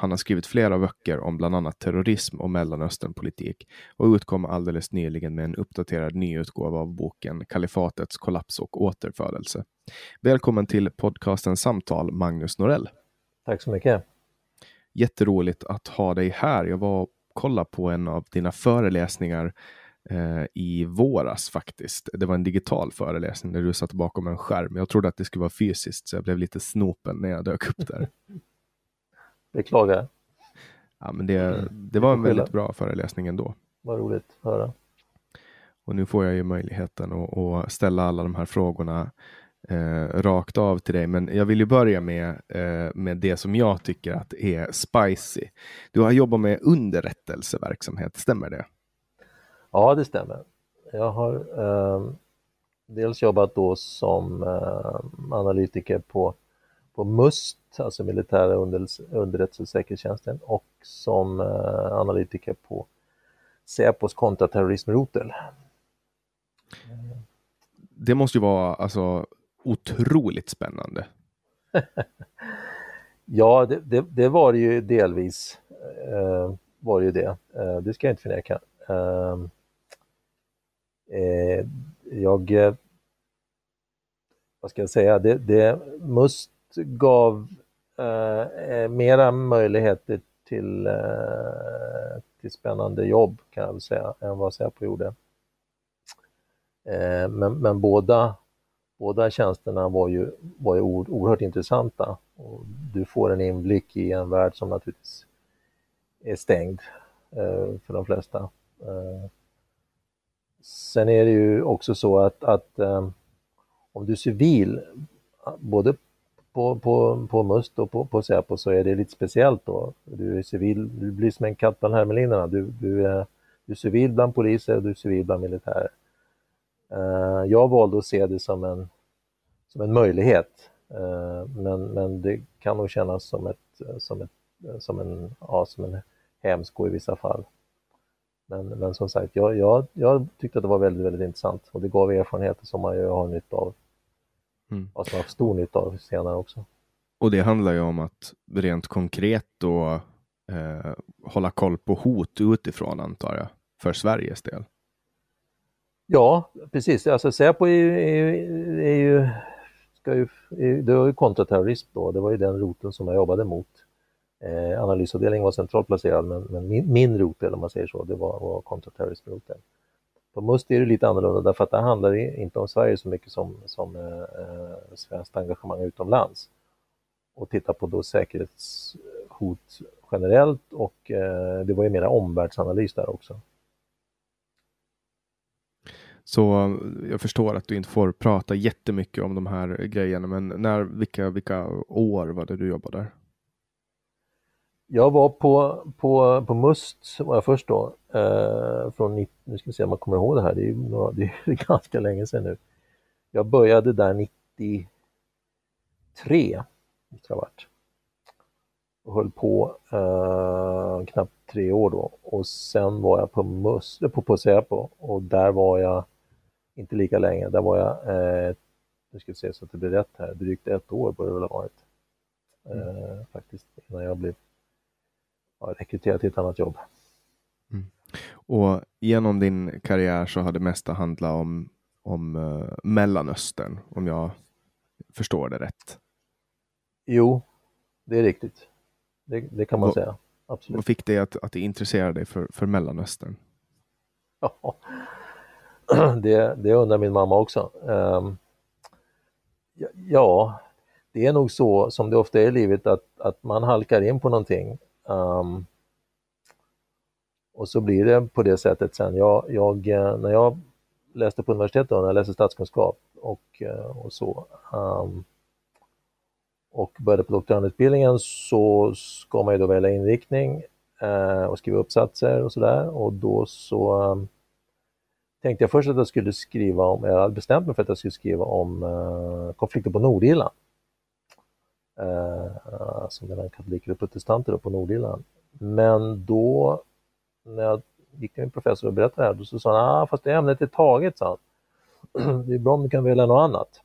Han har skrivit flera böcker om bland annat terrorism och Mellanösternpolitik och utkom alldeles nyligen med en uppdaterad nyutgåva av boken Kalifatets kollaps och återfödelse. Välkommen till podcasten Samtal, Magnus Norell. Tack så mycket. Jätteroligt att ha dig här. Jag var och kollade på en av dina föreläsningar eh, i våras faktiskt. Det var en digital föreläsning där du satt bakom en skärm. Jag trodde att det skulle vara fysiskt så jag blev lite snopen när jag dök upp där. Beklagar. Ja, men det, det var en väldigt bra föreläsning ändå. Vad roligt att höra. Och nu får jag ju möjligheten att, att ställa alla de här frågorna eh, rakt av till dig. Men jag vill ju börja med, eh, med det som jag tycker att är spicy. Du har jobbat med underrättelseverksamhet, stämmer det? Ja, det stämmer. Jag har eh, dels jobbat då som eh, analytiker på, på MUST, alltså militära underrättelse- underrättelsesäkerhetstjänsten och som eh, analytiker på Säpos kontraterrorismrotel. Det måste ju vara alltså, otroligt spännande. Ja, det, det, det var det ju delvis. Eh, var det ju det. Eh, det ska jag inte förneka. Eh, eh, jag, eh, vad ska jag säga, det, det MUST gav eh, eh mera möjligheter till, eh, till spännande jobb kan jag väl säga, än vad Säpo gjorde. Eh, men, men båda, båda tjänsterna var ju, var ju oerhört intressanta. Och du får en inblick i en värld som naturligtvis är stängd eh, för de flesta. Eh, sen är det ju också så att, att eh, om du är civil, både på, på, på MUST och på, på Säpo så är det lite speciellt då. Du är civil, du blir som en katt bland hermelinerna. Du, du, är, du är civil bland poliser och du är civil bland militärer. Uh, jag valde att se det som en, som en möjlighet. Uh, men, men det kan nog kännas som, ett, som, ett, som, en, ja, som en hämsko i vissa fall. Men, men som sagt, jag, jag, jag tyckte att det var väldigt, väldigt intressant och det gav erfarenheter som man ju har nytta av. Mm. Och som jag har stor nytta av senare också. Och det handlar ju om att rent konkret då eh, hålla koll på hot utifrån antar jag, för Sveriges del. Ja, precis. Alltså Säpo är ju, är, är ju, ska ju, är, det var ju kontraterrorism då, det var ju den roten som jag jobbade mot. Eh, analysavdelningen var centralt placerad, men, men min, min rotel, om man säger så, det var, var kontraterrorismroten. På MUST är det lite annorlunda därför att det handlar inte om Sverige så mycket som, som eh, eh, svenskt engagemang utomlands. Och titta på då säkerhetshot generellt och eh, det var ju mera omvärldsanalys där också. Så eh, jag förstår att du inte får prata jättemycket om de här grejerna, men när, vilka, vilka år var det du jobbade där? Jag var på, på, på MUST var jag först då, eh, från, nu ska vi se om man kommer ihåg det här, det är, ju, det är ganska länge sedan nu. Jag började där 93, måste det ha varit. Och höll på eh, knappt tre år då och sen var jag på MUST, på, på Säpo och där var jag inte lika länge, där var jag, eh, nu ska vi se så att det blir rätt här, drygt ett år borde det väl ha varit. Eh, faktiskt, innan jag blev ja, rekryterad till ett annat jobb. Mm. Och genom din karriär så har det mesta handlat om, om uh, Mellanöstern, om jag förstår det rätt. Jo, det är riktigt. Det, det kan man vad, säga. Absolut. Vad fick dig att, att intressera dig för, för Mellanöstern? Ja, det, det undrar min mamma också. Um, ja, det är nog så som det ofta är i livet att, att man halkar in på någonting Um, och så blir det på det sättet sen. Jag, jag, eh, när jag läste på universitetet, då, när jag läste statskunskap och, eh, och så, um, och började på doktorandutbildningen så ska man ju då välja inriktning uh, och skriva uppsatser och sådär och då så um, tänkte jag först att jag skulle skriva om, jag hade bestämt mig för att jag skulle skriva om uh, konflikter på Nordirland eh, alltså mellan katoliker och protestanter på Nordirland. Men då, när jag gick till min professor och berättade det här, då så sa han, ah, fast det ämnet är taget, sa han. Det är bra om du kan välja något annat.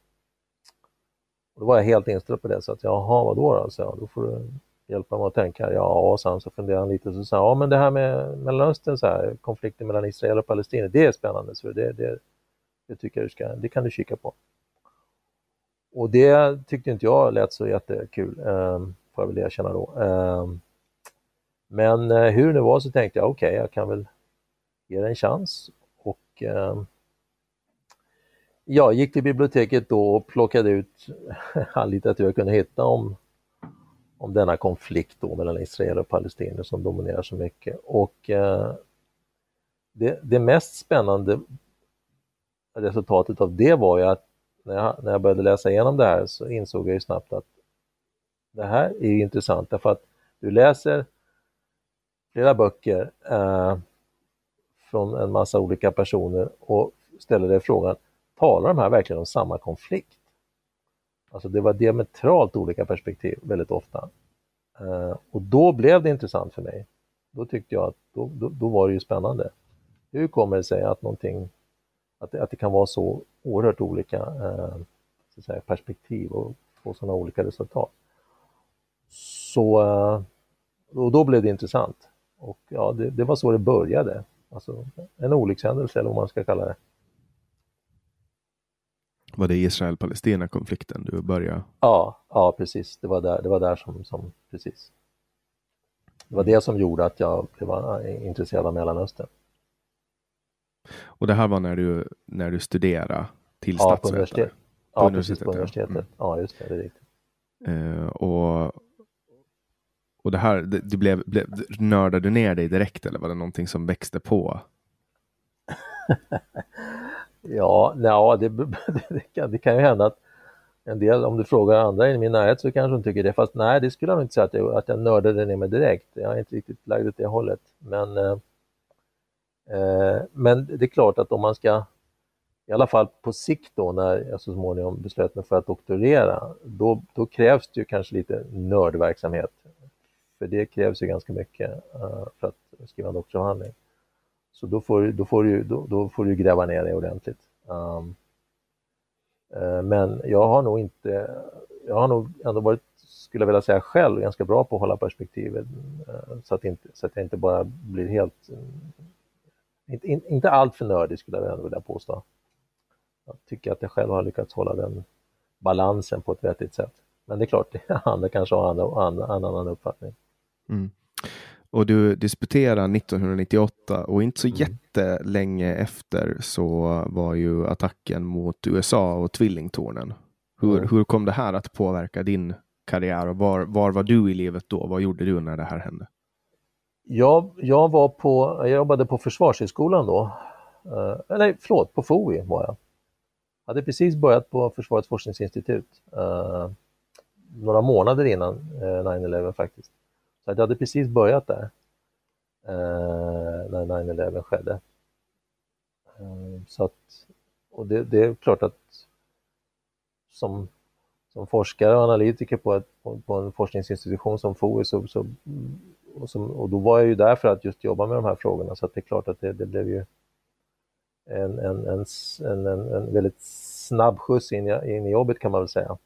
Och då var jag helt inställd på det, så att jaha, vadå då? Så jag, då får du hjälpa mig att tänka. Ja, sen så funderade han lite och sa ja men det här med Mellanöstern, så här, konflikten mellan Israel och Palestina, det är spännande, så det, det, det tycker jag du ska, det kan du kika på. Och det tyckte inte jag lät så jättekul, eh, får jag väl erkänna då. Eh, men eh, hur det var så tänkte jag, okej, okay, jag kan väl ge det en chans. Och eh, jag gick till biblioteket då och plockade ut all litteratur jag kunde hitta om, om denna konflikt då mellan Israel och palestinier som dominerar så mycket. Och eh, det, det mest spännande resultatet av det var ju att när jag, när jag började läsa igenom det här så insåg jag ju snabbt att det här är intressant därför att du läser flera böcker eh, från en massa olika personer och ställer dig frågan, talar de här verkligen om samma konflikt? Alltså det var diametralt olika perspektiv väldigt ofta. Eh, och då blev det intressant för mig. Då tyckte jag att då, då, då var det ju spännande. Hur kommer det sig att någonting att det, att det kan vara så oerhört olika eh, så säga, perspektiv och få sådana olika resultat. Så eh, och då blev det intressant. Och ja, det, det, var så det började. Alltså en olyckshändelse eller vad man ska kalla det. Var det Israel-Palestina-konflikten du började? Ja, ja precis. Det var där, det var där som, som, precis. Det var det som gjorde att jag blev intresserad av Mellanöstern. Och det här var när du, när du studerade till ja, statsvetare? På universitet. På ja, universitetet. precis på universitetet. Mm. Ja, just det, det är riktigt. Uh, och, och det här, det, det blev, blev, nördade du ner dig direkt eller var det någonting som växte på? ja, ja det, det, kan, det kan ju hända att en del, om du frågar andra i min närhet så kanske de tycker det, fast nej, det skulle jag inte säga att jag, att jag nördade ner mig direkt. Jag är inte riktigt lagd åt det hållet. Men, eh, Eh, men det är klart att om man ska, i alla fall på sikt då, när jag så småningom beslöt mig för att doktorera, då, då krävs det ju kanske lite nördverksamhet. För det krävs ju ganska mycket eh, för att skriva en doktorsavhandling. Så då får, då får, du, då, då får du gräva ner dig ordentligt. Um, uh, men jag har nog inte, jag har nog ändå varit, skulle jag vilja säga själv, ganska bra på att hålla perspektivet uh, så, att inte, så att jag inte bara blir helt, in, inte allt för nördig skulle jag ändå vilja påstå. Jag tycker att jag själv har lyckats hålla den balansen på ett vettigt sätt. Men det är klart, andra kanske har en annan uppfattning. Mm. Och du disputerade 1998 och inte så mm. jättelänge efter så var ju attacken mot USA och tvillingtornen. Hur, mm. hur kom det här att påverka din karriär och var, var var du i livet då? Vad gjorde du när det här hände? Jag, jag, var på, jag jobbade på Försvarshögskolan då. Eh, nej, förlåt, på FOI var jag. Jag hade precis börjat på Försvarets forskningsinstitut. Eh, några månader innan eh, 9-11 faktiskt. Så jag hade precis börjat där eh, när 9-11 skedde. Eh, så att, och det, det, är klart att som, som forskare och analytiker på, ett, på, på en forskningsinstitution som FOI så, så och, som, och, då var jag ju där för att just jobba med de här frågorna så det är klart att det, det blev ju en, en, en, en, en väldigt snabb skjuts in, in i jobbet kan man väl säga.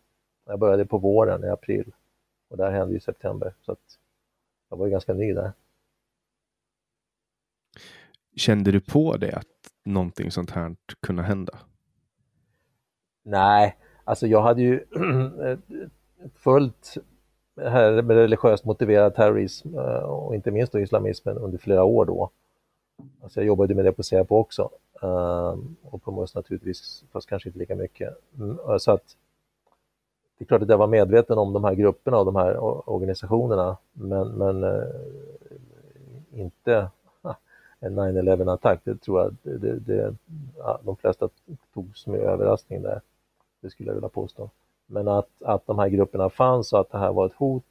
Jag började på våren i april och det här hände i september. Så att jag var ju ganska ny där. Kände du på det att någonting sånt här kunde hända? Nej, alltså jag hade ju följt här med religiöst motiverad terrorism eh, och inte minst då islamismen under flera år då. Alltså jag jobbade med det på Säpo också ehm, och på MUS naturligtvis, fast kanske inte lika mycket. Mm, eh, så att det är klart att jag var medveten om de här grupperna och de här organisationerna, men, men eh, inte en 9-11 attack. Det tror jag det, det, ja, de flesta tog som överraskning där. Det skulle jag vilja påstå. Men att, att de här grupperna fanns och att det här var ett hot,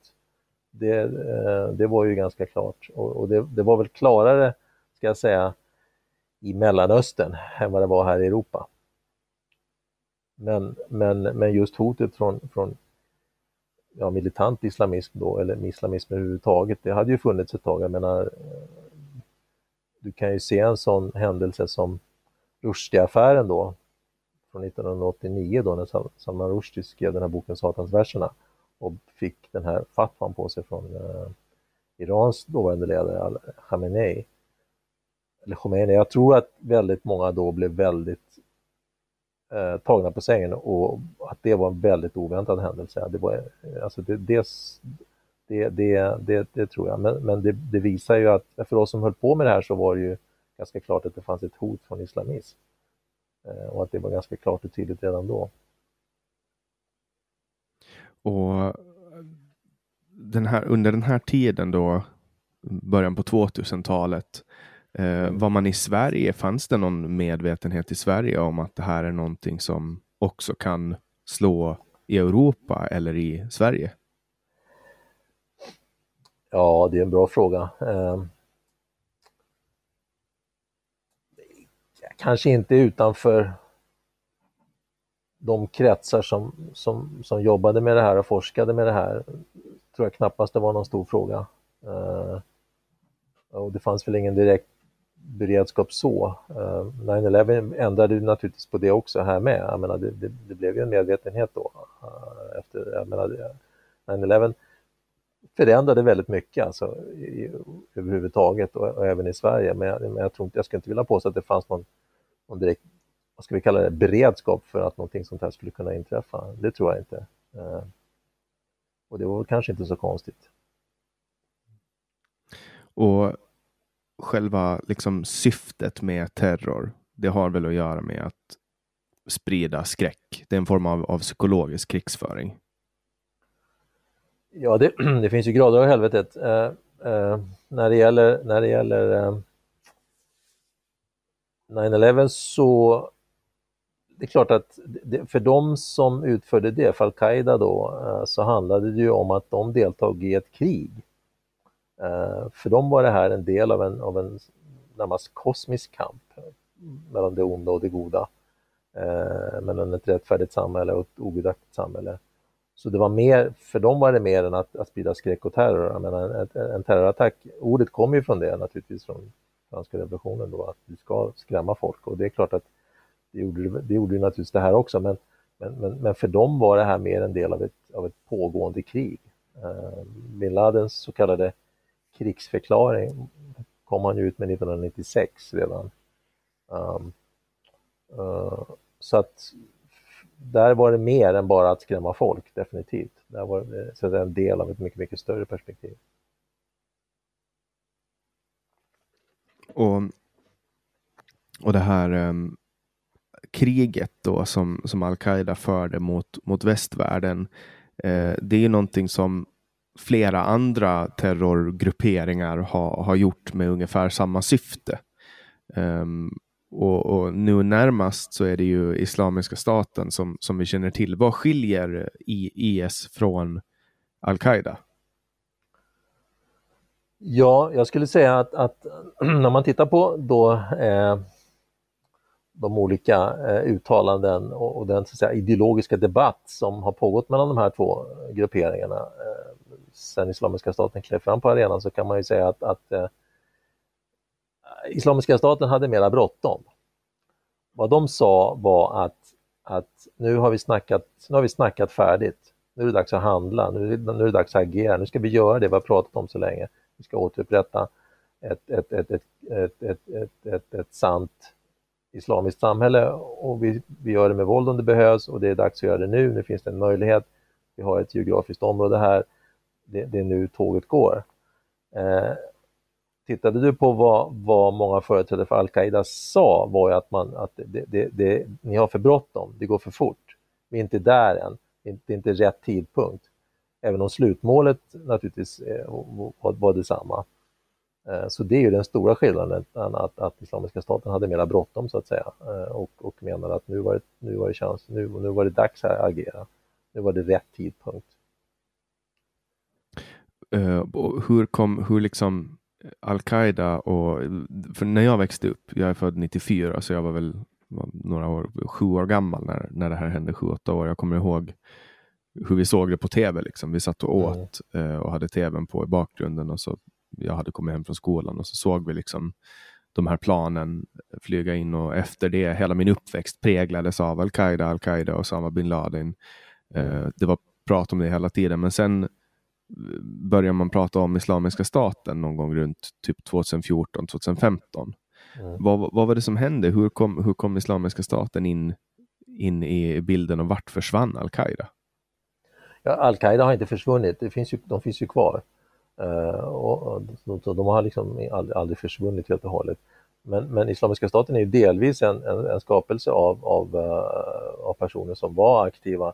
det, eh, det var ju ganska klart. Och, och det, det, var väl klarare, ska jag säga, i Mellanöstern än vad det var här i Europa. Men, men, men just hotet från, från ja, militant islamism då, eller islamism överhuvudtaget, det hade ju funnits ett tag. Jag menar, eh, du kan ju se en sån händelse som Rushdie-affären då, från 1989 då när Salman Rushdie skrev den här boken Satansverserna och fick den här fatwan på sig från eh, Irans dåvarande ledare Khamenei. Eller Khomeini. Jag tror att väldigt många då blev väldigt eh, tagna på sängen och att det var en väldigt oväntad händelse. Det, var, alltså det, det, det, det, det, det tror jag, men, men det, det, visar ju att för oss som höll på med det här så var det ju ganska klart att det fanns ett hot från islamism och att det var ganska klart och tydligt redan då. Och den här, under den här tiden då, början på 2000-talet, Eh, var man i Sverige? Fanns det någon medvetenhet i Sverige om att det här är någonting som också kan slå i Europa eller i Sverige? Ja, det är en bra fråga. Eh, kanske inte utanför de kretsar som, som, som jobbade med det här och forskade med det här tror jag knappast det var någon stor fråga. Uh, och det fanns väl ingen direkt beredskap så. Eh, 9-11 ändrade ändrade naturligtvis på det också här med. Jag menar, det, det, det blev ju en medvetenhet då. Uh, efter, jag menar, 9-11 förändrade väldigt mycket alltså, i, överhuvudtaget och, och, även i Sverige. Men, jag, men jag, tror inte, jag skulle inte vilja påstå att det fanns någon, någon direkt, vad ska vi kalla det, beredskap för att någonting sånt här skulle kunna inträffa. Det tror jag inte. Eh, och det var kanske inte så konstigt. Och själva liksom syftet med terror, det har väl att göra med att sprida skräck. Det är en form av, av psykologisk krigsföring. Ja, det, det finns ju grader av helvetet. Eh, eh, när det gäller, när det gäller eh, 9-11 så det är klart att det, för de som utförde det, för Al-Qaida då, eh, så handlade det ju om att de deltog i ett krig. Eh, för dem var det här en del av en, av en närmast kosmisk kamp mellan det onda och det goda. Eh, mellan ett rättfärdigt samhälle och ett ogudaktigt samhälle. Så det var mer, för dem var det mer än att, att sprida skräck och terror. Jag menar, en, en terrorattack, ordet kommer ju från det naturligtvis, från franska revolutionen då, att du ska skrämma folk och det är klart att det gjorde, det gjorde naturligtvis det här också, men, men, men, men, för dem var det här mer en del av ett, av ett pågående krig. Eh, Bin Ladens så kallade krigsförklaring kom han ju ut med 1996 redan. Um, uh, så att där var det mer än bara att skrämma folk, definitivt. Där var det så en del av ett mycket, mycket större perspektiv. Och, och det här um, kriget då som, som al-Qaida förde mot, mot västvärlden, eh, det är någonting som flera andra terrorgrupperingar har, har gjort med ungefär samma syfte. Um, och, och, nu närmast så är det ju Islamiska staten som, som vi känner till. Vad skiljer IS från Al-Qaida? Ja, jag skulle säga att, att när man tittar på då, eh, de olika eh, uttalanden och, och den så säga, ideologiska debatt som har pågått mellan de här två grupperingarna eh, sen Islamiska staten klev fram på arenan så kan man ju säga att, att eh, Islamiska staten hade mera bråttom. Vad de sa var att, att nu, har vi snackat, nu har vi snackat färdigt. Nu är det dags att handla, nu är det, nu är det dags att agera, nu ska vi göra det vi har pratat om så länge. Vi ska återupprätta ett, ett, ett, ett, ett, ett, ett, ett, ett sant islamiskt samhälle och vi, vi gör det med våld om det behövs och det är dags att göra det nu. Nu finns det en möjlighet. Vi har ett geografiskt område här. Det, det är nu tåget går. Eh, tittade du på vad, vad många företrädare för Al-Qaida sa var ju att, man, att det, det, det, ni har för bråttom, det går för fort. Vi är inte där än, det är inte rätt tidpunkt. Även om slutmålet naturligtvis var, var detsamma. Eh, så det är ju den stora skillnaden, att, att Islamiska staten hade mera bråttom så att säga eh, och, och menade att nu var det, nu var det chans, nu, nu var det dags att agera. Nu var det rätt tidpunkt. Uh, hur kom, hur liksom Al-Qaida och, för när jag växte upp, jag är född 94, så jag var väl var några år, sju år gammal när, när det här hände, sju, åtta år. Jag kommer ihåg hur vi såg det på tv. Liksom. Vi satt och åt mm. uh, och hade tvn på i bakgrunden och så jag hade kommit hem från skolan och så såg vi liksom de här planen flyga in och efter det, hela min uppväxt präglades av Al-Qaida, Al-Qaida och Osama bin Laden. Uh, det var prat om det hela tiden, men sen börjar man prata om Islamiska staten någon gång runt typ 2014, 2015. Mm. Vad, vad var det som hände? Hur kom, hur kom Islamiska staten in, in i bilden och vart försvann Al-Qaida? Ja, Al-Qaida har inte försvunnit, det finns ju, de finns ju kvar. Uh, och, och, de har liksom aldrig, aldrig försvunnit helt och hållet. Men, men Islamiska staten är delvis en, en, en skapelse av, av, uh, av personer som var aktiva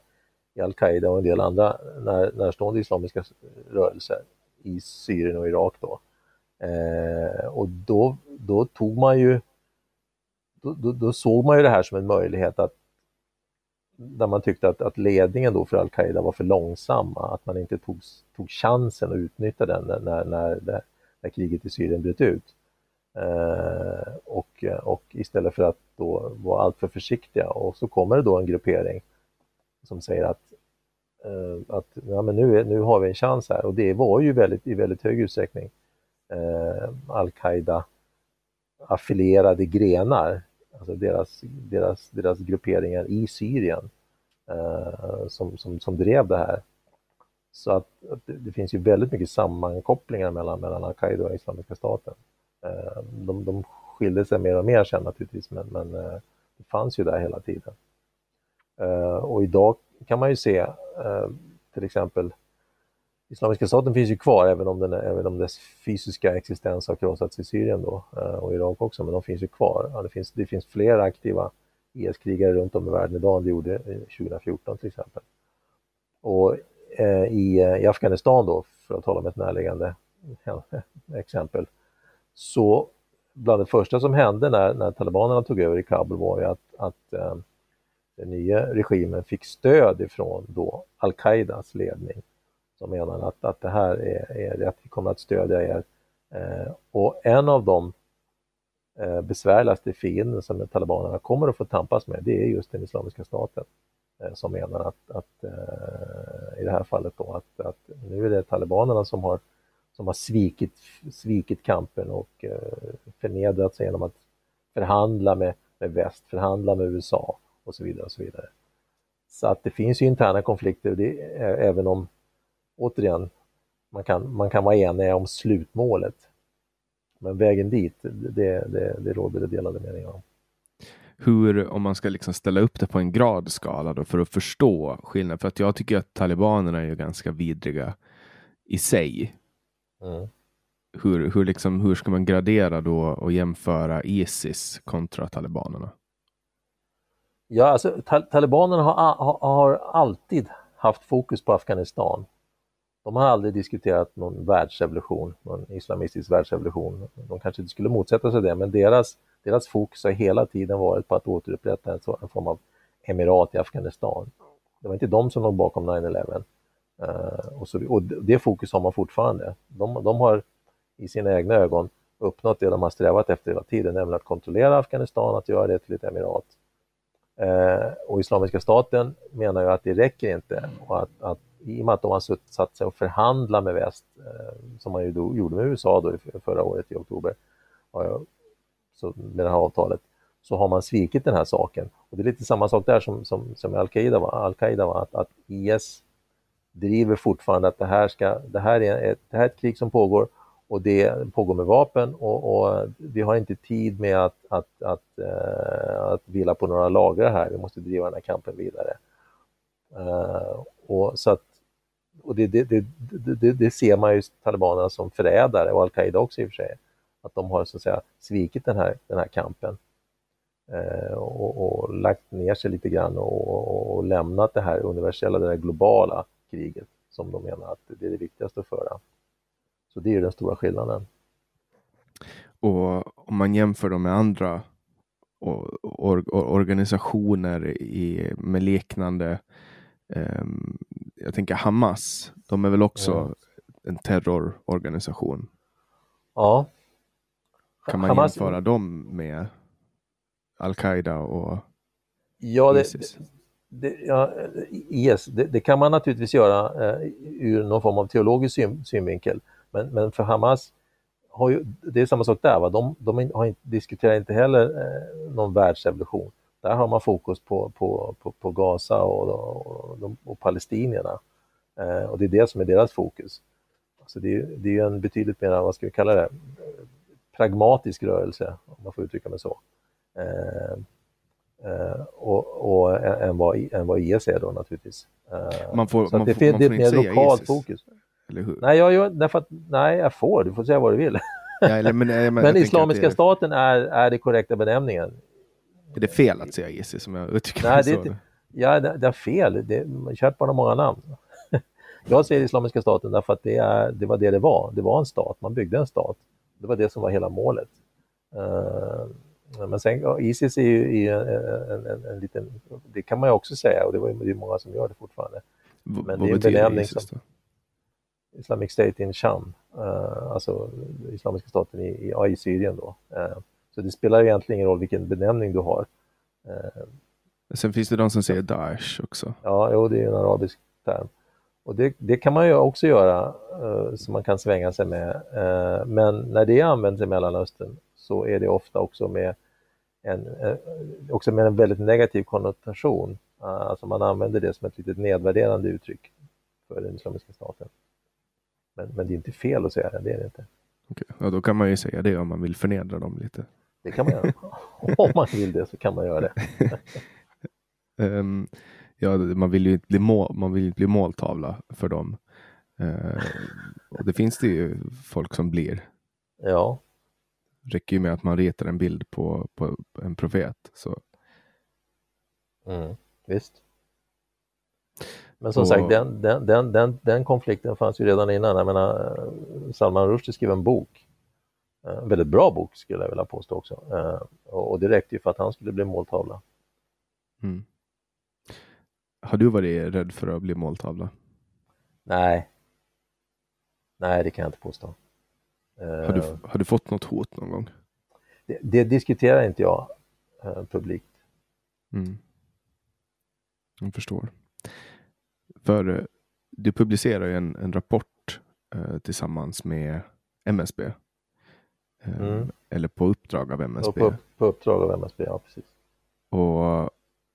i al-Qaida och en del andra när, närstående islamiska rörelser i Syrien och Irak då. Eh, och då, då tog man ju då, då, då, såg man ju det här som en möjlighet att där man tyckte att, att ledningen då för al-Qaida var för långsamma, att man inte tog, tog chansen att utnyttja den när, när, när, när kriget i Syrien bröt ut. Eh, och, och istället för att då vara alltför försiktiga och så kommer det då en gruppering som säger att, eh, att ja, men nu, nu har vi en chans här och det var ju väldigt, i väldigt hög utsträckning eh, al-Qaida affilierade grenar, alltså deras, deras, deras grupperingar i Syrien eh, som, som, som drev det här. Så att, att det, det, finns ju väldigt mycket sammankopplingar mellan, mellan al-Qaida och Islamiska staten. Eh, de, de skilde sig mer och mer sen naturligtvis, men, men eh, det fanns ju där hela tiden. Eh, och idag kan man ju se eh, till exempel Islamiska staten finns ju kvar även om, den, även om dess fysiska existens har krossats i Syrien då, eh, och Irak också, men de finns ju kvar. Ja, det, finns, det finns fler aktiva IS-krigare runt om i världen idag än det gjorde 2014 till exempel. Och eh, i, i Afghanistan då, för att tala om ett närliggande exempel, så bland det första som hände när, när talibanerna tog över i Kabul var ju att, att den nya regimen fick stöd ifrån då al-Qaidas ledning som menar att, att det här är, är rätt, vi kommer att stödja er. Eh, och en av de eh, besvärligaste fienden som talibanerna kommer att få tampas med, det är just den Islamiska staten eh, som menar att, att eh, i det här fallet då att, att nu är det talibanerna som har, som har svikit, svikit kampen och eh, förnedrat sig genom att förhandla med, med väst, förhandla med USA och så vidare. och så vidare. Så att det finns ju interna konflikter, det, även om, återigen, man kan, man kan vara enig om slutmålet. Men vägen dit, det, det, det råder det delade meningar om. Hur, om man ska liksom ställa upp det på en gradskala då för att förstå skillnaden, för att jag tycker att talibanerna är ju ganska vidriga i sig. Mm. Hur, hur, liksom, hur ska man gradera då och jämföra Isis kontra talibanerna? Ja, alltså tal talibanerna har, har, har, alltid haft fokus på Afghanistan. De har aldrig diskuterat någon världsrevolution, någon islamistisk världsrevolution. De kanske inte skulle motsätta sig det, men deras, deras fokus har hela tiden varit på att återupprätta en, en form av emirat i Afghanistan. Det var inte de som låg bakom 9-11. Uh, eh, och, så, och det fokus har man fortfarande. De, de har i sina egna ögon uppnått det de har strävat efter hela tiden, nämligen att kontrollera Afghanistan, att göra det till ett emirat. Eh, och Islamiska staten menar ju att det räcker inte och att, att i och med att de har satt sig och förhandlat med väst, eh, som man ju då, gjorde med USA då förra året i oktober, så med det här avtalet, så har man svikit den här saken. Och det är lite samma sak där som, som, som Al-Qaida var, Al var att, att IS driver fortfarande att det här, ska, det, här är ett, det här är ett krig som pågår och det pågår med vapen och, och, vi har inte tid med att, att, att, eh, att vila på några lagrar här, vi måste driva den här kampen vidare. Eh, och så att, och det, det, det, det, det ser man ju talibanerna som förrädare och al-Qaida också i och för sig, att de har så att säga svikit den här, den här kampen eh, och, och, lagt ner sig lite grann och, och, lämnat det här universella, det här globala kriget som de menar att det är det viktigaste att föra. Så det är den stora skillnaden. Och om man jämför dem med andra or, or, organisationer i, med liknande, um, jag tänker Hamas, de är väl också mm. en terrororganisation? Ja. Kan man Hamas... jämföra dem med Al-Qaida och ja, Isis? Det, det, ja, IS, det, det, kan man naturligtvis göra eh, ur någon form av teologisk syn, synvinkel. Men, men för Hamas, har ju, det är samma sak där, va? de, de har inte, diskuterar inte heller eh, någon världsrevolution. Där har man fokus på, på, på, på Gaza och, och, och, och palestinierna. Eh, och det är det som är deras fokus. Alltså det, är, det är en betydligt mer, vad ska vi kalla det, pragmatisk rörelse, om man får uttrycka mig så. Eh, eh, och, och än, vad, än vad IS är då naturligtvis. Eh, man får, så man det, får, det, man det får är ett mer lokalt ISIS. fokus. Eller hur? Nej, jag, jag, därför att, nej, jag får. Du får säga vad du vill. Ja, eller, men, men, men Islamiska är... staten är, är det korrekta benämningen. Är det fel att säga ISIS som jag uttrycker Nej, det, är, ja, det, det är fel. Det, kört bara många namn. jag säger Islamiska staten därför att det, är, det var det det var. Det var en stat, man byggde en stat. Det var det som var hela målet. Uh, men sen, Isis är ju är en, en, en, liten, det kan man ju också säga och det var ju många som gör det fortfarande. Men vad det är benämning ISIS, som, Islamic State in Sham, uh, alltså Islamiska staten i, i, i Syrien då. Uh, så det spelar egentligen ingen roll vilken benämning du har. Uh, Sen finns det de som säger Daesh också. Ja, jo, det är en arabisk term. Och det, det kan man ju också göra, så man kan svänga sig med. Men när det används i Mellanöstern så är det ofta också med en, också med en väldigt negativ konnotation. alltså man använder det som ett litet nedvärderande uttryck för den Islamiska staten. Men, men det är inte fel att säga det, det är det inte. Okej, ja, då kan man ju säga det om man vill förnedra dem lite. Det kan man göra. om man vill det så kan man göra det. um, ja, man vill ju inte bli, mål, man vill bli måltavla för dem. Uh, och det finns det ju folk som blir. Ja. Räcker ju med att man ritar en bild på, på en profet. Så. Mm, visst. Men som och... sagt, den, den, den, den, den konflikten fanns ju redan innan. Jag menar, Salman Rushdie skrev en bok, en väldigt bra bok skulle jag vilja påstå också. Och det räckte ju för att han skulle bli måltavla. Mm. Har du varit rädd för att bli måltavla? Nej. Nej, det kan jag inte påstå. Har du, Eh, har du fått något hot någon gång? det, det diskuterar inte jag eh, publikt. Mm. Jag förstår. För eh, du publicerar ju en, en rapport eh, tillsammans med MSB. Eh, Mm. Eller på uppdrag av MSB. på, på uppdrag av MSB, ja precis. Och,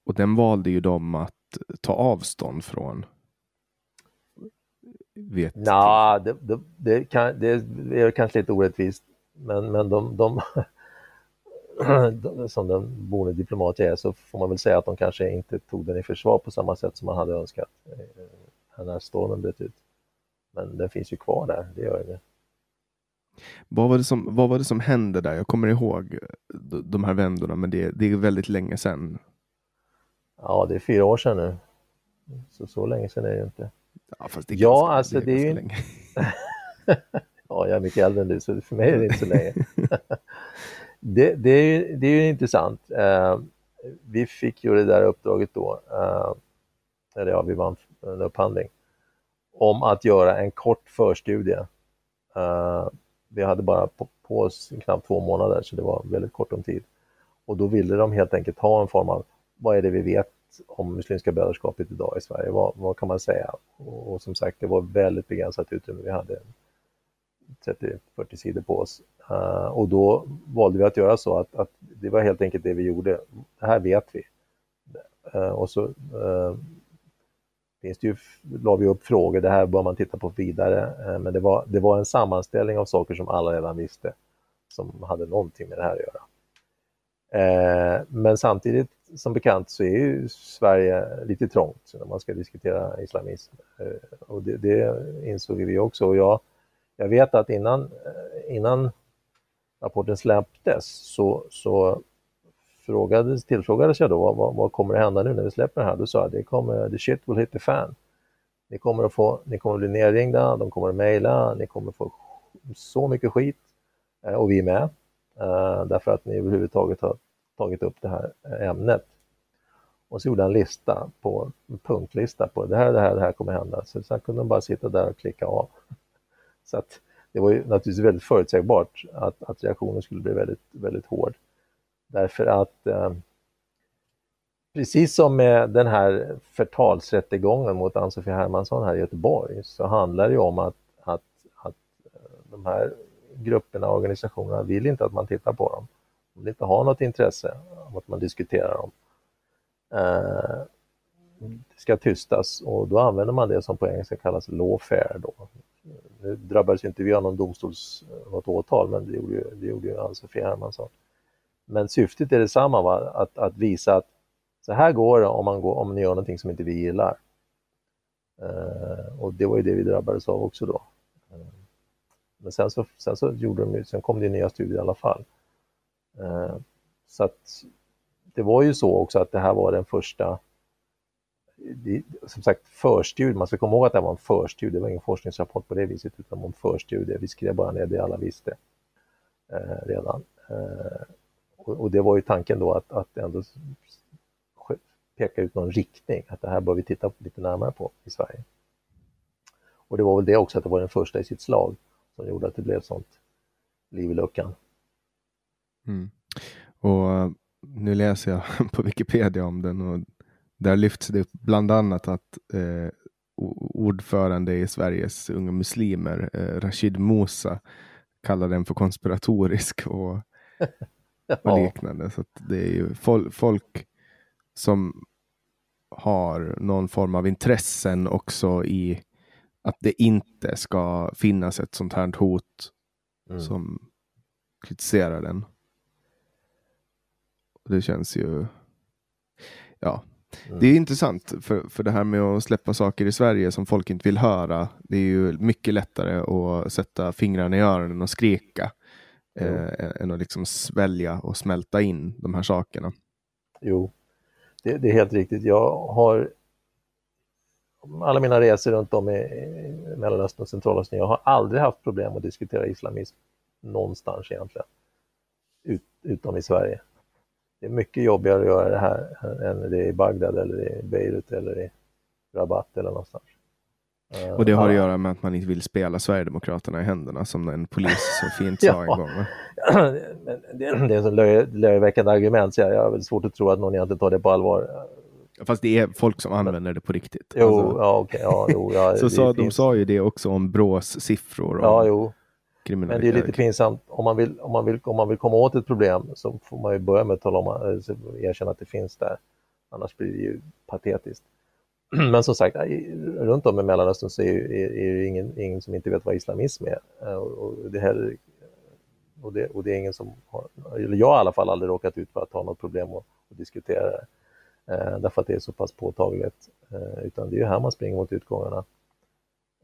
och den valde ju de att ta avstånd från. Vet Nja, det, det, det, kan, det är kanske lite orättvist, men, men de, de som den boende diplomat jag är så får man väl säga att de kanske inte tog den i försvar på samma sätt som man hade önskat eh, när stormen bröt ut. Men den finns ju kvar där, det gör den. Vad var, det som, vad var det som hände där? Jag kommer ihåg eh, de, här vändorna, men det, det är väldigt länge sedan. Ja, det är fyra år sedan nu. Så, så länge sedan är det ju inte. Ja, fast det är Ja, ganska, alltså, det är ju- ganska länge. Ja, jag är mycket äldre än du, så för mig är det inte så länge. det, det, är ju, det är ju intressant. Eh, vi fick ju det där uppdraget då, eh, eller ja, vi vann en upphandling, om att göra en kort förstudie. Eh, vi hade bara på, på oss knappt två månader, så det var väldigt kort om tid. Och då ville de helt enkelt ha en form av, vad är det vi vet om Muslimska brödraskapet idag i Sverige? Vad, vad kan man säga? Och, och som sagt, det var väldigt begränsat utrymme. Vi hade 30-40 sidor på oss. Eh, och då valde vi att göra så att, att det var helt enkelt det vi gjorde. Det här vet vi. Eh, och så uh, finns det ju, la vi upp frågor, det här bör man titta på vidare. Men det var, det var en sammanställning av saker som alla redan visste, som hade någonting med det här att göra. Eh, men samtidigt, som bekant, så är ju Sverige lite trångt när man ska diskutera islamism. Eh, och det, det insåg vi också. Och jag, jag vet att innan, eh, innan rapporten släpptes så, så frågades, tillfrågades jag då vad, vad, kommer att hända nu när vi släpper det här? Då sa jag det kommer, the shit will hit the fan. Ni kommer att, få, ni kommer att bli nerringda, de kommer att mejla, ni kommer att få så mycket skit eh, och vi är med eh, därför att ni överhuvudtaget har tagit upp det här ämnet. Och så gjorde han en lista på en punktlista på det här, det här, det här kommer hända. Så sen kunde de bara sitta där och klicka av. Så att det var ju naturligtvis väldigt förutsägbart att, att reaktionen skulle bli väldigt, väldigt hård. Därför att eh, precis som med den här förtalsrättegången mot Ann-Sofie Hermansson här i Göteborg så handlar det ju om att, att, att eh, de här grupperna och organisationerna vill inte att man tittar på dem. De vill inte ha något intresse av att man diskuterar dem. Eh, det ska tystas och då använder man det som på engelska kallas lawfare. Då. Nu drabbades ju inte vi av någon domstols, eh, något åtal, men det gjorde ju, det gjorde ju Ann-Sofie Hermansson. Men syftet är detsamma, va? Att, att visa att så här går det om man, går, om ni gör någonting som inte vi gillar. Eh, och det var ju det vi drabbades av också då. Eh, men sen så, sen så gjorde de, ju- sen kom det ju nya studier i alla fall. Eh, så att det var ju så också att det här var den första det, som sagt förstudie, man ska komma ihåg att det var en förstudie, det var ingen forskningsrapport på det viset utan en förstudie, vi skrev bara ner det alla visste eh, redan. Eh, och, och det var ju tanken då att, att ändå peka ut någon riktning, att det här bör vi titta lite närmare på i Sverige. Och det var väl det också, att det var den första i sitt slag som gjorde att det blev sånt liv i luckan. Mm. Och nu läser jag på Wikipedia om den och där lyfts det upp bland annat att eh, ordförande i Sveriges unga muslimer, eh, Rashid Musa, kallar den för konspiratorisk och, och liknande. Så det är ju fol- folk som har någon form av intressen också i att det inte ska finnas ett sånt här hot mm. som kritiserar den. Och det känns ju... Ja. Det är intressant för, för det här med att släppa saker i Sverige som folk inte vill höra. Det är ju mycket lättare att sätta fingrarna i öronen och skrika eh, än att liksom svälja och smälta in de här sakerna. Jo, det, det är helt riktigt. Jag har alla mina resor runt om i, Mellanöstern och Centralasien, jag har aldrig haft problem att diskutera islamism någonstans egentligen, Ut, utom i Sverige. Det är mycket jobbigare att göra det här än det är i Bagdad eller i Beirut eller i rabatt eller någonstans. Och det har att göra med att man inte vill spela Sverigedemokraterna i händerna som en polis så fint sa en gång. det, är en så löjeväckande argument så jag har väl svårt att tro att någon egentligen tar det på allvar. Fast det är folk som använder det på riktigt. Jo, alltså, ja, okay, ja, jo, ja, så sa, de sa ju det också om Brås siffror. Ja, jo. Men det är lite pinsamt. Om man, vill, om, man vill, om man vill komma åt ett problem så får man ju börja med att tala om, eh, erkänna att det finns där. Annars blir det ju patetiskt. Men som sagt, runt om i Mellanöstern så är, är, är det ingen, ingen som inte vet vad islamism är. Eh, och, det här, och, det, och det är ingen som har, eller jag har i alla fall aldrig råkat ut för att ha något problem att, och diskutera det. Eh, därför att det är så pass påtagligt. Eh, utan det är ju här man springer mot utgångarna.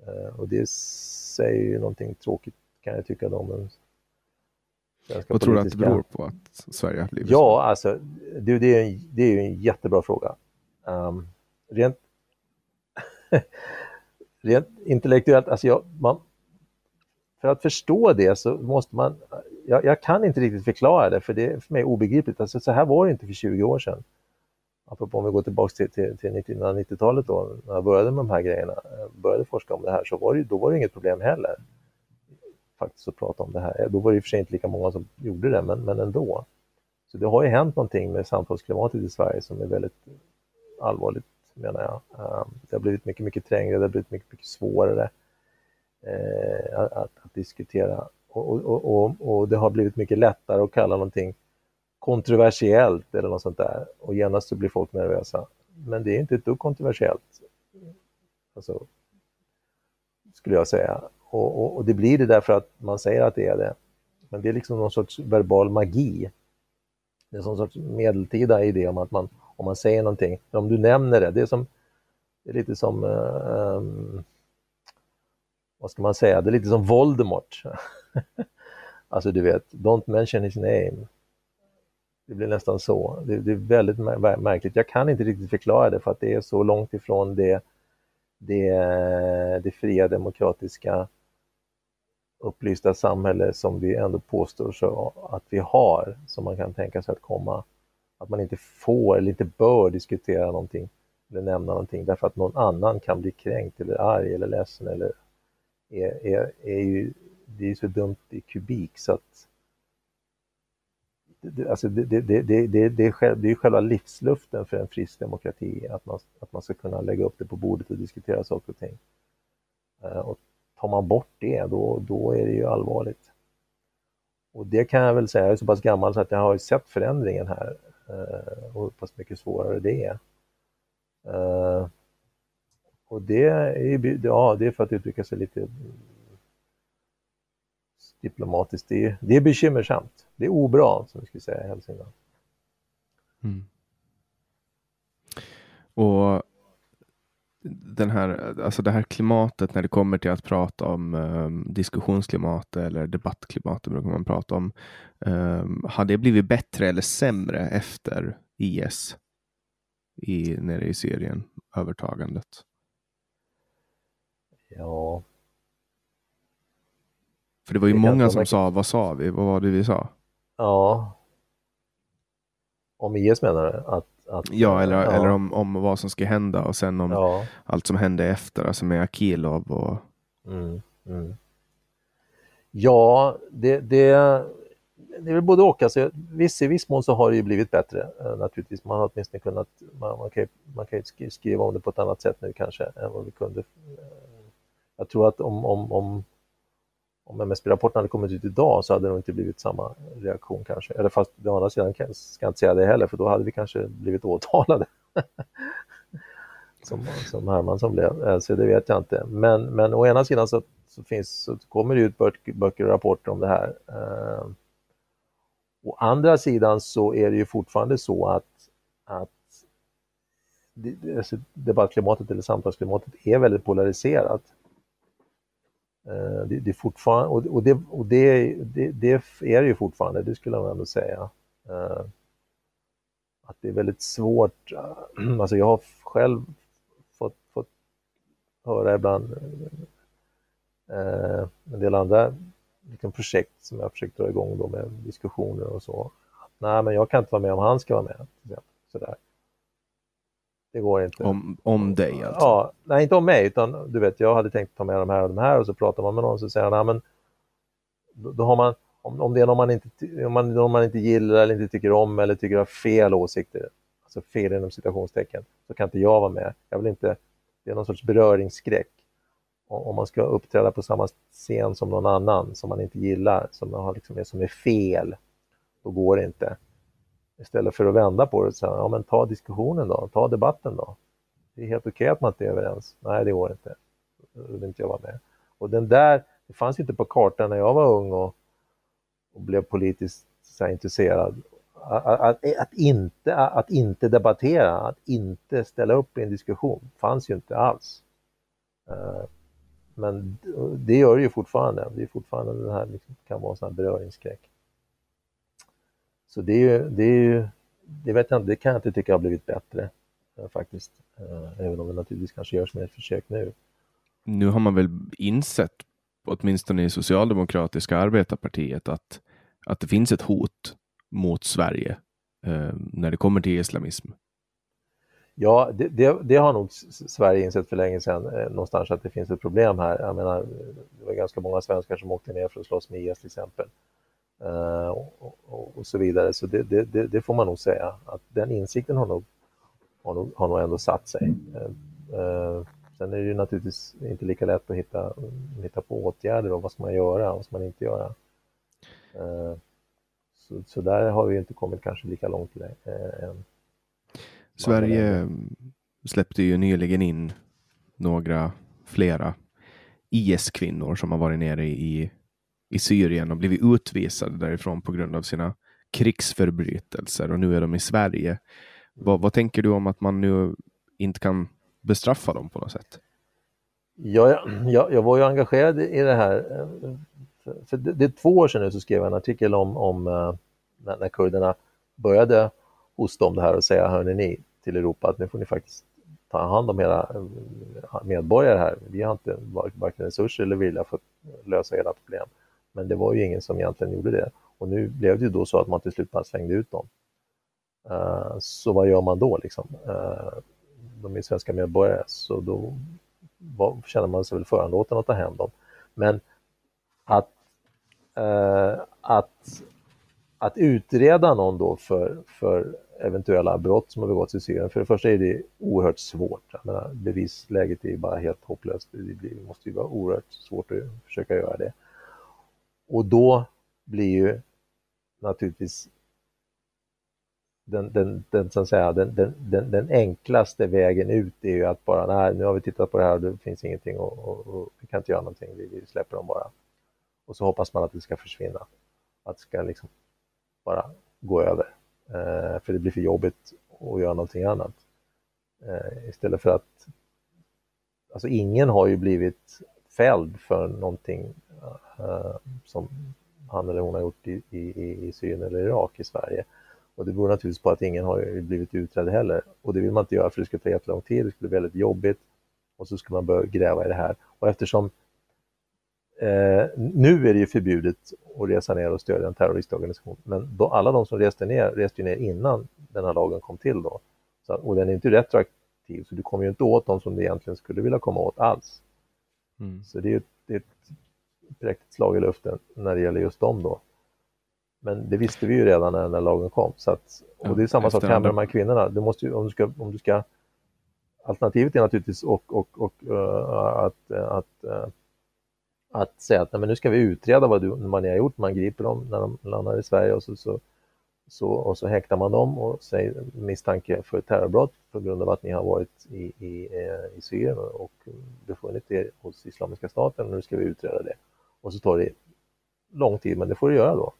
Eh, och det säger ju någonting tråkigt kan jag tycka den svenska Vad tror du att det beror på att Sverige har blivit Ja, så? alltså det, det, är en, det är ju en jättebra fråga. Um, rent, rent intellektuellt, alltså jag, man, för att förstå det så måste man, jag, jag, kan inte riktigt förklara det för det är för mig obegripligt. Alltså, så här var det inte för 20 år sedan. Apropå om vi går tillbaka till, till, till 1990-talet då, när jag började med de här grejerna, började forska om det här, så var det, då var det inget problem heller faktiskt att prata om det här. Då var det i och för sig inte lika många som gjorde det, men, men ändå. Så det har ju hänt någonting med samtalsklimatet i Sverige som är väldigt allvarligt, menar jag. Ehm, det har blivit mycket, mycket trängre, det har blivit mycket, mycket svårare eh, att, att, diskutera. Och, och, och, och, det har blivit mycket lättare att kalla någonting kontroversiellt eller något sånt där. Och genast så blir folk nervösa. Men det är inte ett dugg kontroversiellt. Alltså, skulle jag säga. Och, och, och, det blir det därför att man säger att det är det. Men det är liksom någon sorts verbal magi. Det är någon sorts medeltida idé om att man, om man säger någonting, om du nämner det, det är, som, det är lite som, um, vad ska man säga, det är lite som Voldemort. alltså du vet, don't mention his name. Det blir nästan så. Det, det är väldigt märkligt. Jag kan inte riktigt förklara det för att det är så långt ifrån det, det, det fria demokratiska upplysta samhälle som vi ändå påstår så att vi har, som man kan tänka sig att komma, att man inte får eller inte bör diskutera någonting eller nämna någonting därför att någon annan kan bli kränkt eller arg eller ledsen eller är, är, är ju, det är så dumt i kubik så att det, alltså det, det, det, det, det, det, är, det är själva livsluften för en frisk demokrati, att man, att man ska kunna lägga upp det på bordet och diskutera saker och ting. Eh, och tar man bort det, då, då är det ju allvarligt. Och det kan jag väl säga, jag är så pass gammal så att jag har sett förändringen här eh, och hur pass mycket svårare det är. Eh, och det är, ja, det är för att uttrycka sig lite diplomatiskt. Det är, det är bekymmersamt. Det är obra, som vi skulle säga i Hälsingland. Mm. Och den här, alltså det här klimatet när det kommer till att prata om um, diskussionsklimat eller debattklimat brukar man prata om. Um, har det blivit bättre eller sämre efter IS i, nere i Syrien, övertagandet? Ja. För det var ju det många som sa, vad sa vi? Vad var det vi sa? Ja. Om IS menar? Att att, ja, eller, ja. eller om, om vad som ska hända och sen om ja. allt som hände efter, alltså med Akilov och... Mm, mm. Ja, det, det, det är väl både och. Alltså, viss, I viss mån så har det ju blivit bättre eh, naturligtvis. Man har åtminstone kunnat, man, man, kan, man kan skriva om det på ett annat sätt nu kanske än vad vi kunde. Eh, jag tror att om, om, om om MSB-rapporten hade kommit ut idag så hade det nog inte blivit samma reaktion kanske. Eller fast å andra sidan ska jag inte säga det heller för då hade vi kanske blivit åtalade. som, som Hermansson blev, eh, så det vet jag inte. Men, men å ena sidan så, så, finns, så kommer det ut böcker och rapporter om det här. Eh, å andra sidan så är det ju fortfarande så att, att alltså debattklimatet eller samtalsklimatet är väldigt polariserat. Eh, det, det, är fortfarande, och, det, och det, det, det, är det ju fortfarande, det skulle jag ändå säga. Eh, att det är väldigt svårt, eh, alltså jag har själv fått, fått höra ibland en del andra liksom projekt som jag har försökt dra igång då med diskussioner och så. Nej, men jag kan inte vara med om han ska vara med. Sådär. Det går inte. Om, om dig alltså? Ja, nej inte om mig, utan du vet, jag hade tänkt ta med de här och de här och så pratar man med någon och så säger han, men då, då, har man, om, om det är någon man, inte, om, man, någon man inte gillar eller inte tycker om eller tycker har fel åsikter, alltså fel inom citationstecken, så kan inte jag vara med. Jag vill inte, det är någon sorts beröringsskräck. Om man ska uppträda på samma scen som någon annan som man inte gillar, som, har liksom, som är fel, då går det inte. Istället för att vända på det och säga, ja men ta diskussionen då, ta debatten då. Det är helt okej okay att man inte är överens. Nej, det går inte. Då vill inte jag vara med. Och den där, det fanns inte på kartan när jag var ung och, och blev politiskt så intresserad. Att, att, att, inte, att inte debattera, att inte ställa upp i en diskussion, fanns ju inte alls. Eh, men det gör det ju fortfarande. Det är fortfarande den här, liksom, kan vara en sån här beröringsskräck. Så det är ju, det är ju, det vet jag inte, det kan jag inte tycka har blivit bättre eh, faktiskt. Eh, även om det naturligtvis kanske görs mer försök nu. Nu har man väl insett, åtminstone i Socialdemokratiska arbetarpartiet, att, att det finns ett hot mot Sverige eh, när det kommer till islamism. Ja, det, det, det, har nog Sverige insett för länge sedan eh, någonstans att det finns ett problem här. Jag menar, det var ganska många svenskar som åkte ner för att slåss med IS till exempel. Eh, och, så vidare. Så det, det, det, får man nog säga, att den insikten har nog, har nog, har nog ändå satt sig. Eh, eh, sen är det ju naturligtvis inte lika lätt att hitta, hitta på åtgärder och vad ska man göra och vad ska man inte göra. Så, så där har vi inte kommit kanske lika långt än. Sverige släppte ju nyligen in några flera IS-kvinnor som har varit nere i i Syrien och blivit utvisade därifrån på grund av sina krigsförbrytelser och nu är de i Sverige. Vad, vad tänker du om att man nu inte kan bestraffa dem på något sätt? Ja, jag, jag var ju engagerad i det här. Eh, för det, det är två år sedan nu så skrev jag en artikel om, om eh, när, när kurderna började hosta om det här och säga, hörni ni, till Europa att nu får ni faktiskt ta hand om era eh, medborgare här. Vi har inte varken resurser eller vilja för att lösa era problem. Men det var ju ingen som egentligen gjorde det. Och nu blev det ju då så att man till slut bara slängde ut dem. Uh, så vad gör man då liksom? Uh, de är svenska medborgare, så då var, känner man sig väl föranlåten att ta hem dem. Men att, uh, att, att utreda någon då för, för eventuella brott som har begåtts i Syrien, för det första är det oerhört svårt. Jag menar, bevisläget är bara helt hopplöst. Det, det måste ju vara oerhört svårt att försöka göra det. Och då blir ju naturligtvis den, den, den, så att säga, den, den, den, den, enklaste vägen ut är ju att bara, nej, nu har vi tittat på det här och det finns ingenting och, och, och vi kan inte göra någonting, vi, vi, släpper dem bara. Och så hoppas man att det ska försvinna, att det ska liksom bara gå över. Eh, för det blir för jobbigt att göra någonting annat. Eh, istället för att, alltså ingen har ju blivit fälld för någonting uh, som han eller hon har gjort i, i, i Syrien eller Irak i Sverige. Och det beror naturligtvis på att ingen har blivit utredd heller. Och det vill man inte göra för det skulle ta jättelång tid, det skulle bli väldigt jobbigt och så skulle man börja gräva i det här. Och eftersom eh, nu är det ju förbjudet att resa ner och stödja en terroristorganisation, men då, alla de som reste ner reste ju ner innan den här lagen kom till då. Så, och den är inte retroaktiv, så du kommer ju inte åt de som du egentligen skulle vilja komma åt alls. Mm. Så det är, det är ett präktigt slag i luften när det gäller just dem då. Men det visste vi ju redan när den här lagen kom. Så att, och det är samma sak här med de här kvinnorna. Du måste om, du ska, om du ska Alternativet är naturligtvis och, och, och, uh, att, att, uh, att säga att nej, men nu ska vi utreda vad, du, ni har gjort. Man griper dem när de landar i Sverige och så, så, så, och så häktar man dem och säger misstanke för terrorbrott på grund av att ni har varit i, i, eh, i Syrien och befunnit er hos Islamiska staten och nu ska vi utreda det. Och så tar det lång tid, men det får du göra då.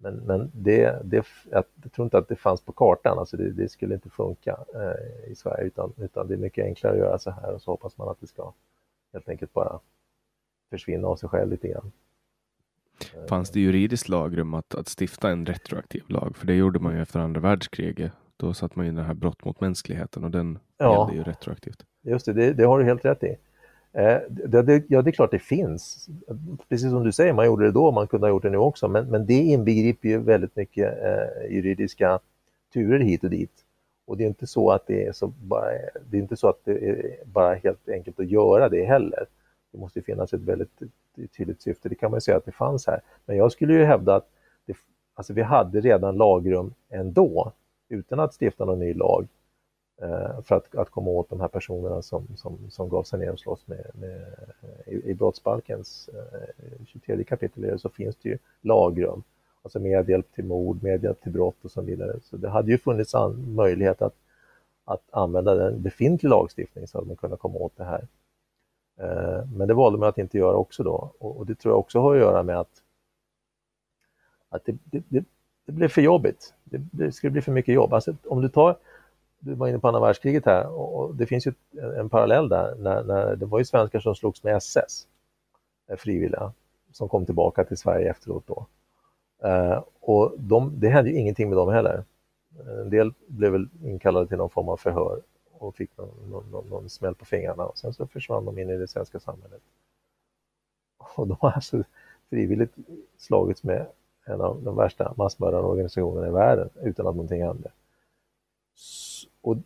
Men, men det, det, jag tror inte att det fanns på kartan, alltså det, det skulle inte funka eh, i Sverige utan, utan det är mycket enklare att göra så här och så hoppas man att det ska helt enkelt bara försvinna av sig själv lite grann. Fanns det juridiskt lagrum att, att stifta en retroaktiv lag? För det gjorde man ju efter andra världskriget. Då satt man ju den här brott mot mänskligheten och den ja, gällde ju retroaktivt. Just det, det, det har du helt rätt i. Eh, det, det, ja, det är klart det finns. Precis som du säger, man gjorde det då, man kunde ha gjort det nu också, men, men det inbegriper ju väldigt mycket eh, juridiska turer hit och dit. Och det är inte så att det är så bara, det är inte så att det är bara helt enkelt att göra det heller. Det måste finnas ett väldigt tydligt syfte, det kan man ju säga att det fanns här. Men jag skulle ju hävda att det, alltså vi hade redan lagrum ändå, utan att stifta någon ny lag, eh, för att, att komma åt de här personerna som, som, som gav sig ner och slåss med, med i, i brottsbalkens eh, 23 kapitel så finns det ju lagrum alltså medhjälp till mord, medhjälp till brott och så vidare. Så det hade ju funnits möjlighet att, att använda den befintliga lagstiftningen så att man kunde komma åt det här. Eh, men det valde man att inte göra också då och det tror jag också har att göra med att, att det, det, det, det blev för jobbigt. Det, det skulle bli för mycket jobb. Alltså, om du tar, du var inne på andra världskriget här och det finns ju en parallell där när, när det var ju svenskar som slogs med SS, eh, frivilliga, som kom tillbaka till Sverige efteråt då. Eh, och de, det hände ju ingenting med dem heller. En del blev väl inkallade till någon form av förhör och fick någon, någon, någon smäll på fingrarna och sen så försvann de in i det svenska samhället. Och de har alltså frivilligt slagits med en av de värsta massmördarorganisationerna i världen utan att någonting hände. Och,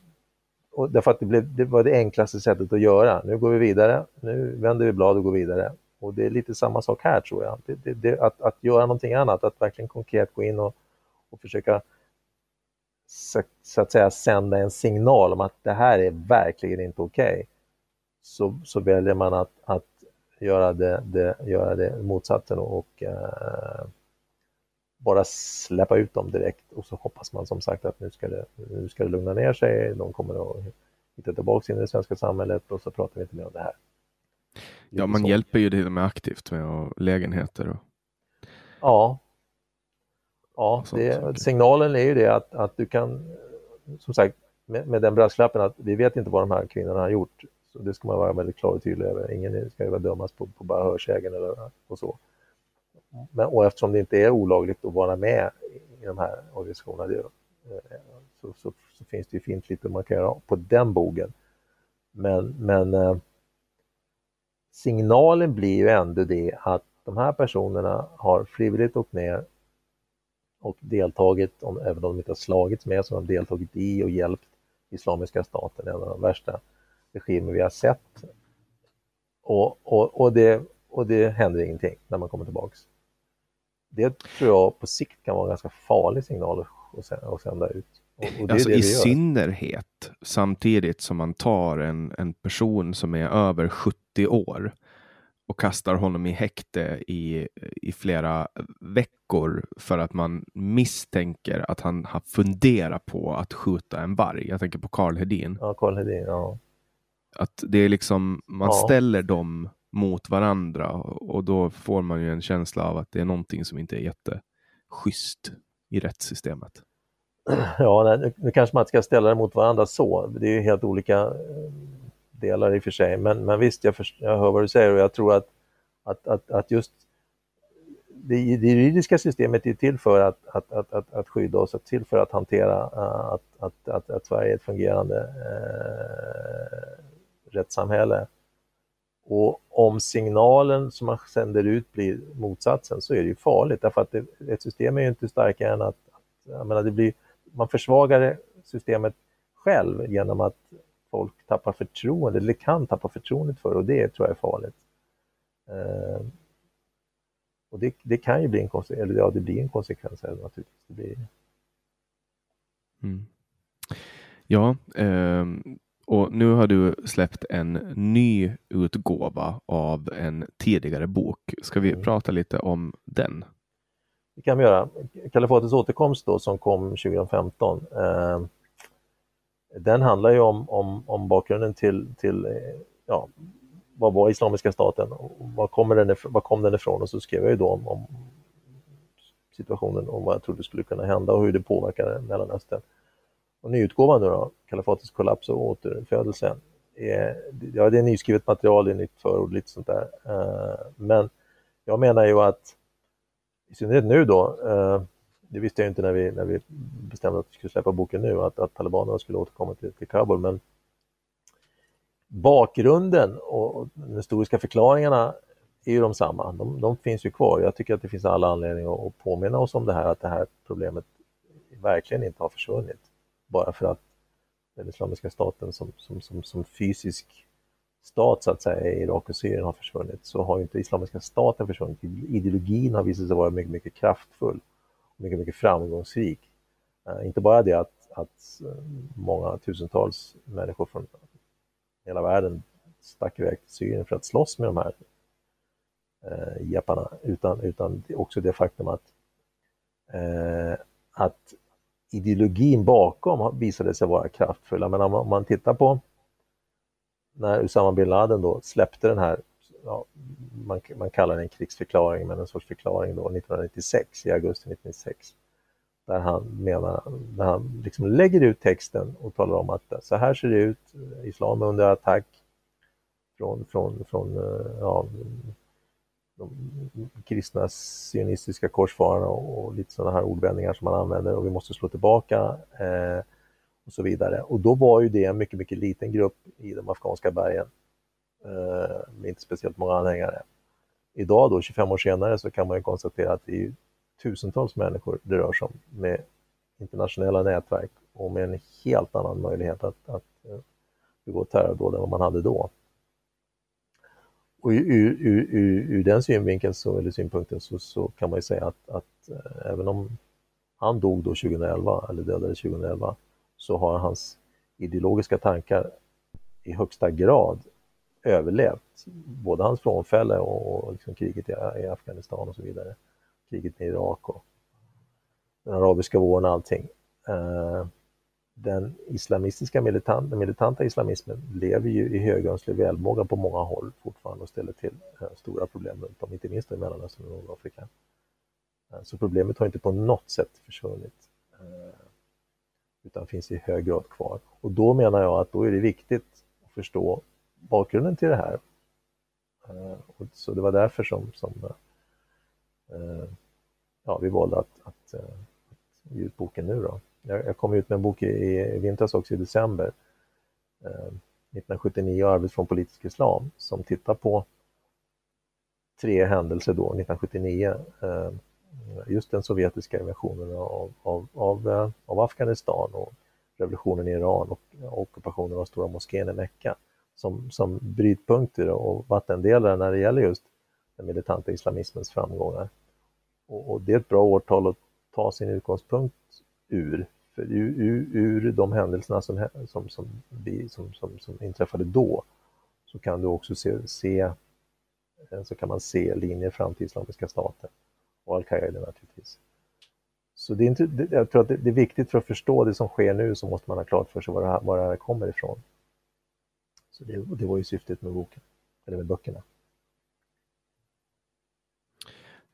och därför att det, blev, det var det enklaste sättet att göra. Nu går vi vidare, nu vänder vi blad och går vidare. Och det är lite samma sak här tror jag. Det, det, det, att, att göra någonting annat, att verkligen konkret gå in och, och försöka så, så, att säga sända en signal om att det här är verkligen inte okej. Okay. Så, så väljer man att, att göra, det, det, göra det motsatsen och eh, bara släppa ut dem direkt och så hoppas man som sagt att nu ska det, nu ska det lugna ner sig, de kommer att hitta tillbaka in i det svenska samhället och så pratar vi inte mer om det här. Ja, man hjälper ju till och med aktivt med lägenheter. Och... Ja, ja det, signalen är ju det att, att du kan, som sagt, med, med den brasklappen att vi vet inte vad de här kvinnorna har gjort. Så det ska man vara väldigt klar och tydlig över. Ingen ska ju dömas på, på bara hörsägen eller och så. Men, och eftersom det inte är olagligt att vara med i de här organisationerna det, så, så, så, finns det ju fint lite man kan göra på den bogen. Men, men eh, signalen blir ju ändå det att de här personerna har frivilligt åkt ner och deltagit, om, även om de inte har slagits med, så har de deltagit i och hjälpt Islamiska staten, en av de värsta regimer vi har sett. Och, och, och, det, och det händer ingenting när man kommer tillbaks. Det tror jag på sikt kan vara en ganska farlig signal att sända ut. Och, alltså I synnerhet samtidigt som man tar en, en person som är över 70 år och kastar honom i häkte i, i flera veckor för att man misstänker att han har funderat på att skjuta en varg. Jag tänker på Karl Hedin. Ja, Karl Hedin, ja. Att det är liksom, man ja. ställer dem mot varandra och då får man ju en känsla av att det är någonting som inte är jätteschysst i rättssystemet. Ja, nu, nu kanske man inte ska ställa det mot varandra så. Det är ju helt olika eh, delar i och för sig. Men, men visst, jag, för, jag hör vad du säger och jag tror att, att, att, att just det, det juridiska systemet är till för att, att, att, att, att skydda oss, att till för att hantera eh, att, att, att, att Sverige är ett fungerande eh, rättssamhälle. Och om signalen som man sänder ut blir motsatsen så är det ju farligt därför att det, ett system är ju inte starkare än att, att jag menar, det blir man försvagar systemet själv genom att folk tappar förtroende, eller kan tappa förtroendet för och det tror jag är farligt. Eh, och det, det, kan ju bli en konsekvens, eller ja, det blir en konsekvens här naturligtvis. Det blir... Mm. Ja, eh, och nu har du släppt en ny utgåva av en tidigare bok. Ska vi mm. prata lite om den? Det kan vi göra. Kalifatets återkomst då som kom 2015 eh, den handlar ju om, om, om bakgrunden till, till eh, ja, vad var Islamiska staten var, kommer den, var kom den ifrån och så skrev jag ju då om, om situationen och vad jag trodde skulle kunna hända och hur det påverkade Mellanöstern. Och nyutgåvan nu då, Kalifatets kollaps och återfödelse, eh, är, ja, det är nyskrivet material, det är nytt förord, lite sånt där. Eh, men jag menar ju att i synnerhet nu då, eh, det visste jag inte när vi, när vi bestämde att vi skulle släppa boken nu, att, att talibanerna skulle återkomma till, till Kabul, men bakgrunden och de historiska förklaringarna är ju de samma. De, de, finns ju kvar. Jag tycker att det finns alla anledning att, påminna oss om det här, att det här problemet verkligen inte har försvunnit bara för att den Islamiska staten som, som, som, som fysisk stat så att säga i Irak och Syrien har försvunnit så har inte Islamiska staten försvunnit. Ideologin har visat sig vara mycket, mycket kraftfull mycket, mycket framgångsrik. Eh, inte bara det att, att eh, många tusentals människor från hela världen stack iväg till Syrien för att slåss med de här eh, jeparna, utan, utan också det faktum att, eh, att ideologin bakom visade sig vara kraftfull. Men om man tittar på när Usama bin Laden då släppte den här, ja, man, man kallar det en krigsförklaring, men en sorts förklaring då 1996, i augusti 1996, där han menar, där han liksom lägger ut texten och talar om att så här ser det ut, islam är under attack från, från, från eh, ja, de kristna sionistiska korsfararna och, och lite sådana här ordvändningar som man använder och vi måste slå tillbaka eh, och så vidare. Och då var ju det en mycket, mycket liten grupp i de afghanska bergen Eh, med inte speciellt många anhängare. Idag då, 25 år senare, så kan man ju konstatera att det är tusentals människor det rör sig om med internationella nätverk och med en helt annan möjlighet att, att eh, begå terrordåd än vad man hade då. Och ur, ur, ur, ur, den synvinkeln så, eller synpunkten så, så kan man ju säga att, att eh, även om han dog då 2011, eller dödades 2011, så har hans ideologiska tankar i högsta grad överlevt både hans frånfälle och, och liksom kriget i, i, Afghanistan och så vidare. Kriget med Irak och den arabiska våren och allting. Eh, den islamistiska militant, den militanta islamismen lever ju i högönsklig välmåga på många håll fortfarande och ställer till eh, stora problem runt om, inte minst i Mellanöstern och Nordafrika. Eh, så problemet har inte på något sätt försvunnit eh, utan finns i hög grad kvar. Och då menar jag att då är det viktigt att förstå bakgrunden till det här. Eh, så det var därför som, som eh, ja, vi valde att, att, att ge ut boken nu. Då. Jag, jag kom ut med en bok i, i vintras också i december. 1979, Arvet från politisk islam, som tittar på tre händelser då, 1979. Just den sovjetiska invasionen av, av, av, av, Afghanistan och revolutionen i Iran och ockupationen av Stora moskén i Mecka som, som brytpunkter och vattendelare när det gäller just den militanta islamismens framgångar. Och, och det är ett bra årtal att ta sin utgångspunkt ur. För ur, ur, ur de händelserna som, som, som, som, som, som inträffade då så kan du också se, se eh, så kan man se linjer fram till Islamiska staten och al-Qaida naturligtvis. Så det är inte, jag tror att det, är viktigt för att förstå det som sker nu så måste man ha klart för sig var det här, var det här kommer ifrån. Det, det var ju syftet med boken, eller med böckerna.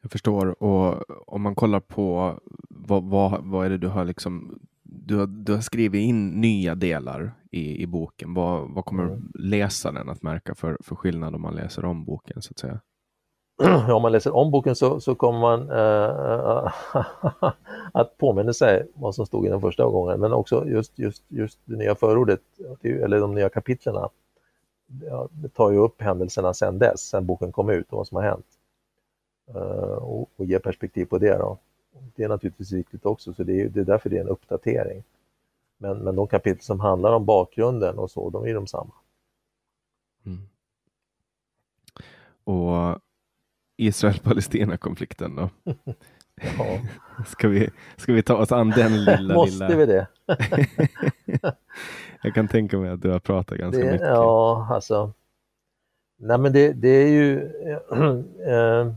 Jag förstår och om man kollar på vad, vad, vad är det du har liksom du har, du har skrivit in nya delar i, i boken. Vad, vad kommer mm. läsaren att märka för, för skillnad om man läser om boken så att säga? Ja, om man läser om boken så, så kommer man äh, att påminna sig vad som stod i den första gången, men också just, just, just det nya förordet, eller de nya kapitlerna. Ja, det tar ju upp händelserna sedan dess, sedan boken kom ut och vad som har hänt. Uh, och, och ger perspektiv på det. Då det är naturligtvis viktigt också, så det är, det är därför det är en uppdatering. Men, men de kapitel som handlar om bakgrunden och så, de är de samma. Mm. Och Israel-Palestina-konflikten då? ja. ska, vi, ska vi ta oss an den lilla... Måste lilla... vi det? Jag kan tänka mig att du har pratat ganska det, mycket. Ja, alltså. Nej men det, det är ju... Äh,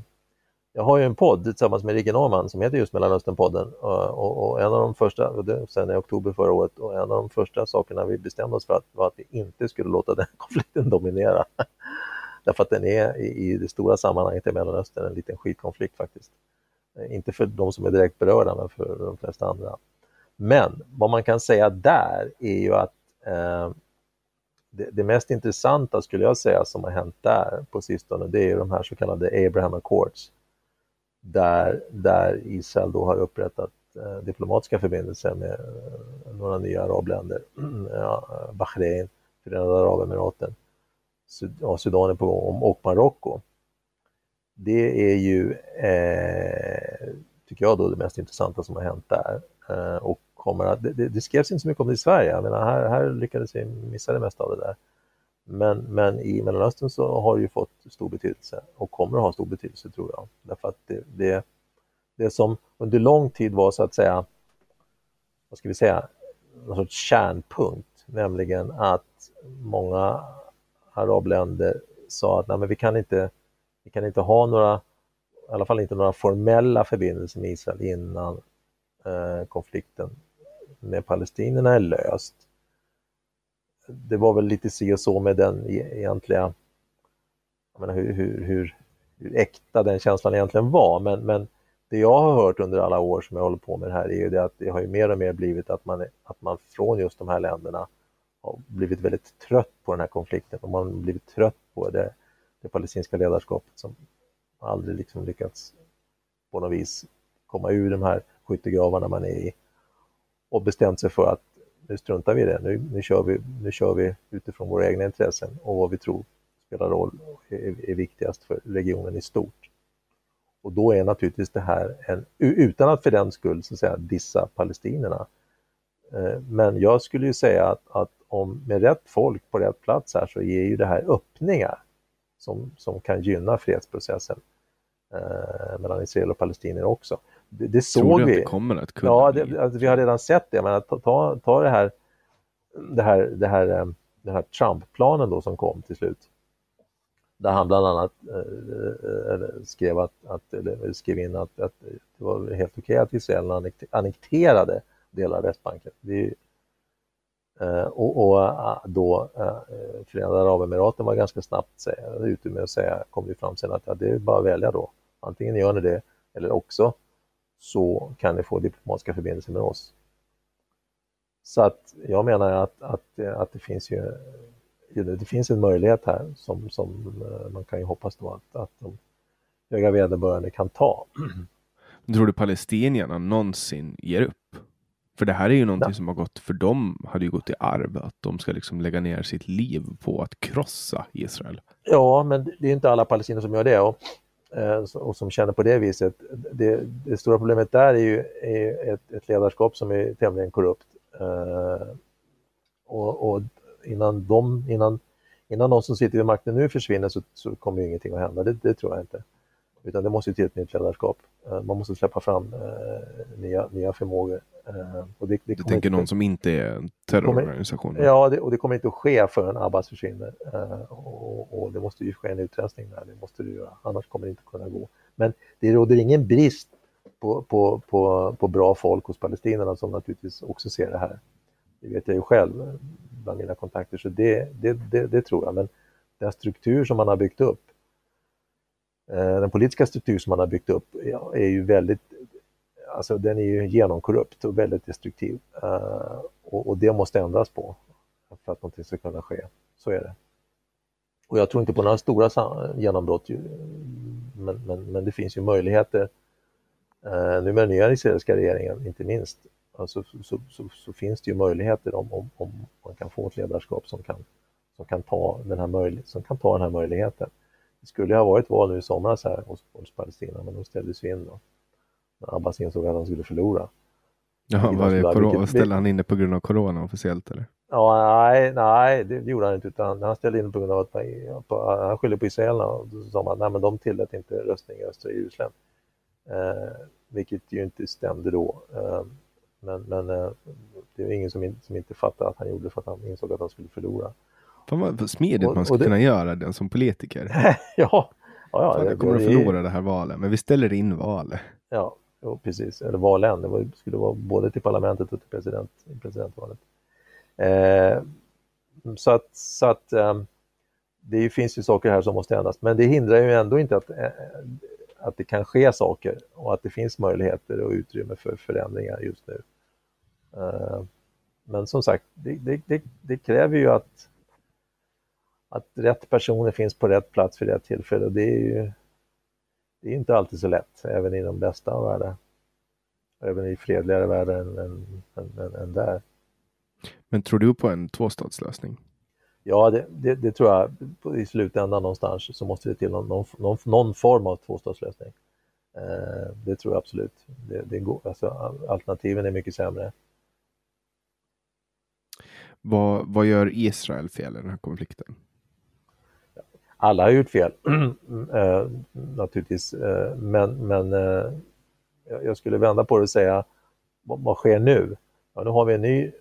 jag har ju en podd tillsammans med Rikke Norman som heter just Mellanösternpodden och, och, och, en av de första, sen i oktober förra året, och en av de första sakerna vi bestämde oss för att, var att vi inte skulle låta den konflikten dominera. Därför att den är i, i det stora sammanhanget i Mellanöstern en liten skitkonflikt faktiskt. Eh, inte för de som är direkt berörda, men för de flesta andra. Men vad man kan säga där är ju att eh, det, det, mest intressanta skulle jag säga som har hänt där på sistone, det är de här så kallade Abraham Accords där, där Israel då har upprättat eh, diplomatiska förbindelser med eh, några nya arabländer, eh, Bahrain, Förenade Arabemiraten, Sud Sudan är på gång och Marocko. Det är ju, eh, tycker jag, då det mest intressanta som har hänt där. Eh, och, kommer att, det, det skrevs inte så mycket om det i Sverige, jag menar, här, här lyckades vi missa det mesta av det där. Men, men i Mellanöstern så har det ju fått stor betydelse och kommer att ha stor betydelse tror jag. Därför att det, det, det som under lång tid var så att säga, vad ska vi säga, någon sorts kärnpunkt, nämligen att många arabländer sa att nej, men vi, kan inte, vi kan inte ha några, i alla fall inte några formella förbindelser med Israel innan eh, konflikten med palestinierna är löst. Det var väl lite si och så med den e-, egentliga, jag menar hur, hur, hur, hur äkta den känslan egentligen var, men, men det jag har hört under alla år som jag håller på med det här är ju det att det har ju mer och mer blivit att man, att man från just de här länderna har blivit väldigt trött på den här konflikten och man har blivit trött på det, det palestinska ledarskapet som aldrig liksom lyckats på något vis komma ur de här skyttegravarna man är i och bestämt sig för att nu struntar vi i det, nu, nu, kör vi, nu kör vi utifrån våra egna intressen och vad vi tror spelar roll och är, är viktigast för regionen i stort. Och då är naturligtvis det här, en, utan att för den skull så att säga, dissa palestinierna, eh, men jag skulle ju säga att, att om med rätt folk på rätt plats här så ger ju det här öppningar som, som kan gynna fredsprocessen eh, mellan Israel och palestinier också. Det, det såg Tror du vi. att det kommer att kunna Ja, det, alltså, vi har redan sett det. Men ta, ta, ta det här, det här, det här, eh, den här Trump-planen då som kom till slut. Där han bland annat eh, eh skrev, att, att, eller skrev in att, att det var helt okej att Israel annekterade delar av Västbanken. Det är eh, Eh, och, och eh, då eh, Förenade Arabemiraten var ganska snabbt ute med att säga, kom vi fram sen att ja, det är bara att välja då. Antingen gör ni det eller också så kan ni få diplomatiska förbindelser med oss. Så att jag menar att, att, eh, att det finns ju det finns en möjlighet här som, som man kan ju hoppas då att, att de höga vederbörande kan ta. Tror du palestinierna någonsin ger upp? För det här är ju någonting Nej. som har gått, för dem hade ju gått i arv, att de ska liksom lägga ner sitt liv på att krossa Israel. Ja, men det är inte alla palestinier som gör det och, eh, och som känner på det viset. Det, det stora problemet där är ju är ett, ett ledarskap som är tämligen korrupt. Eh, och, och innan, de, innan, innan de som sitter vid makten nu försvinner så, så kommer ingenting att hända, det, det, tror jag inte. Utan det måste till ett nytt ledarskap. Eh, man måste släppa fram eh, nya, nya förmågor. Eh, och det, det Du tänker inte, någon som inte är en terrororganisation? Ja, det, och det kommer inte att ske förrän Abbas försvinner. Eh, och, och, det måste ju ske en utrensning där, det måste det göra. Annars kommer det inte kunna gå. Men det råder ingen brist på, på, på, på bra folk hos palestinierna som naturligtvis också ser det här. Det vet jag ju själv bland mina kontakter, så det, det, det, det tror jag. Men den struktur som man har byggt upp, eh, den politiska struktur som man har byggt upp är ju väldigt, alltså den är ju genomkorrupt och väldigt destruktiv. Uh, och, och det måste ändras på för att någonting ska kunna ske. Så är det. Och jag tror inte på några stora genombrott, men, men, men det finns ju möjligheter. Uh, nu med den nya israeliska regeringen, inte minst, alltså, så, så, så, finns det ju möjligheter om, om, om, man kan få ett ledarskap som kan, som kan, ta, den här möjlig, som kan ta den här möjligheten. Det skulle ha varit val nu i somras här hos, hos Palestina, men de ställdes ju in då. Abbas insåg att han skulle förlora. Ja, var det Vilket- corona, ställde han in det på grund av corona officiellt eller? Ja, nej, nej, det gjorde han inte, utan han ställde in på grund av att man- på, han skyllde på israelerna och då sa man, nej men de tillät inte röstning i östra Jerusalem. Eh, vilket ju inte stämde då. Eh, men men eh, det är ingen som, in, som inte fattade att han gjorde för att han insåg att han skulle förlora. Fan vad smidigt Och- man ska det- kunna göra den som politiker. ja, ja, ja, Fan, jag kommer att förlora det här valet, men vi ställer in valet. Ja, jo, precis. Eller valen. Det var, skulle vara både till parlamentet och till president, presidentvalet. Eh, så att, så att eh, det finns ju saker här som måste ändras. Men det hindrar ju ändå inte att, eh, att det kan ske saker och att det finns möjligheter och utrymme för förändringar just nu. Eh, men som sagt, det, det, det, det kräver ju att, att rätt personer finns på rätt plats vid rätt tillfälle. Och det är ju det är inte alltid så lätt, även i de bästa av världar. Även i fredligare världar än, än, än, än, där. Men tror du på en tvåstatslösning? Ja, det, det, det tror jag i slutändan någonstans så måste det till någon, någon, någon, någon form av tvåstatslösning. Eh, det tror jag absolut. Det, det går, alltså, alternativen är mycket sämre. Vad, vad gör Israel fel i den här konflikten? Alla har gjort fel, eh, naturligtvis. Eh, men men eh, jag skulle vända på det och säga, vad, vad sker nu? Ja, nu har vi en ny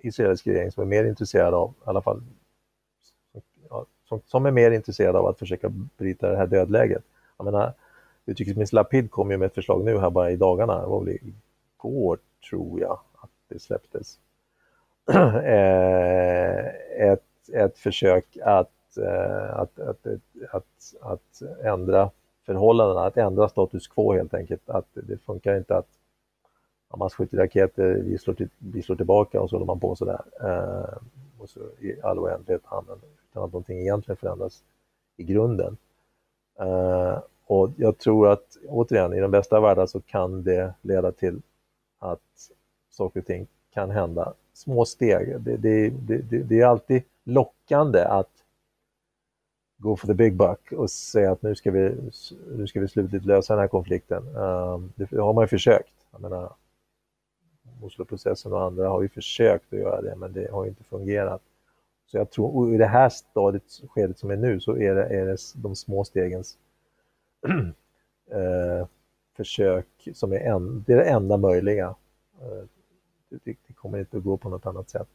israelisk regering som är mer intresserad av, i alla fall, ja, som, som, är mer intresserad av att försöka bryta det här dödläget. Jag menar, utrikesminister Lapid kom ju med ett förslag nu här bara i dagarna, det var väl igår tror jag att det släpptes. Eh, ett, ett försök att Eh, att, att, att, att ändra förhållandena, att ändra status quo helt enkelt. Att det funkar inte att man skjuter raketer, vi slår, till, vi slår tillbaka och så håller man på sådär. Eh, och så i all oändlighet utan att någonting egentligen förändras i grunden. Eh, och jag tror att, återigen, i den bästa världen så kan det leda till att saker och ting kan hända. Små steg. Det, det, det, det är alltid lockande att go for the big buck och säga att nu ska vi, nu ska vi slutligt lösa den här konflikten. Ehm, det har man ju försökt. Jag menar, Osloprocessen och andra har ju försökt att göra det, men det har inte fungerat. Så jag tror, i det här stadiet, skedet som är nu, så är det, är det de små stegens eh, försök som är, en, det är det enda möjliga. Eh, det, det, kommer inte att gå på något annat sätt.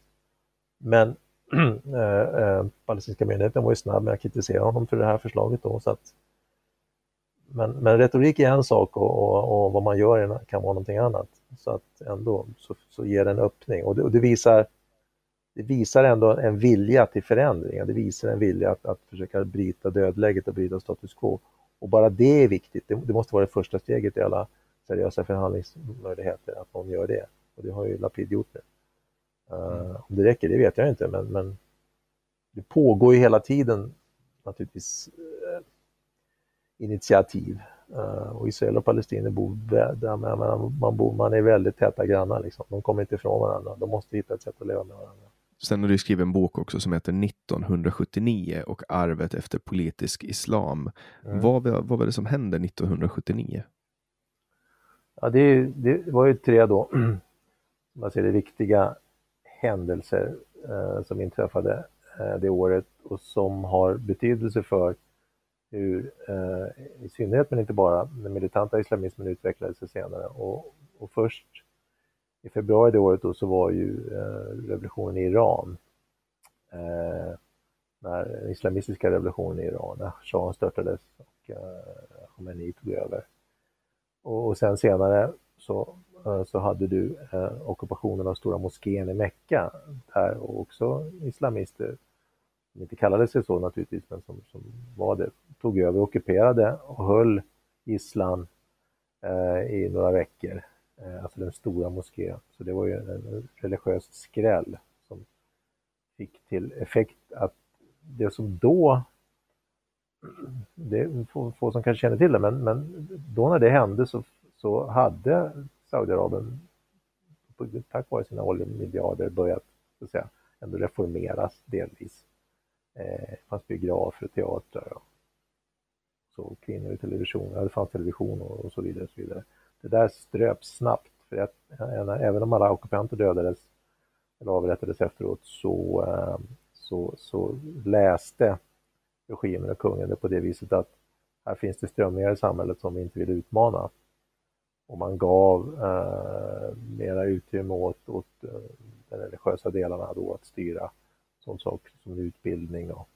Men Eh, eh, palestinska myndigheten var ju snabb med att kritisera honom för det här förslaget. Då, så att, men, men retorik är en sak och, och, och, vad man gör kan vara någonting annat. Så att ändå så, så ger det en öppning och det, och det, visar, det visar ändå en vilja till förändring. Det visar en vilja att, att försöka bryta dödläget och bryta status quo. Och bara det är viktigt. Det, det måste vara det första steget i alla seriösa förhandlingsmöjligheter, att någon gör det. Och det har ju Lapid gjort nu. Uh, om det räcker, det vet jag inte, men, men det pågår ju hela tiden naturligtvis uh, initiativ. Uh, och Israel och Palestina bor, där man, bor, man är väldigt täta grannar. Liksom. De kommer inte ifrån varandra, de måste hitta ett sätt att leva med varandra. Sen har du skrivit en bok också som heter 1979 och arvet efter politisk islam. Mm. Vad, vad var det som hände 1979? Ja, det, det var ju tre då, man ser det viktiga händelser eh, som inträffade eh, det året och som har betydelse för hur, eh, i synnerhet men inte bara, den militanta islamismen utvecklade sig senare. Och, och först i februari det året då så var ju eh, revolutionen i Iran, eh, när den islamistiska revolutionen i Iran, när shahen störtades och eh, Khomeini tog över. Och, och sen senare så Eh, så hade du eh, ockupationen av Stora moskén i Mecka, där också islamister, som inte kallade sig så naturligtvis, men som, som var det, tog över, ockuperade och höll gisslan eh, i några veckor, eh, alltså den stora moskén. Så det var ju en religiös skräll som fick till effekt att det som då det är få, få som kanske känner till det, men, men då när det hände så, så hade Saudiarabien tack vare sina oljemiljarder börjat så att säga, ändå reformeras delvis. Eh, det fanns biografer, teatrar och så kvinnor i television, ja, det fanns television och, och, så vidare. Och så vidare. Det där ströps snabbt, för att eh, även om alla ockupanter dödades eller avrättades efteråt så, eh, så, så läste regimen och kungen det på det viset att här finns det strömningar i samhället som vi inte vill utmana och man gav eh, mera utrymme åt, åt eh, de religiösa delarna då att styra som sak som utbildning och,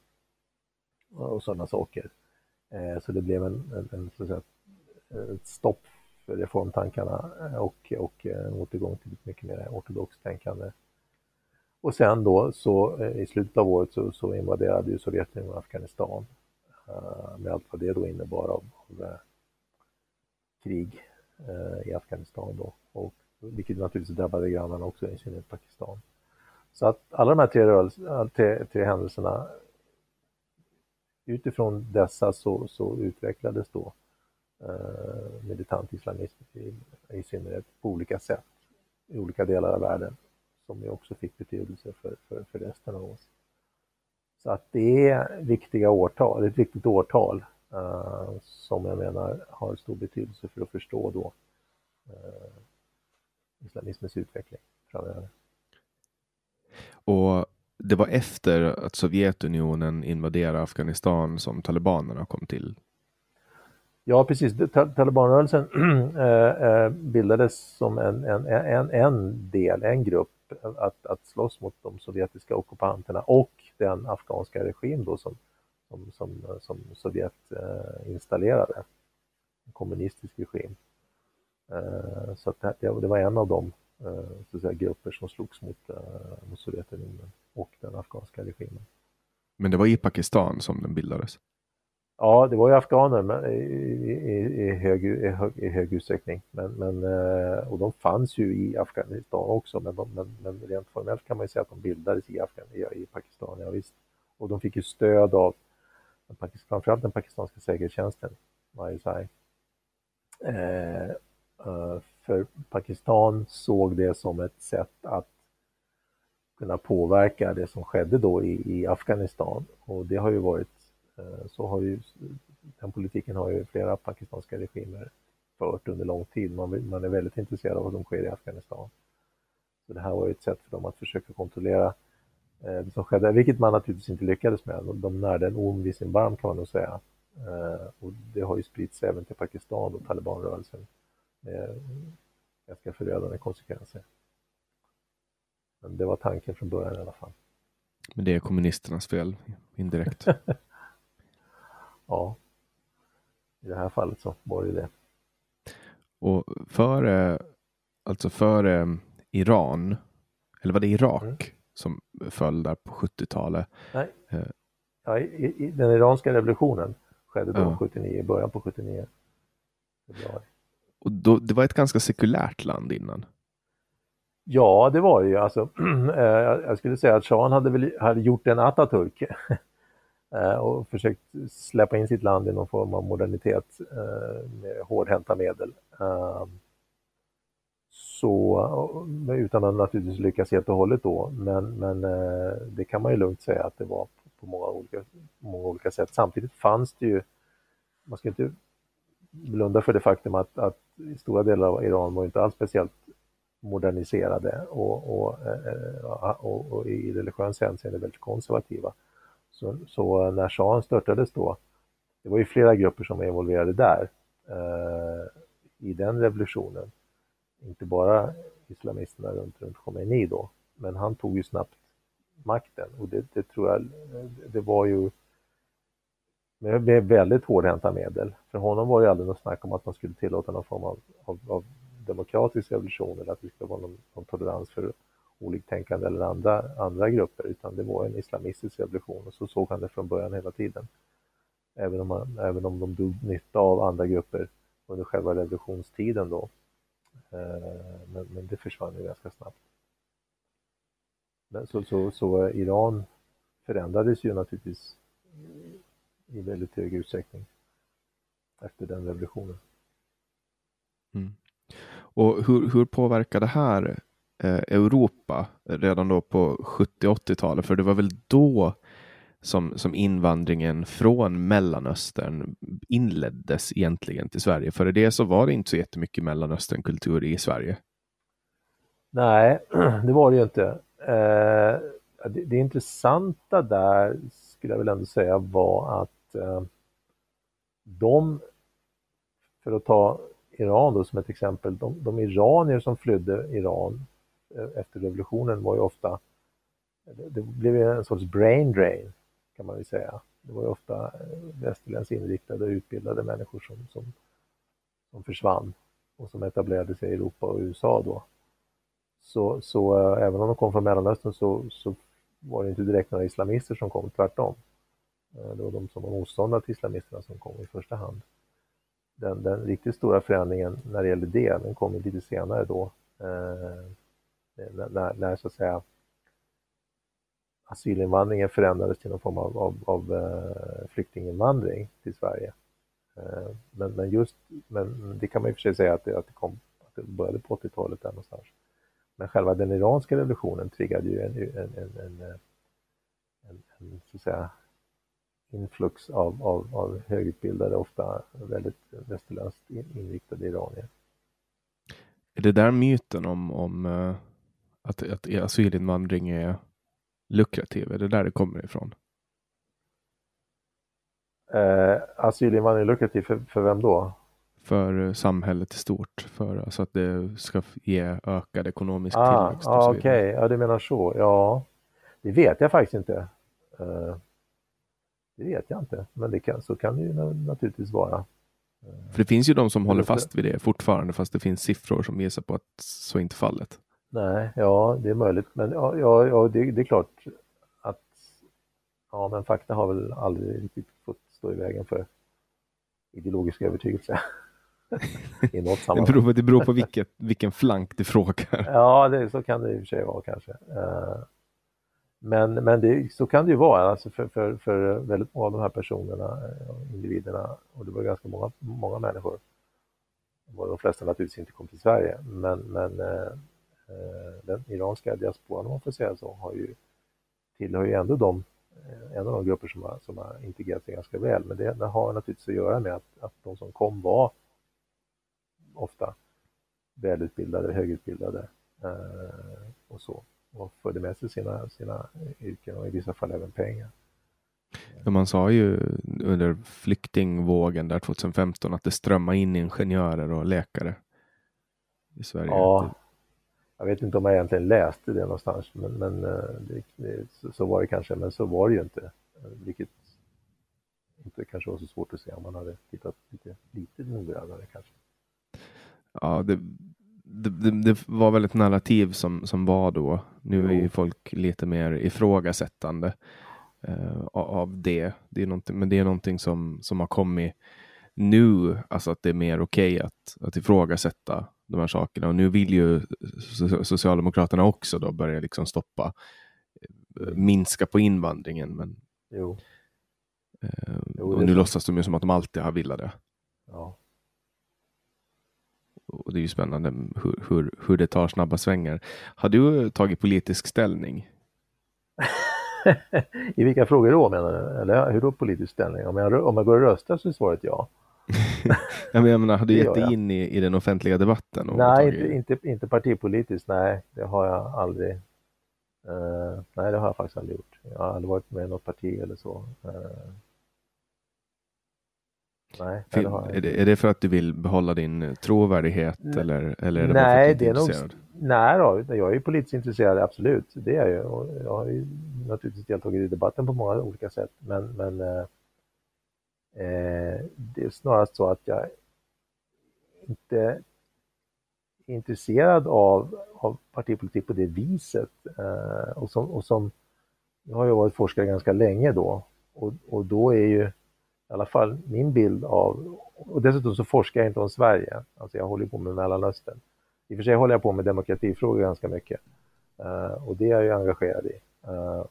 och sådana saker. Eh, så det blev en, en, en så att säga, ett stopp för reformtankarna eh, och, och eh, en återgång till ett mycket mer ortodoxt tänkande. Och sen då så i slutet av året så, så invaderade ju Sovjetunionen Afghanistan med allt vad det då innebar av, av krig Eh, i Afghanistan då, och, vilket naturligtvis drabbade grannarna också, i synnerhet Pakistan. Så att alla de här tre, rörelse, eh, tre, tre händelserna, utifrån dessa så, så utvecklades då eh, militant islamism i, i synnerhet på olika sätt i olika delar av världen som ju också fick betydelse för, för, för resten av oss. Så att det är viktiga årtal, ett viktigt årtal som jag menar har stor betydelse för att förstå då uh, islamismens utveckling framöver. Och det var efter att Sovjetunionen invaderade Afghanistan som talibanerna kom till. Ja, precis. Talibanrörelsen äh, bildades som en, en, en, en del, en grupp att, att slåss mot de sovjetiska ockupanterna och den afghanska regim då som, som, som, som Sovjet äh, installerade. En kommunistisk regim. Äh, så det, det, var en av de så säga, grupper som slogs mot, mot Sovjetunionen och den afghanska regimen. Men det var i Pakistan som den bildades? Ja, det var ju afghaner men, i, i, i, hög, i, hög, i hög utsträckning. Men, men, eh, och de fanns ju i Afghanistan också, men, de, men, men rent formellt kan man ju säga att de bildades i, Afghan, i, i Pakistan. Ja, visst. Och de fick ju stöd av framförallt den pakistanska säkerhetstjänsten, ISI. Eh, eh, för Pakistan såg det som ett sätt att kunna påverka det som skedde då i, i Afghanistan och det har ju varit Eh, så har ju, den politiken har ju flera pakistanska regimer fört under lång tid. Man, man är väldigt intresserad av vad som sker i Afghanistan. Så det här var ju ett sätt för dem att försöka kontrollera eh, som skedde, vilket man naturligtvis inte lyckades med. De närde en orm vid sin barm kan man nog säga. Eh, och det har ju spritts även till Pakistan och talibanrörelsen med ganska förödande konsekvenser. Men det var tanken från början i alla fall. Men det är kommunisternas fel, indirekt. ja, i det här fallet så var det det. Och före, alltså före Iran, eller var det Irak mm. Som föll där på 70-talet? Nej, eh. ja, i, i, den iranska revolutionen skedde då ja. 79, början på 79. Och då, det var ett ganska sekulärt land innan. Ja, det var det ju. Alltså, eh, jag skulle säga att shahen hade, väl, hade gjort en Atatürk Eh, och försökt släppa in sitt land i någon form av modernitet med hårdhänta medel. Så, eh, utan att naturligtvis lyckas helt och hållet då, men, men eh, det kan man ju lugnt säga att det var på många olika, många olika sätt. Samtidigt fanns det ju, man ska inte blunda för det faktum att, att stora delar av Iran var inte alls speciellt moderniserade och, och, eh, och, och i religiös hänseende väldigt konservativa. Så, så när shahen störtades då, det var ju flera grupper som var involverade där eh, i den revolutionen. Inte bara islamisterna runt, runt Khomeini då, men han tog ju snabbt makten och det, det tror jag, det var ju med väldigt hårdhänta medel. För honom var det aldrig något snack om att man skulle tillåta någon form av, av, av demokratisk revolution eller att det skulle vara någon, någon tolerans för oliktänkande eller andra, andra grupper utan det var en islamistisk revolution och så såg han det från början hela tiden. Även om, man, även om de drog nytta av andra grupper under själva revolutionstiden då. Eh, men, men, det försvann ju ganska snabbt. Men så, så, så eh, Iran förändrades ju naturligtvis i väldigt hög utsträckning efter den revolutionen. Mm. Och hur, hur påverkar det här eh, Europa redan då på 70-80-talet, för det var väl då som, som invandringen från Mellanöstern inleddes egentligen till Sverige. Före det så var det inte så jättemycket Mellanösternkultur i Sverige. Nej, det var det ju inte. Eh, det, det, intressanta där skulle jag väl ändå säga var att eh, de, för att ta Iran då som ett exempel, de, de iranier som flydde Iran eh, efter revolutionen var ju ofta, det blev en sorts brain drain kan man ju säga. Det var ju ofta eh, västerländskt inriktade och utbildade människor som, som, som försvann och som etablerade sig i Europa och USA då. Så, så äh, även om de kom från Mellanöstern så, så var det inte direkt några islamister som kom, tvärtom. Äh, det var de som var motståndare till islamisterna som kom i första hand. Den, den riktigt stora förändringen när det gäller det, den kom lite senare då. Äh, när, när så att säga asylinvandringen förändrades till någon form av, av, av eh, flyktinginvandring till Sverige. Eh, men, men just, men det kan man i och för sig säga att det, att det, kom, att det började på 80-talet där någonstans. Men själva den iranska revolutionen triggade ju en, en, en, en, en, en så att säga, influx av, av, av högutbildade, ofta väldigt västerländskt inriktade iranier. Är det där myten om, om eh, att, att asylinvandring är lukrativ? Är det där det kommer ifrån? Eh, asylinvandring är lukrativ för, för vem då? För samhället i stort, för alltså att det ska ge ökad ekonomisk Ah, tillväxt. ah, Okej, vidare. ja du menar så. Ja, det vet jag faktiskt inte. Eh, det vet jag inte, men det kan, så kan det ju na- naturligtvis vara. För det finns ju de som håller fast vid det fortfarande, fast det finns siffror som visar på att så är inte fallet. Nej, ja det är möjligt, men ja, ja, ja det, det är klart att ja, men fakta har väl aldrig riktigt fått stå i vägen för ideologisk övertygelse i något Det beror, på- det beror på vilket, vilken flank du frågar. Ja, det, så kan det i och för sig vara kanske. Eh, Men, men det, så kan det ju vara alltså för, för, för väldigt många av de här personerna, eh, individerna, och det var ganska många, många människor, de flesta naturligtvis inte kom till Sverige, men, men eh, den iranska diasporan, om man får säga så, har ju, tillhör ju ändå de, eh, en av de grupper som har, som har integrerat sig ganska väl, men det, det har naturligtvis att göra med att, att de som kom var ofta välutbildade, högutbildade eh, och så. Och förde med sig sina, sina yrken och i vissa fall även pengar. Ja, Man sa ju under flyktingvågen där 2015 att det strömmade in ingenjörer och läkare i Sverige. Ja, jag vet inte om jag egentligen läste det någonstans, men, men eh, det, det, så, var det kanske, men så var det ju inte. Vilket inte kanske var så svårt att se om man hade tittat lite, lite noggrannare kanske. Ja, det, det, det, var väl ett narrativ som, som var då. Nu är Jo. ju folk lite mer ifrågasättande eh, av- det. det är men det är någonting som, som har kommit nu, alltså att det är mer okej att, att ifrågasätta de här sakerna. Och nu vill ju so- Socialdemokraterna också då börja liksom stoppa, eh, minska på invandringen. Men, Jo, eh, Jo, och nu låtsas de ju som att de alltid har velat det. ja. Och det är ju spännande hur, hur, hur det tar snabba svängar. Har du tagit politisk ställning? I vilka frågor då menar du? Eller hur då politisk ställning? Om jag, om jag går och röstar så är svaret ja. Jag menar, har du Det gett dig in i, i den offentliga debatten? Nej, inte, inte, inte partipolitiskt, nej, det har jag aldrig. Eh, nej, det har jag faktiskt aldrig gjort. Jag har aldrig varit med i något parti eller så. Eh, nej, nej, det Fin- har jag är, det, är det för att du vill behålla din eh, trovärdighet N- eller, eller är det bara för Nej, att du det är nog... intresserad? Nej då, jag är ju politiskt intresserad, absolut. Det är jag ju. Och jag har ju naturligtvis deltagit i debatten på många olika sätt. Men, men eh, Eh, det är snarast så att jag inte är intresserad av, av partipolitik på det viset. Eh, och, som, och som, jag har ju varit forskare ganska länge då. Och, och då är ju i alla fall min bild av, och dessutom så forskar jag inte om Sverige. Alltså jag håller på med Mellanöstern. I och för sig håller jag på med demokratifrågor ganska mycket. Eh, och det är jag ju engagerad i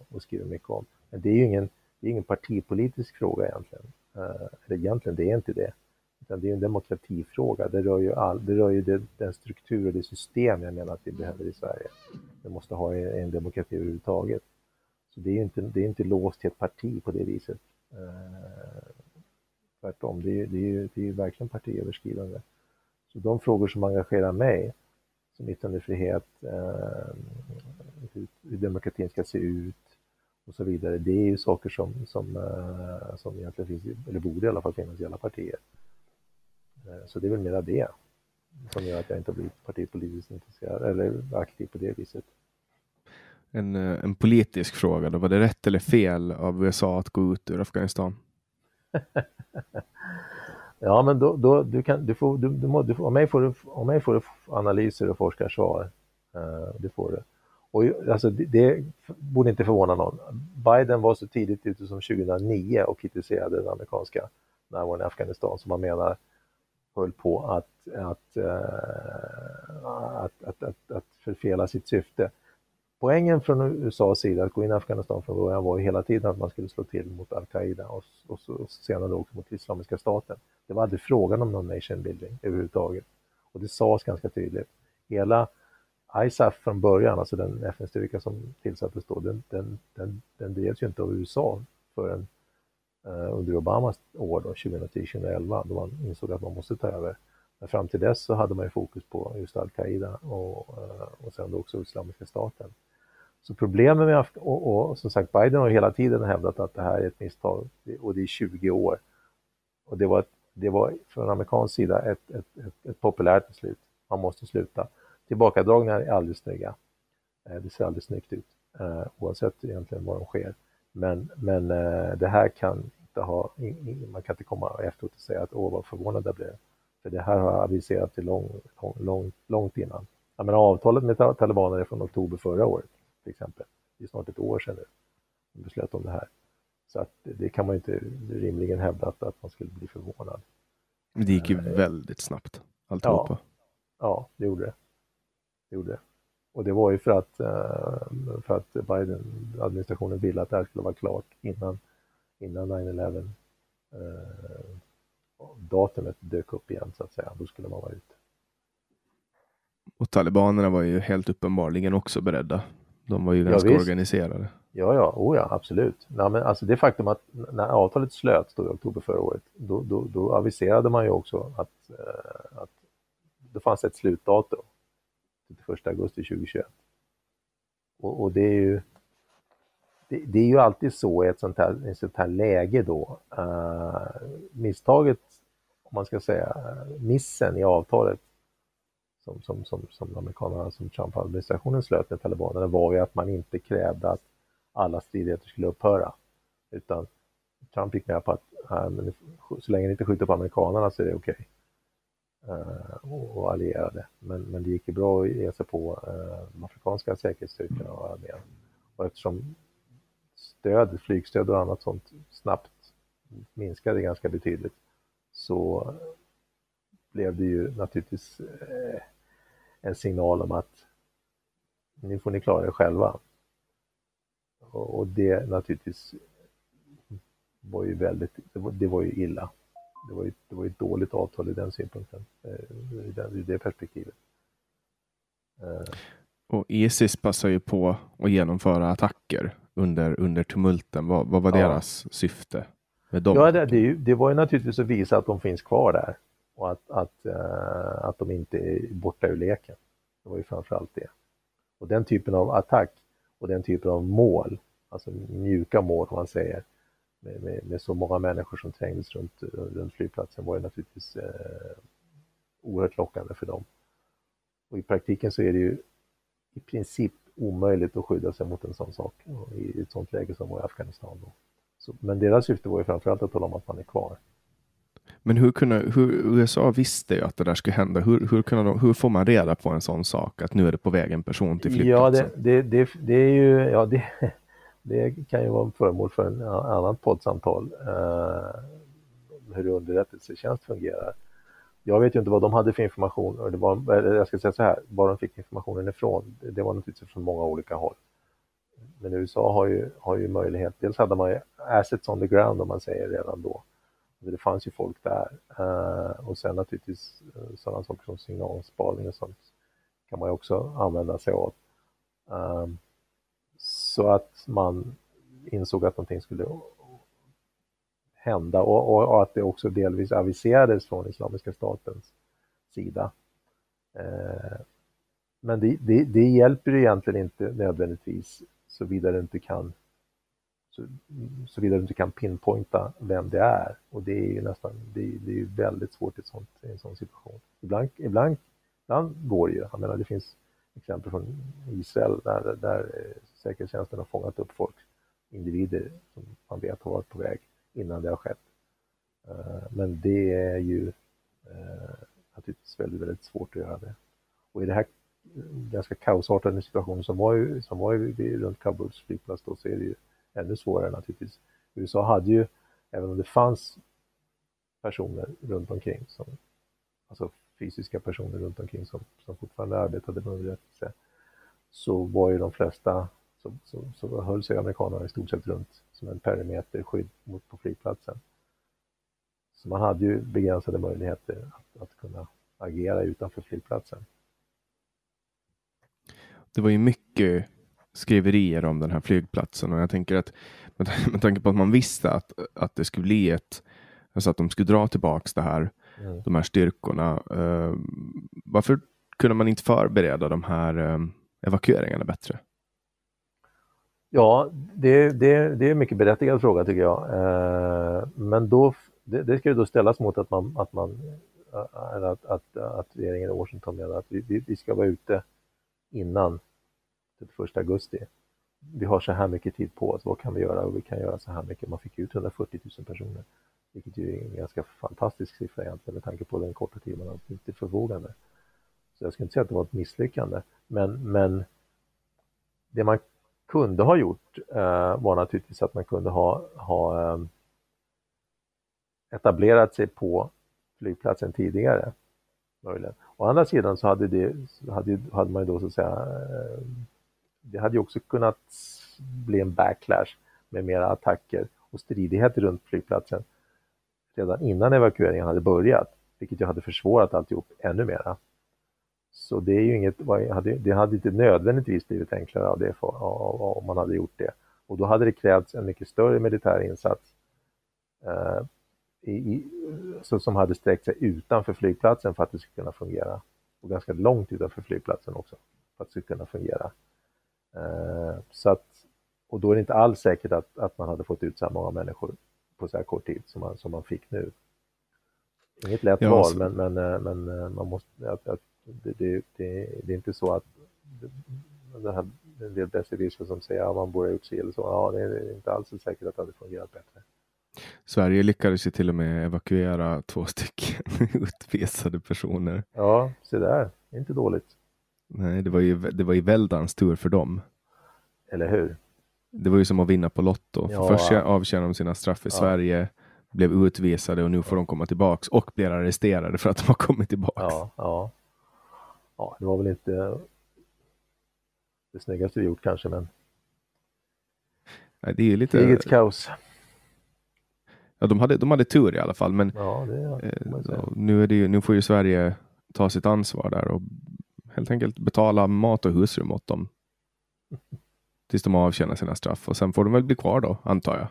och skriver mycket om. Men det är ju ingen, det är ingen partipolitisk fråga egentligen. Eh, eller egentligen, det är inte det. Utan det är en demokratifråga. Det rör ju, all, det rör ju det, den struktur och det system jag menar att vi behöver i Sverige. Vi måste ha en, en demokrati överhuvudtaget. Så det är inte, det är inte låst till ett parti på det viset. Eh, tvärtom, det är, det, är ju, det är ju verkligen partiöverskridande. Så de frågor som engagerar mig, som yttrandefrihet, eh, hur, hur demokratin ska se ut och så vidare, det är ju saker som, som, eh, som egentligen finns, eller borde i alla fall finnas i alla partier. Eh, så det är väl mera det som gör att jag inte har blivit partipolitiskt intresserad eller aktiv på det viset. En, eh, en politisk fråga då. Var det rätt eller fel av USA att gå ut ur Afghanistan? Ja, men då, då du kan, du får, du, du, må- du, får- av mig får du, av mig får du analyser och forskarsvar. Eh, det får du. Och alltså, det, det borde inte förvåna någon. Biden var så tidigt ute som 2009 och kritiserade den amerikanska närvaron i Afghanistan som man menar höll på att, att, eh, att, att, att, att förfela sitt syfte. Poängen från USAs sida att gå in i Afghanistan från början var ju hela tiden att man skulle slå till mot al-Qaida och, och, och senare också mot Islamiska staten. Det var aldrig frågan om någon nation building överhuvudtaget. Och det sades ganska tydligt. Hela ISAF från början, alltså den FN-styrka som tillsattes då, den, den, den, den drevs ju inte av USA förrän eh, under Obamas år då, 2010-2011, då man insåg att man måste ta över. Men fram till dess så hade man ju fokus på just al-Qaida och, eh, och sen då också Islamiska staten. Så problemet med Afghanistan, och, och som sagt Biden har hela tiden hävdat att det här är ett misstag och det är 20 år. Och det var, det var från amerikansk sida ett, ett, ett, ett populärt beslut. Man måste sluta. Tillbakadragningar är aldrig snygga. Eh, det ser aldrig snyggt ut, eh, oavsett egentligen vad de sker. Men, men eh, det här kan inte ha, man kan inte komma efteråt och säga att åh vad förvånad jag blev. För det här har aviserats lång, lång, lång, långt innan. Jag menar, avtalet med talibanerna är från oktober förra året till exempel. Det är snart ett år sedan nu de beslöt om det här. Så att det kan man inte rimligen hävda att, att man skulle bli förvånad. Det gick ju väldigt snabbt alltihopa. Ja, ja det gjorde det. Gjorde. Och det var ju för att, eh, för att Biden-administrationen ville att det här skulle vara klart innan, innan 9-11 eh, datumet dök upp igen så att säga. Då skulle man vara ute. Och talibanerna var ju helt uppenbarligen också beredda. De var ju ganska ja, organiserade. Ja, ja, oh ja, absolut. Nej, men alltså det faktum att när avtalet slöts då i oktober förra året, då, då, då aviserade man ju också att, eh, att det fanns ett slutdatum 31 augusti 2021. Och, och det är ju det, det, är ju alltid så i ett sånt här, ett sånt här läge då. Uh, misstaget, om man ska säga, missen i avtalet som, som, som, som amerikanerna, som Trump-administrationen slöt med talibanerna var ju att man inte krävde att alla stridigheter skulle upphöra. Utan Trump gick med på att uh, så länge ni inte skjuter på amerikanerna så är det okej. Okay Eh, och allierade. Men, men det gick ju bra att ge sig på de afrikanska säkerhetsstyrkorna och armén. Och eftersom stöd, flygstöd och annat sånt snabbt minskade ganska betydligt så blev det ju naturligtvis eh, en signal om att nu får ni klara er själva. Och, det naturligtvis var ju väldigt, det var ju illa det var ju, det var ett dåligt avtal i den synpunkten, eh, i, den, i det perspektivet. Eh. Och Isis passar ju på att genomföra attacker under, under tumulten. Vad, vad var ja. deras syfte med dem? Ja, det, det, det, var ju naturligtvis att visa att de finns kvar där och att, att, uh, att de inte är borta ur leken. Det var ju framförallt det. Och den typen av attack och den typen av mål, alltså mjuka mål om man säger, med, med, med, så många människor som trängdes runt, runt flygplatsen var ju naturligtvis eh, oerhört lockande för dem. Och i praktiken så är det ju i princip omöjligt att skydda sig mot en sån sak i ett sånt läge som var i Afghanistan. Då. Så, men deras syfte var ju framförallt att tala om att man är kvar. Men hur kunde, hur, USA visste ju att det där skulle hända. Hur, hur, kunde de, hur får man reda på en sån sak? Att nu är det på väg en person till flygplatsen? Ja, det, det, det, det är ju, ja, det, det kan ju vara föremål för en annan poddsamtal, eh, hur underrättelsetjänst fungerar. Jag vet ju inte vad de hade för information, eller var, jag ska säga så här, var de fick informationen ifrån, det var naturligtvis från många olika håll. Men USA har ju, har ju möjlighet, dels hade man ju assets on the ground om man säger redan då. Det fanns ju folk där. Eh, och sen naturligtvis eh, sådana saker som signalspaning och sånt kan man ju också använda sig av. Um, så att man insåg att någonting skulle hända och, och, och, att det också delvis aviserades från Islamiska statens sida. Eh, men det, det, det, hjälper egentligen inte nödvändigtvis såvida du inte kan så, såvida du inte kan pinpointa vem det är. Och det är ju nästan, det, det är väldigt svårt i, sånt, i en sån situation. Ibland, ibland, ibland går det ju. Jag menar, det finns exempel från Israel där, där eh, säkerhetstjänsten har fångat upp folk, individer som man vet har varit på väg innan det har skett. Eh, men det är ju eh, naturligtvis väldigt, väldigt svårt att göra det. Och i den här eh, ganska kaosartade situationen som var, ju, som var ju runt Kabuls flygplats då så är det ju ännu svårare naturligtvis. USA hade ju, även om det fanns personer runt omkring, som, alltså fysiska personer runt omkring som, som fortfarande arbetade med underrättelse, så var ju de flesta så, så, så höll sig amerikanerna i stort sett runt som en perimeterskydd mot på flygplatsen. Så man hade ju begränsade möjligheter att, att kunna agera utanför flygplatsen. Det var ju mycket skriverier om den här flygplatsen och jag tänker att med, med tanke på att man visste att, att det skulle bli ett, alltså att de skulle dra tillbaks det här, mm. de här styrkorna. Uh, varför kunde man inte förbereda de här uh, evakueringarna bättre? Ja, det, det, det är en mycket berättigad fråga tycker jag. Eh, men då, det, det ska ju då ställas mot att man, att, man, eh, att, att, att regeringen i Washington menar att vi, vi ska vara ute innan typ 31 augusti. Vi har så här mycket tid på oss, vad kan vi göra? Och vi kan göra så här mycket. Man fick ut 140 000 personer, vilket ju är en ganska fantastisk siffra egentligen med tanke på den korta tid man har till förfogande. Så jag skulle inte säga att det var ett misslyckande, men, men det man kunde ha gjort eh, var naturligtvis att man kunde ha, ha eh, etablerat sig på flygplatsen tidigare. Möjligen. Å andra sidan så hade, det, hade, hade man ju då så att säga, eh, det hade ju också kunnat bli en backlash med mera attacker och stridigheter runt flygplatsen redan innan evakueringen hade börjat, vilket ju hade försvårat alltihop ännu mera. Så det är ju inget, det hade inte nödvändigtvis blivit enklare av det om man hade gjort det. Och då hade det krävts en mycket större militär insats eh, i, så, som hade sträckt sig utanför flygplatsen för att det skulle kunna fungera. Och ganska långt utanför flygplatsen också för att det skulle kunna fungera. Eh, så att, och då är det inte alls säkert att, att man hade fått ut så många människor på så här kort tid som man, som man fick nu. Inget lätt ja, val, men, men, eh, men eh, man måste, att, att det, det, det, det, är inte så att det här, en del besserwisser som säger att man borde ha gjort sig eller så. Ja, det är inte alls säkert att det hade fungerat bättre. Sverige lyckades ju till och med evakuera två stycken utvisade personer. Ja, se där. Inte dåligt. Nej, det var ju, det var ju väldans tur för dem. Eller hur? Det var ju som att vinna på Lotto. Ja. Först avtjänade de sina straff i ja. Sverige, blev utvisade och nu får de komma tillbaks och blir arresterade för att de har kommit tillbaks. Ja, ja ja, det var väl inte det snyggaste vi gjort kanske, men Nej, det är lite... Krigets kaos. Ja, de hade, de hade tur i alla fall, men ja, eh, nu, är det ju, nu får ju Sverige ta sitt ansvar där och helt enkelt betala mat och husrum åt dem. Tills de avtjänar sina straff och sen får de väl bli kvar då, antar jag.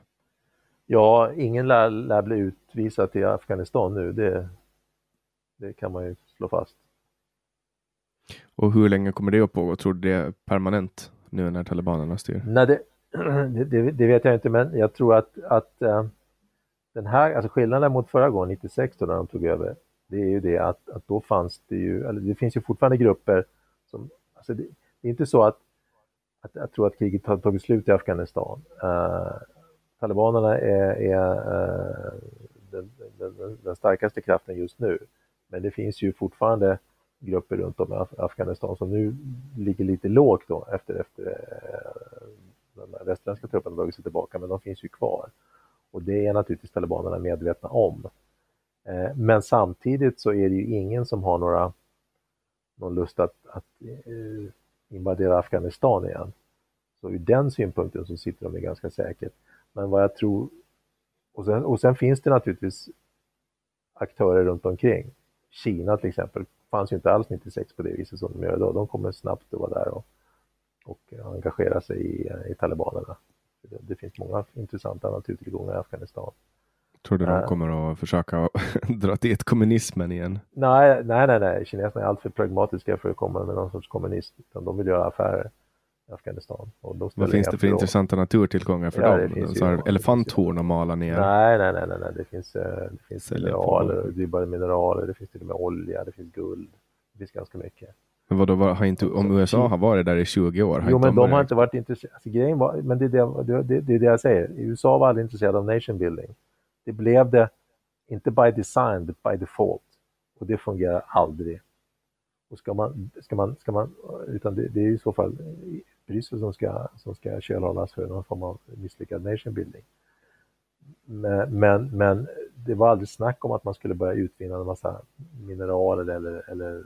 Ja, ingen lär, lär bli utvisad till Afghanistan nu, det, det kan man ju slå fast. Och hur länge kommer det att pågå? Tror du det är permanent nu när talibanerna styr? Nej, det, det, det vet jag inte, men jag tror att, att eh, den här, alltså skillnaden mot förra gången, 96 då när de tog över, det är ju det att, att då fanns det ju, eller det finns ju fortfarande grupper som, alltså det, det är inte så att, att jag tror att kriget har tagit slut i Afghanistan. Uh, talibanerna är, är uh, den, den, den, starkaste kraften just nu, men det finns ju fortfarande grupper runt om i Afghanistan som nu ligger lite lågt då efter, efter eh, de västerländska trupperna dragit sig tillbaka, men de finns ju kvar. Och det är naturligtvis talibanerna medvetna om. Eh, men samtidigt så är det ju ingen som har några, någon lust att, att eh, invadera Afghanistan igen. Så ur den synpunkten så sitter de ju ganska säkert. Men vad jag tror, och sen, och sen finns det naturligtvis aktörer runt omkring. Kina till exempel fanns ju inte alls 96 på det viset som de gör idag. De kommer snabbt att vara där och, och engagera sig i, i talibanerna. Det, det finns många intressanta naturtillgångar i Afghanistan. Tror du de äh, kommer att försöka dra dit kommunismen igen? Nej, nej, nej, nej. kineserna är alltför pragmatiska för att komma med någon sorts kommunism. De vill göra affärer Afghanistan. Och de Vad finns det för intressanta naturtillgångar för ja, dem? Så här elefanthorn att mala ner? Nej, nej, nej, nej, nej. det finns, eh, det finns mineraler, det är bara mineraler, det finns till och med olja, det finns guld, det finns ganska mycket. Men vadå, har inte, om USA har varit där i 20 år? Har jo, men de, har inte varit intresserade. Alltså, grejen var, men det är det, det, det är det jag säger, USA var aldrig intresserade av nation building. Det blev det, inte by design, but by default. Och det fungerar aldrig. Och ska man, ska man, ska man, utan det, det är i så fall Bryssel som ska, som ska kölhållas för någon form av misslyckad nation building. Men, men, men, det var aldrig snack om att man skulle börja utvinna en massa mineraler eller, eller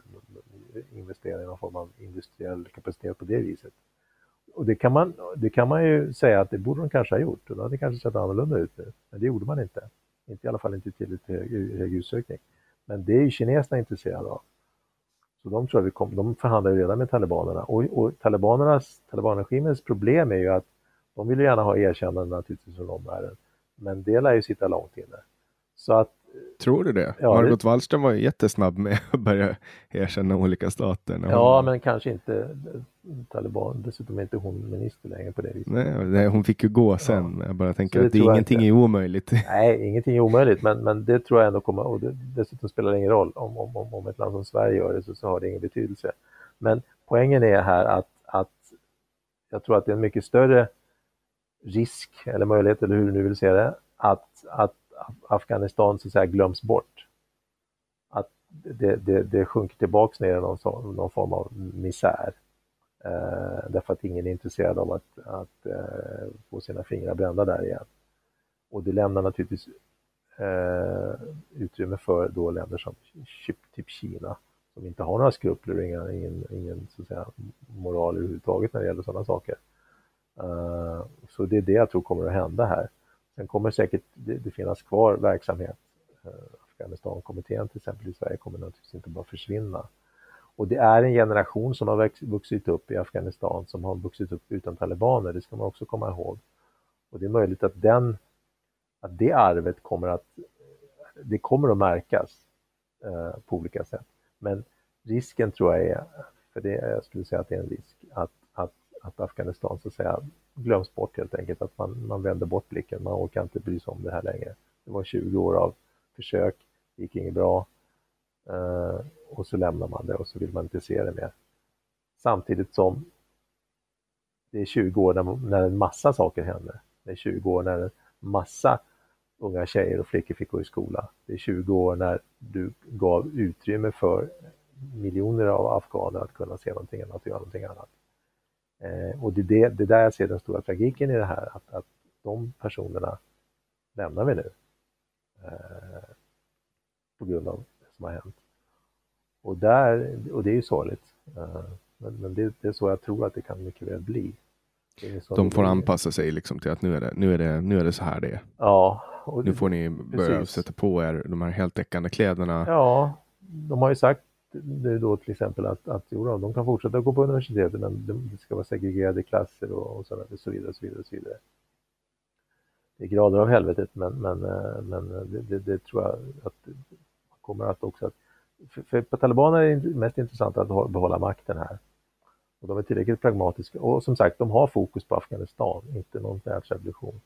investera i någon form av industriell kapacitet på det viset. Och det kan, man, det kan man ju säga att det borde de kanske ha gjort och då hade det kanske sett annorlunda ut nu. Men det gjorde man inte. Inte i alla fall inte i tillräckligt hög, hög utsökning. Men det är ju kineserna intresserade av. Så de tror vi kom, de förhandlar ju redan med talibanerna och, och talibanernas, talibanregimens problem är ju att de vill gärna ha erkännande naturligtvis från omvärlden. Men det lär ju sitta långt inne. Så att Tror du det? Ja, Margot det- Wallström var ju jättesnabb med att börja erkänna olika stater. när Ja, hon, men kanske inte taliban. Dessutom är inte hon minister längre på det viset. nej, nej, hon fick ju gå sen. men Jag bara tänker det att det, ingenting inte. är omöjligt. Nej, ingenting är omöjligt, men, men det tror jag ändå kommer, och det, dessutom spelar det ingen roll om, om, om, om ett land som Sverige gör det så, så har det ingen betydelse. Men poängen är här att, att jag tror att det är en mycket större risk eller möjlighet, eller hur du nu vill se det, att, att Afghanistan så att säga glöms bort. Att det, det, det sjunker tillbaks ner i någon, så- någon form av misär. Eh, därför att ingen är intresserad av att, att eh, få sina fingrar brända där igen. Och det lämnar naturligtvis eh, utrymme för då länder som typ Kina som inte har några skrupler och ingen, ingen, ingen så att säga, moral överhuvudtaget när det gäller sådana saker. Uh, så det är det jag tror kommer att hända här. Sen kommer säkert det, det finnas kvar verksamhet. Eh, Afghanistankommittén till exempel i Sverige kommer naturligtvis inte bara försvinna. Och det är en generation som har vuxit upp i Afghanistan som har vuxit upp utan talibaner, det ska man också komma ihåg. Och det är möjligt att, den, att det arvet kommer att, det kommer att märkas eh, på olika sätt. Men risken tror jag är, för det, jag skulle säga att det är en risk, att, att, att Afghanistan så att säga glöms bort helt enkelt, att man, man vänder bort blicken, man orkar inte bry sig om det här längre. Det var 20 år av försök, det gick inget bra eh, och så lämnar man det och så vill man inte se det mer. Samtidigt som det är 20 år när, när en massa saker händer. Det är 20 år när en massa unga tjejer och flickor fick gå i skola. Det är 20 år när du gav utrymme för miljoner av afghaner att kunna se någonting annat och göra någonting annat. Eh, och det är det, det är där jag ser den stora tragiken i det här, att, att de personerna lämnar vi nu. Eh, på grund av det som har hänt. Och, där, och det är ju sorgligt. Eh, men men det, det är så jag tror att det kan mycket väl bli. De får anpassa sig liksom till att nu är det, nu är det, nu är det så här det är. Ja. Nu får ni börja Precis. sätta på er de här heltäckande kläderna. Ja, de har ju sagt nu då till exempel att, att jo de kan fortsätta gå på universitetet men det, ska vara segregerade klasser och, och, så, och så vidare. Och så vidare, och så vidare. Det är grader av helvetet men, men, eh, men eh, det, det, det tror jag att man kommer att också att för, för på talibanerna är det mest intressant att behålla makten här. Och de är tillräckligt pragmatiska och som sagt de har fokus på Afghanistan, inte någon världsrevolution.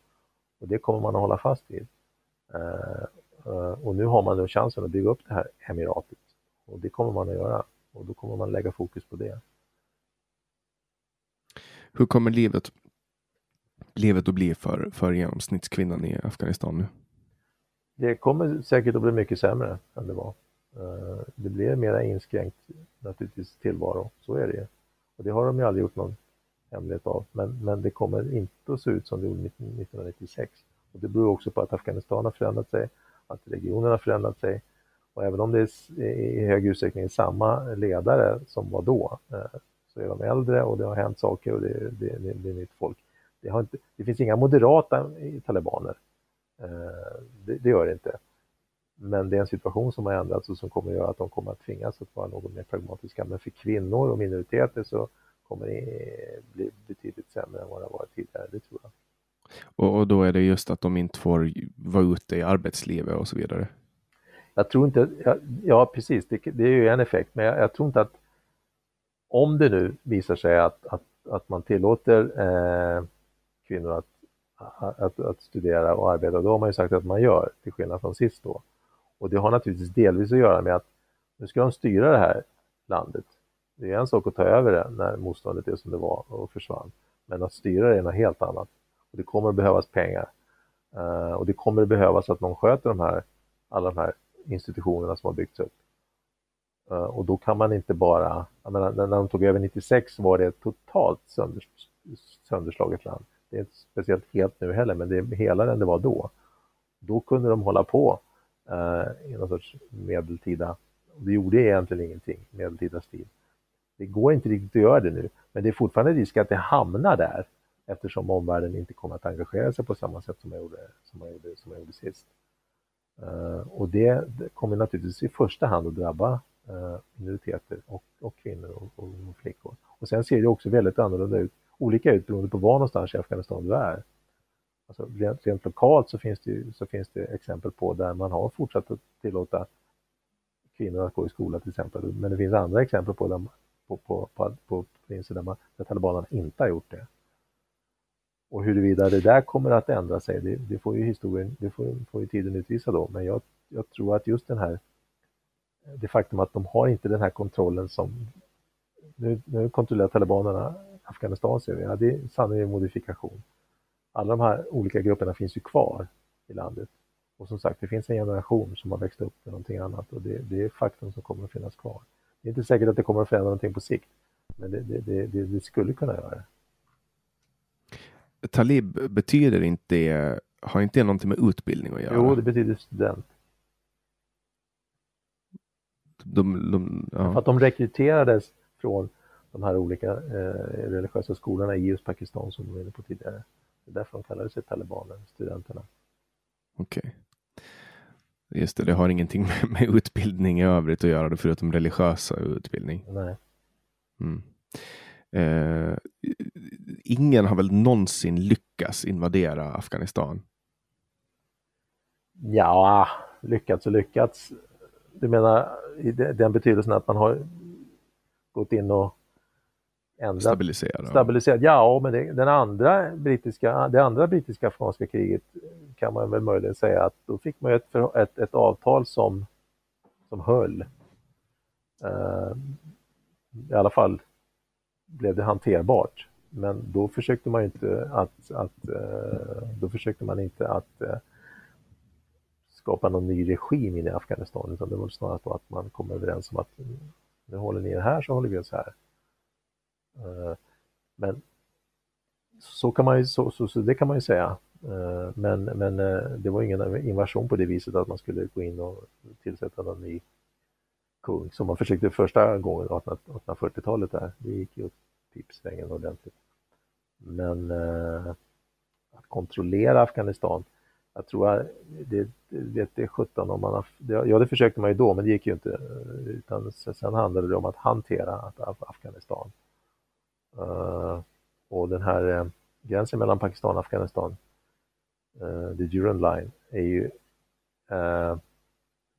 Och det kommer man att hålla fast vid. Eh, och nu har man då chansen att bygga upp det här emiratet. Och det kommer man att göra. Och då kommer man lägga fokus på det. Hur kommer livet, livet att bli för, för genomsnittskvinnan i Afghanistan nu? Det kommer säkert att bli mycket sämre än det var. Eh, Det blir mer inskränkt naturligtvis tillvaro, så är det ju. Och det har de ju aldrig gjort någon hemlighet av. Men, men det kommer inte att se ut som det gjorde 1996. Och det beror också på att Afghanistan har förändrat sig, att regionen har förändrat sig. Och även om det är i hög utsträckning är samma ledare som var då, eh, så är de äldre och det har hänt saker och det, det, det, det är nytt folk. Det, har inte, det finns inga moderata talibaner. Eh, det, det gör det inte. Men det är en situation som har ändrats och som kommer att göra att de kommer att tvingas att vara något mer pragmatiska. Men för kvinnor och minoriteter så kommer det eh, bli betydligt sämre än vad det har varit tidigare, det tror jag. Och, och då är det just att de inte får vara ute i arbetslivet och så vidare. Jag tror inte, ja, ja precis, det, det är ju en effekt, men jag, jag tror inte att om det nu visar sig att, att, att man tillåter eh, kvinnor att, att, att studera och arbeta, då har man ju sagt att man gör, till skillnad från sist då. Och det har naturligtvis delvis att göra med att nu ska de styra det här landet. Det är en sak att ta över det när motståndet är som det var och försvann. Men att styra det är något helt annat. Och det kommer att behövas pengar. Eh, och det kommer att behövas att någon sköter de här, alla de här institutionerna som har byggts upp. Eh, och då kan man inte bara, jag menar, när de tog över 96 var det ett totalt sönder, sönderslaget land. Det är inte speciellt helt nu heller, men det är helare än det var då. Då kunde de hålla på eh, i någon sorts medeltida, och det gjorde egentligen ingenting, medeltida stil. Det går inte riktigt att göra det nu, men det är fortfarande risk att det hamnar där eftersom omvärlden inte kommer att engagera sig på samma sätt som man gjorde, som man gjorde, som man gjorde sist. Eh, och det, det kommer naturligtvis i första hand att drabba eh, minoriteter och, och kvinnor och, och, och flickor. Och sen ser det också väldigt annorlunda ut, olika ut beroende på var någonstans i Afghanistan du är. alltså rent, rent lokalt så finns, det så finns det exempel på där man har fortsatt att tillåta kvinnor att gå i skola till exempel. Men det finns andra exempel på, där, på, på, på, på provinser där, man, där talibanerna inte har gjort det. Och huruvida det där kommer att ändra sig, det, det får ju historien, det får, får ju tiden utvisa då. Men jag, jag tror att just den här, det faktum att de har inte den här kontrollen som, nu, nu kontrollerar talibanerna Afghanistan ser vi, ja, det är sannerligen en modifikation. Alla de här olika grupperna finns ju kvar i landet. Och som sagt, det finns en generation som har växt upp med någonting annat och det, det är faktum som kommer att finnas kvar. Det är inte säkert att det kommer att förändra någonting på sikt, men det, det, det, det skulle kunna göra det. Talib betyder inte, har inte det någonting med utbildning att göra? Jo, det betyder student. De, de, ja. För att de rekryterades från de här olika eh, religiösa skolorna i just Pakistan som du var inne på tidigare. Det är därför de kallade sig talibaner, studenterna. Okej. Okay. Just det, det har ingenting med, med, utbildning i övrigt att göra, förutom religiösa utbildning. Nej. Mm. Eh, ingen har väl någonsin lyckats invadera Afghanistan? Ja, lyckats och lyckats. Du menar i den betydelsen att man har gått in och ändrat, stabiliserat. stabiliserat. Ja, men det, den andra brittiska, det andra brittiska afghanska kriget kan man väl möjligen säga att då fick man ett, ett, ett avtal som, som höll. Uh, I alla fall blev det hanterbart. Men då försökte man inte att, att eh, då försökte man inte att eh, skapa någon ny regim in i Afghanistan utan det var snarast att man kom överens om att mm, nu håller ni er här så håller vi oss här. Eh, men så, kan man ju, så, så, så, det kan man ju säga. Men, men det var ingen invasion på det viset att man skulle gå in och tillsätta någon ny kung som man försökte första gången, 1840-talet där. Det gick ju åt pipsvängen ordentligt. Men eh, att kontrollera Afghanistan, jag tror att det, det, det är 17 om man har, ja det försökte man ju då men det gick ju inte. Utan sen handlade det om att hantera Afghanistan. Eh, och den här eh, gränsen mellan Pakistan och Afghanistan, eh, the Durand line, är ju, eh,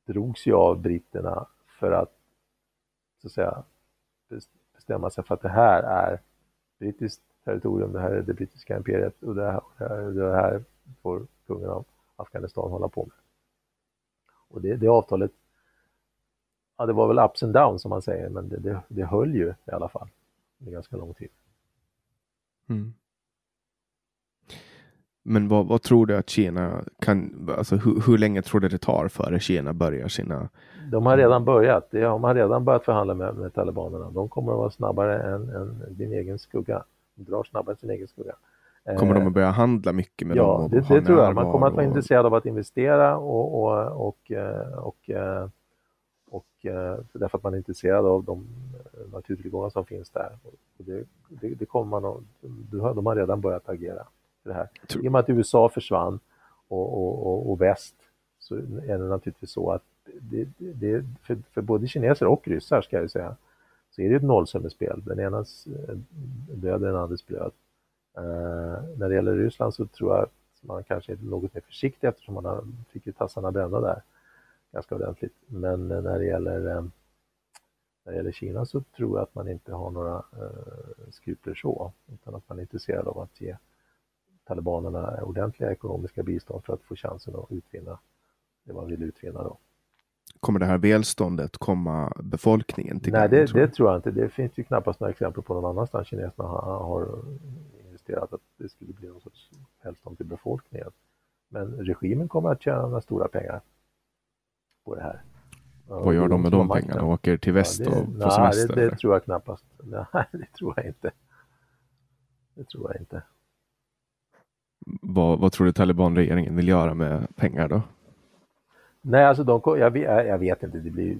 drogs ju av britterna för att, så att säga, bestämma sig för att det här är brittiskt territorium, det här är det brittiska imperiet och det här, det här får kungen av Afghanistan hålla på med. Och det, det avtalet, ja det var väl ups and downs som man säger, men det, det, det höll ju i alla fall under ganska lång tid. Mm. Men vad, vad, tror du att Kina kan, alltså hur, hur länge tror du det tar före Kina börjar sina... De har redan börjat, de har redan börjat förhandla med, med talibanerna. De kommer att vara snabbare än, än din egen skugga. De drar snabbare än sin egen skugga. Kommer de att börja handla mycket med ja, dem? Ja, det, det tror jag. Man kommer att vara och... intresserad av att investera och, och, och, och, och och eh, därför att man är intresserad av de eh, naturtillgångar som finns där. Och det, det, det kommer man att, de har redan börjat agera. Det här. I och med att USA försvann och, och, och, och väst så är det naturligtvis så att det, det, för, för både kineser och ryssar ska jag säga, så är det ett nollsummespel. Den enas eh, död, den andres blöd. Uh, när det gäller Ryssland så tror jag att man kanske är något mer försiktig eftersom man har, fick ju tassarna brända där ganska ordentligt. Men när det gäller, eh, när det gäller Kina så tror jag att man inte har några eh, skrupler så, utan att man är intresserad av att ge talibanerna ordentliga ekonomiska bistånd för att få chansen att utvinna det man vill utvinna. Då. Kommer det här välståndet komma befolkningen till Nej, det, tror, det tror jag inte. Det finns ju knappast några exempel på någon annanstans kineserna har, har investerat att det skulle bli någon sorts välstånd till befolkningen. Men regimen kommer att tjäna stora pengar på det här. Vad gör de med de pengarna? Åker till väst ja, det, och får nej, semester? Det, det tror jag knappast. Nej, det tror jag inte. Det tror jag inte. Vad, vad tror du talibanregeringen vill göra med pengar då? Nej, alltså de, jag, jag vet inte, det blir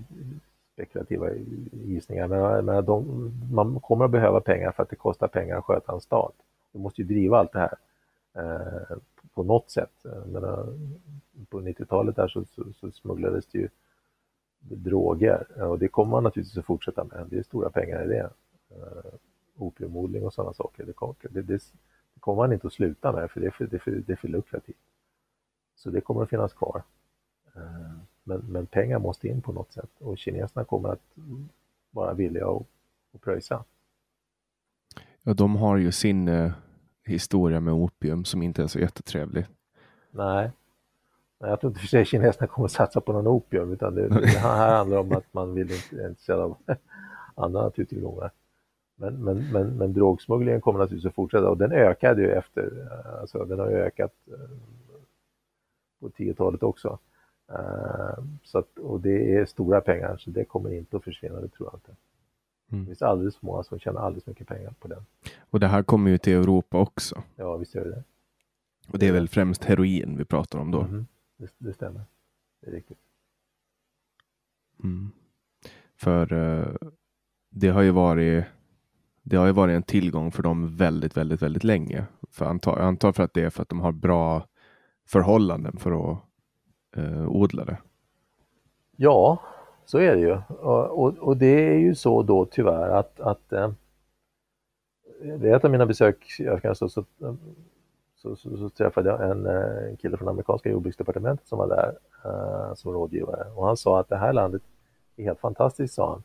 spekulativa gissningar, men, men de, man kommer att behöva pengar för att det kostar pengar att sköta en stat. Du måste ju driva allt det här eh, på något sätt. Menar, på 90-talet där så, så, så smugglades det ju droger eh, och det kommer man naturligtvis att fortsätta med. Det är stora pengar i det. Eh, opiumodling och sådana saker. Det, det, det kommer man inte att sluta med för det är för, det är för, det är för lukrativt. Så det kommer att finnas kvar. Eh, men, men pengar måste in på något sätt och kineserna kommer att vara villiga att, att pröjsa. Ja, de har ju sin eh, historia med opium som inte är så jättetrevlig. Nej, jag tror inte för sig kineserna kommer att satsa på någon opium utan det, det här handlar om att man vill inte är intresserad av andra naturtillgångar. Men, men, men, men drogsmugglingen kommer naturligtvis att fortsätta och den ökade ju efter, alltså den har ökat eh, på 10-talet också. Eh, så att, och det är stora pengar så det kommer inte att försvinna, det tror jag inte. Mm. Det finns alldeles för många som tjänar alldeles mycket pengar på den. Och det här kommer ju till Europa också. Ja, visst gör det det. Och det är väl främst heroin vi pratar om då? Mm. Det, det stämmer. Det är riktigt. Mm. För det har ju varit det har ju varit en tillgång för dem väldigt, väldigt, väldigt länge. För antar, jag antar för att det är för att de har bra förhållanden för att eh, odla det. Ja, så är det ju. Och, och, det är ju så då tyvärr att, att eh, vid ett av mina besök i Afghanistan så, så, så, så, träffade jag en, eh, en kille från amerikanska jordbruksdepartementet som var där uh, som rådgivare och han sa att det här landet är helt fantastiskt, sa han.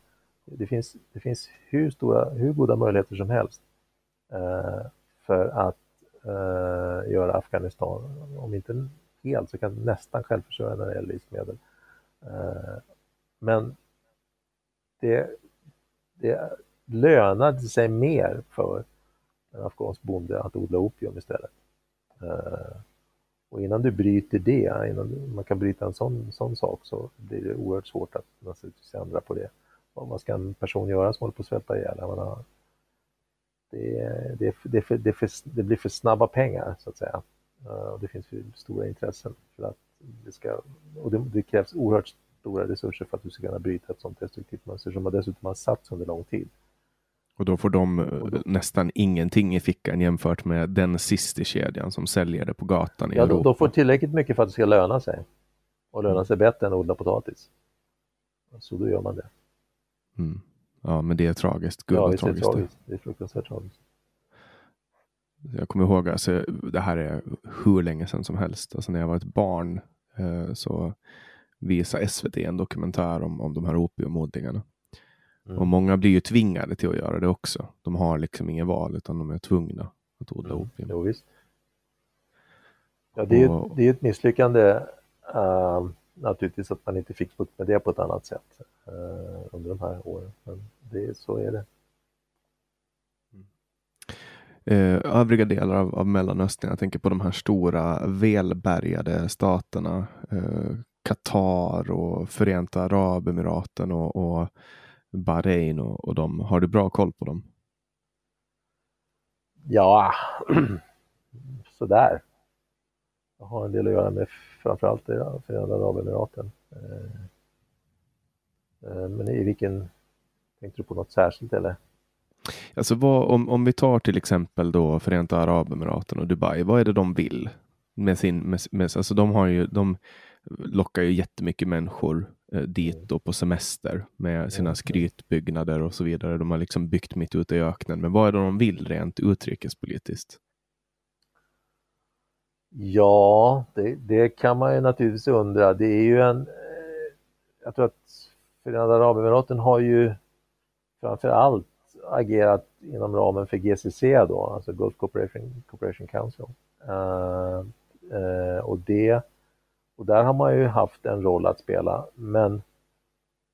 Det finns, det finns hur, stora, hur goda möjligheter som helst eh, för att eh, göra Afghanistan, om inte helt så kan nästan självförsörjande när det gäller livsmedel. Eh, men det, det lönade sig mer för en afghansk bonde att odla opium istället. Eh, och innan du bryter det, innan man kan bryta en sån, sån sak så blir det oerhört svårt att naturligtvis ändra på det. Och vad ska en person göra som håller på att svälta ihjäl? Menar, det, det, det, för, det, för, det, blir för snabba pengar så att säga. Uh, det finns för stora intressen för att det ska, och det, det krävs oerhört stora resurser för att du ska kunna bryta ett sånt destruktivt mönster som dessutom har satts under lång tid. Och då får de då, nästan ingenting i fickan jämfört med den sista kedjan som säljer det på gatan i ja, Europa. De får tillräckligt mycket för att det ska löna sig. Och löna sig bättre än att odla potatis. Så då gör man det. Mm. Ja, men det är tragiskt. Gud, ja, det är tragiskt. Det. tragiskt. Det är fruktansvärt tragiskt. Jag kommer ihåg, alltså, det här är hur länge sedan som helst. Alltså när jag var ett barn eh, så visade SVT en dokumentär om, om de här opiumodlingarna. Mm. Och många blir ju tvingade till att göra det också. De har liksom inget val utan de är tvungna att odla mm. opium. Jo, visst. Ja, det är, och, det är ett misslyckande uh, naturligtvis att man inte fick bukt med det på ett annat sätt uh, under de här åren. Men det, så är det. Eh, övriga delar av, av Mellanöstern, jag tänker på de här stora välbärgade staterna, eh, Qatar och Förenta Arabemiraten och, och Bahrain och, och de. Har du bra koll på dem? Ja, sådär. Har en del att göra med framförallt Förenade Arabemiraten. Eh, eh, men i vilken, tänkte du på något särskilt eller? Alltså vad, om, om vi tar till exempel då Förenta Arabemiraten och Dubai, vad är det de vill? Med sin, med, med, alltså de, har ju, de lockar ju jättemycket människor eh, dit mm. då på semester med sina skrytbyggnader och så vidare. De har liksom byggt mitt ute i öknen. Men vad är det de vill rent utrikespolitiskt? Ja, det, det kan man ju naturligtvis undra. Det är ju en... Eh, jag tror att Förenade Arabemiraten har ju framför allt agerat inom ramen för GCC då, alltså Gulf Cooperation, Cooperation Council. Uh, uh, och det och där har man ju haft en roll att spela, men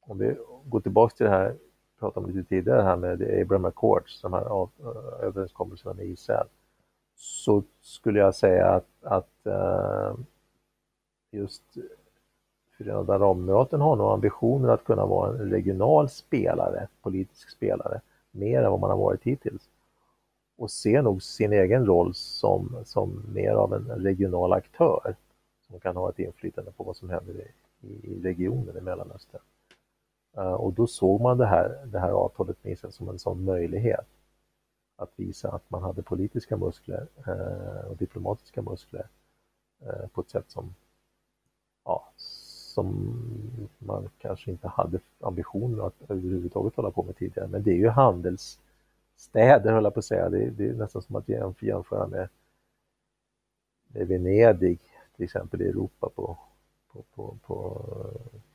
om vi går tillbaks till det här, pratade om lite tidigare här med Abraham Accords, de här överenskommelserna med Israel, så skulle jag säga att, att uh, just Förenade Arabemiraten har nog ambitioner att kunna vara en regional spelare, politisk spelare, mer än vad man har varit hittills. Och ser nog sin egen roll som, som mer av en regional aktör som kan ha ett inflytande på vad som händer i, i regionen i Mellanöstern. Uh, och då såg man det här, det här avtalet med Israel som en sån möjlighet att visa att man hade politiska muskler eh, och diplomatiska muskler eh, på ett sätt som, ja, som man kanske inte hade ambitionen att överhuvudtaget hålla på med tidigare. Men det är ju handelsstäder, höll jag på att säga. Det, det är nästan som att jämföra med, med Venedig, till exempel i Europa på, på, på, på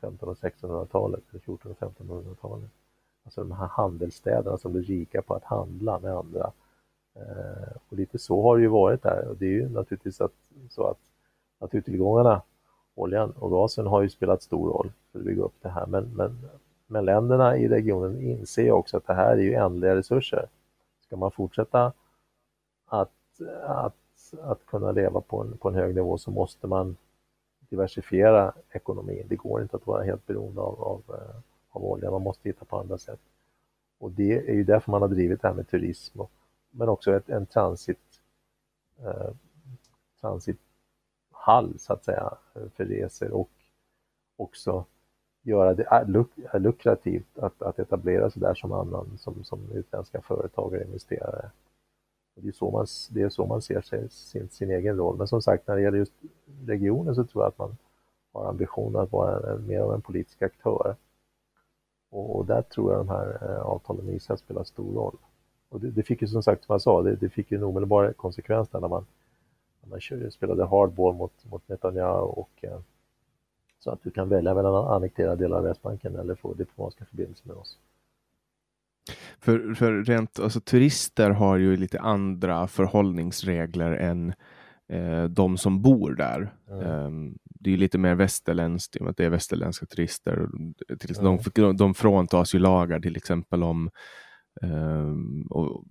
1500 och 1600-talet, 1400 och 1500-talet. Alltså de här handelsstäderna som blir rika på att handla med andra. Eh, och lite så har det ju varit där och det är ju naturligtvis att, så att naturtillgångarna, oljan och gasen har ju spelat stor roll för att bygga upp det här. Men, men, men länderna i regionen inser också att det här är ju ändliga resurser. Ska man fortsätta att, att, att kunna leva på en, på en hög nivå så måste man diversifiera ekonomin. Det går inte att vara helt beroende av, av, eh, av olja, man måste hitta på andra sätt. Och det är ju därför man har drivit det här med turism, och, men också ett, en transit, eh, transithall så att säga för resor och också göra det eh, luk eh, lukrativt att, att etablera sig där som annan, som, som utländska företagare, investerare. Det är, så man, det är så man ser sig, sin, sin egen roll. Men som sagt, när det gäller just regionen så tror jag att man har ambitionen att vara en, mer av en politisk aktör. Och, där tror jag de här eh, avtalen med Israel spelar stor roll. Och det, det, fick ju som sagt, som jag sa, det, det fick ju en omedelbar konsekvens där när man, när man körde, spelade hardball mot, mot Netanyahu och eh, så att du kan välja mellan att annektera delar av Västbanken eller få diplomatiska förbindelser med oss. För, för rent, alltså turister har ju lite andra förhållningsregler än eh, de som bor där. Mm. Um, det är lite mer västerländskt i och med att det är västerländska turister. Till, mm. de, de fråntas ju lagar till exempel om um, och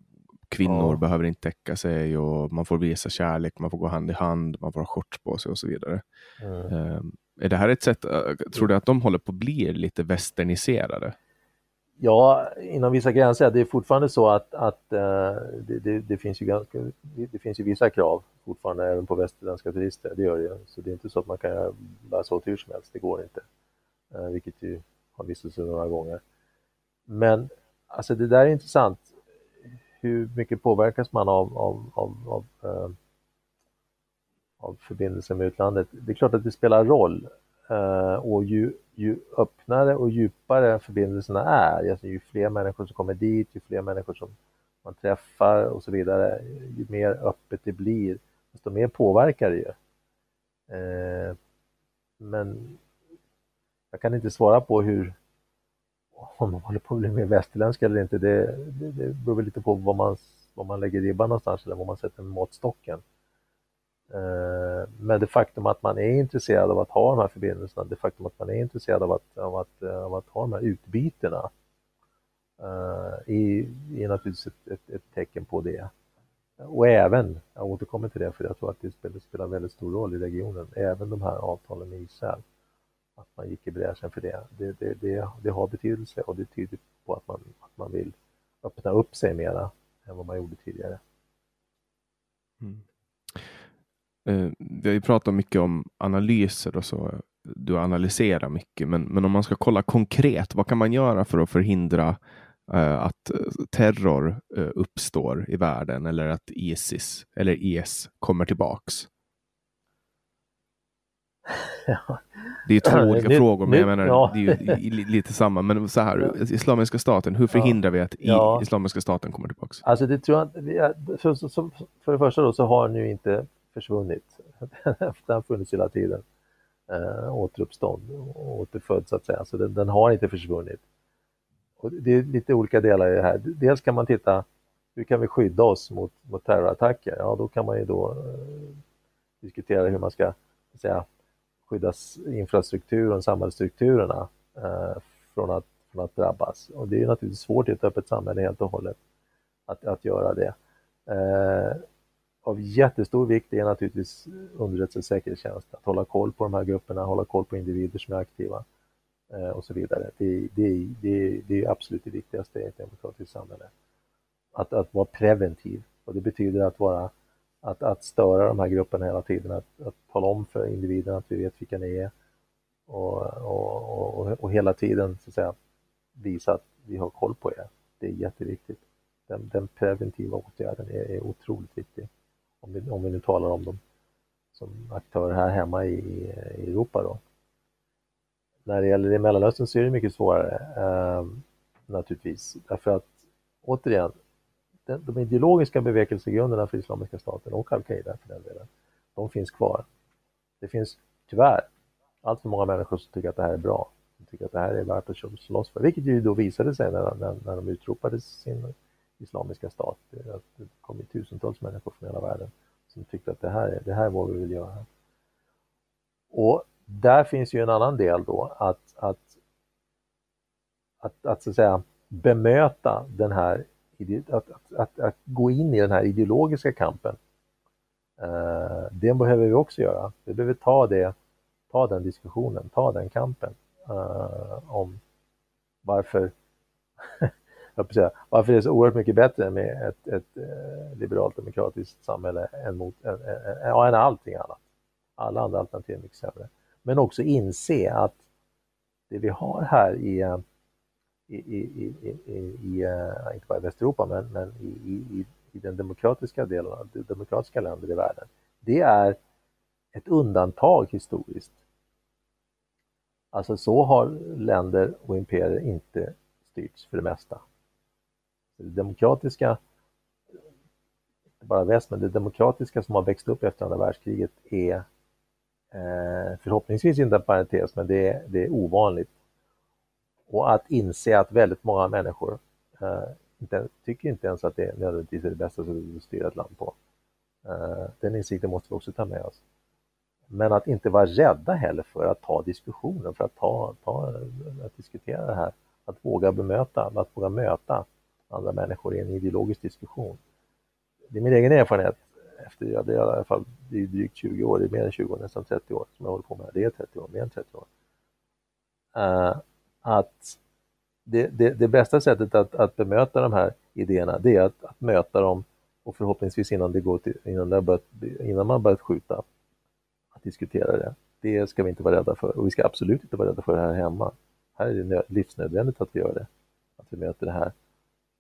kvinnor ja. behöver inte täcka sig och man får visa kärlek, man får gå hand i hand, man får ha shorts på sig och så vidare. Mm. Um, är det här ett sätt, äh, tror du att de håller på att bli lite västerniserade? Ja, inom vissa gränser. Det är fortfarande så att, att eh, det, det, det, finns ju ganska, det finns ju vissa krav fortfarande även på västerländska turister. Det gör det ju. Så det är inte så att man kan bara så hur som helst. Det går inte. Eh, vilket ju har visat sig några gånger. Men alltså det där är intressant. Hur mycket påverkas man av, av, av, av eh, av förbindelsen med utlandet. Det är klart att det spelar roll och ju, ju öppnare och djupare förbindelserna är, alltså ju fler människor som kommer dit, ju fler människor som man träffar och så vidare, ju mer öppet det blir, desto mer påverkar det ju. Eh, men jag kan inte svara på hur om man håller på att bli mer västerländsk eller inte, det, det, det beror väl lite på vad man, var man lägger ribban någonstans eller var man sätter måttstocken. Eh, men det faktum att man är intresserad av att ha de här förbindelserna, det faktum att man är intresserad av att, av att, eh, av att ha de här utbytena eh, är, är naturligtvis ett, ett, ett, tecken på det. Och även, jag återkommer till det för jag tror att det spelar, spelar väldigt stor roll i regionen, även de här avtalen med Israel. Att man gick i bräschen för det. Det, det, det, det har betydelse och det tyder på att man, att man vill öppna upp sig mera än vad man gjorde tidigare. Mm. Eh, vi har ju pratat mycket om analyser och så. Du analyserar mycket, men, men om man ska kolla konkret, vad kan man göra för att förhindra uh, att terror uh, uppstår i världen eller att Isis eller IS kommer tillbaks? Ja. Det är två olika nu, frågor, men jag menar, ja. det är ju lite samma. Men så här, Islamiska staten, hur förhindrar vi att ja. Islamiska staten kommer tillbaks? Alltså det tror jag, för, för det första då så har nu inte försvunnit. den har funnits hela tiden. Eh, återuppstånd, återfödd så att säga, så den, den, har inte försvunnit. Och det är lite olika delar i det här. Dels kan man titta, hur kan vi skydda oss mot, mot terrorattacker? Ja, då kan man ju då eh, diskutera hur man ska säga, skydda infrastrukturen, samhällsstrukturerna eh, från, att, från att drabbas. Och det är naturligtvis svårt i ett öppet samhälle helt och hållet att, att göra det. Eh, av jättestor vikt är naturligtvis underrättelse och säkerhetstjänst, att hålla koll på de här grupperna, hålla koll på individer som är aktiva eh, och så vidare. Det, det, det, det är absolut det viktigaste i ett demokratiskt samhälle. Att, att vara preventiv och det betyder att vara att, att störa de här grupperna hela tiden, att, att tala om för individerna att vi vet vilka ni är och, och, och, och hela tiden så att säga, visa att vi har koll på er. Det är jätteviktigt. Den, den preventiva åtgärden är, är otroligt viktig om vi, om vi nu talar om dem som aktörer här hemma i, i Europa då. När det gäller det Mellanöstern så är det mycket svårare eh, naturligtvis, därför att återigen, den, de ideologiska bevekelsegrunderna för Islamiska staten och al-Qaida för den delen, de finns kvar. Det finns tyvärr allt för många människor som tycker att det här är bra, som tycker att det här är värt att slåss för, vilket ju då visade sig när, när, när de utropade sin Islamiska stat. Det kom ju tusentals människor från hela världen som tyckte att det här är, det här är vad vi vill göra. Och där finns ju en annan del då, att, att, att, att, så att säga bemöta den här, att, att, att, att gå in i den här ideologiska kampen. Uh, det behöver vi också göra. Vi behöver ta, det, ta den diskussionen, ta den kampen uh, om varför säga, varför det är så oerhört mycket bättre med ett, ett eh, liberalt demokratiskt samhälle än, mot, än, än, än allting annat. Alla andra alternativ är mycket sämre. Men också inse att det vi har här i, eh, i, i, i, i eh, inte bara i Västeuropa, men, men i, i, i den demokratiska delen, av de demokratiska länder i världen, det är ett undantag historiskt. Alltså så har länder och imperier inte styrts för det mesta det demokratiska, inte bara väst, men det demokratiska som har växt upp efter andra världskriget är eh, förhoppningsvis inte en parentes, men det är, det är ovanligt. Och att inse att väldigt många människor eh, inte, tycker inte ens att det nödvändigtvis är det bästa sättet att styra ett land på. Eh, den insikten måste vi också ta med oss. Men att inte vara rädda heller för att ta diskussionen, för att, ta, ta, att diskutera det här, att våga bemöta, att våga möta andra människor i en ideologisk diskussion. Det är min egen erfarenhet efter, ja, det är i alla fall det är drygt 20 år, det är mer än 20 år, nästan 30 år som jag håller på med det. är 30 år, mer än 30 år. Uh, att det, det, det, bästa sättet att, att bemöta de här idéerna, det är att, att möta dem och förhoppningsvis innan, det går till, innan, det börjat, innan man börjat skjuta, att diskutera det. Det ska vi inte vara rädda för och vi ska absolut inte vara rädda för det här hemma. Här är det livsnödvändigt att vi gör det, att vi möter det här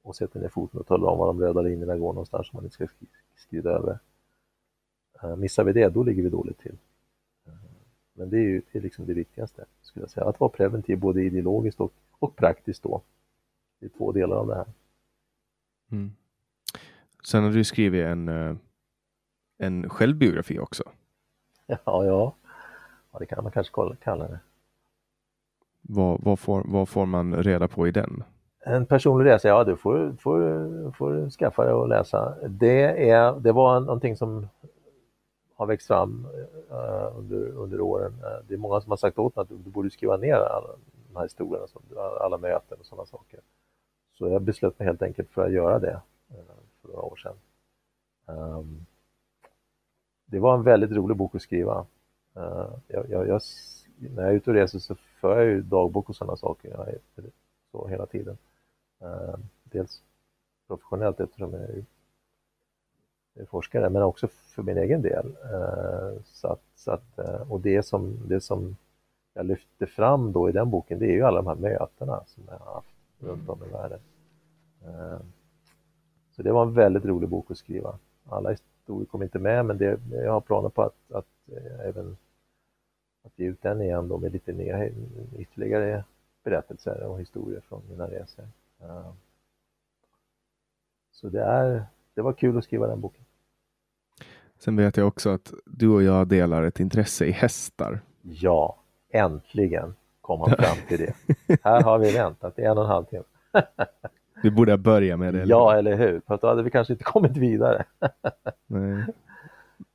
och sätter ner foten och talar om var de röda linjerna går någonstans som man inte ska skrida över. Uh, missar vi det, då ligger vi dåligt till. Uh, men det är ju det, är liksom det viktigaste, skulle jag säga. Att vara preventiv både ideologiskt och, och praktiskt då. Det är två delar av det här. Mm. Sen har du skrivit en, eh, en självbiografi också. Ja, ja. ja det kan man kanske kalla det. Vad, vad, får, vad får man reda på i den? En personlig resa, ja du får, får, får skaffa dig och läsa. Det, är, det var någonting som har växt fram uh, under, under åren. Uh, det är många som har sagt åt mig att du borde skriva ner alla de här historierna, som, alla möten och sådana saker. Så jag beslöt mig helt enkelt för att göra det uh, för några år sedan. Um, det var en väldigt rolig bok att skriva. Jag, jag, jag, när jag är ute och reser så för jag ju dagbok och sådana saker jag är, så hela tiden. Eh, dels professionellt eftersom jag är forskare, men också för min egen del. Eh, så att, så att, eh, och det som, det som jag lyfte fram då i den boken, det är ju alla de här mötena som jag har haft runt om i världen. Så det var en väldigt rolig bok att skriva. Alla historier kom inte med, men det, jag har planer på att, att även att ge ut den igen då med lite nya, ytterligare berättelser och historier från mina resor. Ehm, så det, är, det var kul att skriva den boken. Sen vet jag också att du och jag delar ett intresse i hästar. Ja, äntligen kom han fram till det. Här har vi väntat i en och en halv timme. vi borde börja med det. Eller? Ja, eller hur? För då hade vi kanske inte kommit vidare. Nej.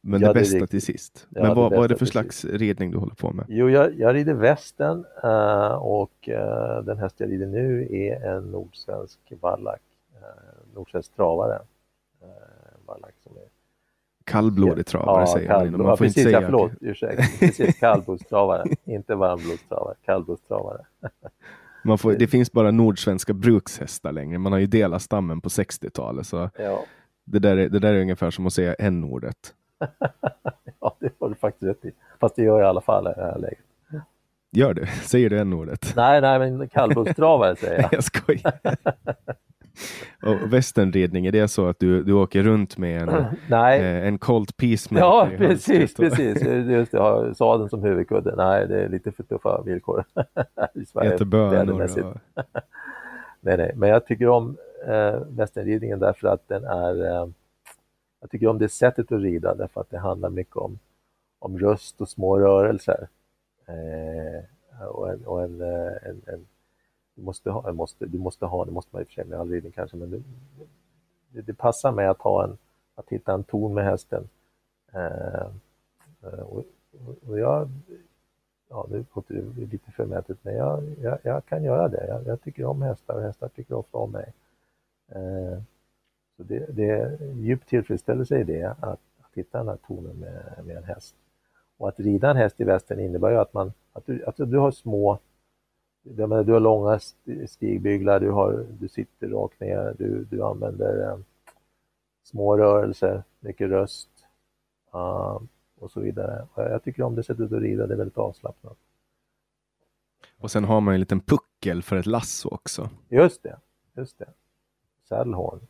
Men ja, det bästa det till sist. Ja, Men vad, vad är det för slags sist. ridning du håller på med? Jo, jag, jag rider västen uh, och uh, den häst jag rider nu är en nordsvensk vallack, uh, nordsvensk travare. Uh, vallack som är Kallblodig travare ja, säger man. Man får precis, inte säga. Ja, förlåt, ursäkta. Precis, kallblodstravare, inte varmblodstravare, kallblodstravare. Man får, det finns bara nordsvenska brukshästar längre. Man har ju delat stammen på 60-talet. Så ja. det, där är, det där är ungefär som att säga n-ordet. ja, det har du faktiskt rätt i. Fast det gör jag i alla fall i det här läget. Gör du? Säger du n-ordet? Nej, nej, men kallblodstravare säger jag. jag skojar. Och västernridning, är det så att du, du åker runt med en. Eh, en Colt Peacemaker? Ja, precis, precis. Just det, har sadeln som huvudkudde. Nej, det är lite för tuffa villkor i Sverige. Äter bönor? Och... nej, nej, men jag tycker om eh, västernridningen därför att den är eh, jag tycker om det sättet att rida därför att det handlar mycket om, om röst och små rörelser. Eh, och en, och en, eh, en, en, du måste ha, måste, du måste ha, det måste man i och för sig med all ridning kanske, men det, det, passar mig att ha en, att hitta en ton med hästen. Eh, eh och, och jag, ja nu låter det lite förmätet, men jag, jag, jag, kan göra det. Jag, jag, tycker om hästar och hästar tycker ofta om mig. Eh, så det, det är djup tillfredsställelse i det, att, att hitta den här tonen med, med en häst. Och att rida en häst i västern innebär ju att, man, att, du, att du har små du har långa stigbyglar, du, har, du sitter rakt ner, du, du använder eh, små rörelser, mycket röst uh, och så vidare. Jag tycker om det sättet att rida, det är väldigt avslappnat. Och sen har man en liten puckel för ett lasso också. Just det, just det. Saddlehorn.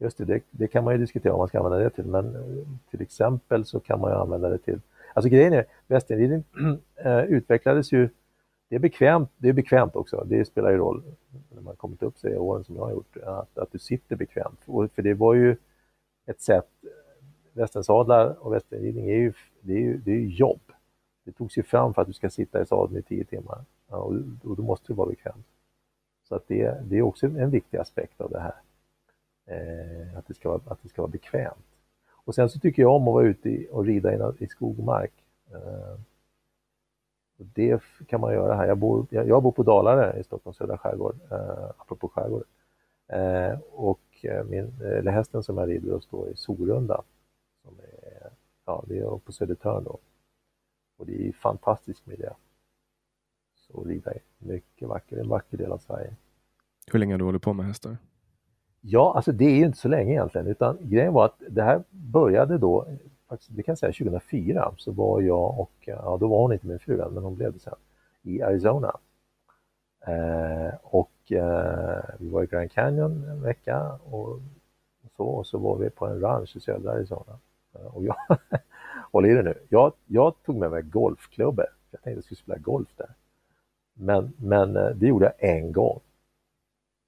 Just det, det, det, kan man ju diskutera vad man ska använda det till, men eh, till exempel så kan man ju använda det till... Alltså grejen är, västernridning eh, utvecklades ju... Det är, bekvämt, det är bekvämt också, det spelar ju roll när man kommit upp sig i åren som jag har gjort, att, att du sitter bekvämt. Och För det var ju ett sätt... Västernsadlar och västernridning är ju, det är ju, det är ju jobb. Det togs ju fram för att du ska sitta i sadeln i tio timmar ja, och, och då måste det vara bekvämt. Så att det, det är också en viktig aspekt av det här eh, att, det ska vara, att det ska vara bekvämt. Och sen så tycker jag om att vara ute i, och rida i, i skog och mark. Eh, och det kan man göra här. Jag bor, jag, jag bor på Dalarö i Stockholms södra skärgård, eh, apropå skärgård. Eh, och eh, min, eller hästen som jag rider och står i Sorunda. Som är, ja, det är på Södertörn då. Och det är fantastisk miljö. Så att rida i. Mycket vacker, en vacker del av Sverige. Hur länge har du hållit på med hästar? Ja, alltså det är ju inte så länge egentligen, utan grejen var att det här började då, faktiskt, det kan jag säga 2004, så var jag och, ja då var hon inte min fru än, men hon blev det sen, i Arizona. Eh, och eh, vi var i Grand Canyon en vecka och så, och så var vi på en ranch i södra Arizona. Eh, och jag, håll i det nu, jag, jag tog med mig golfklubbor, jag tänkte att jag skulle spela golf där. Men, men eh, det gjorde jag en gång.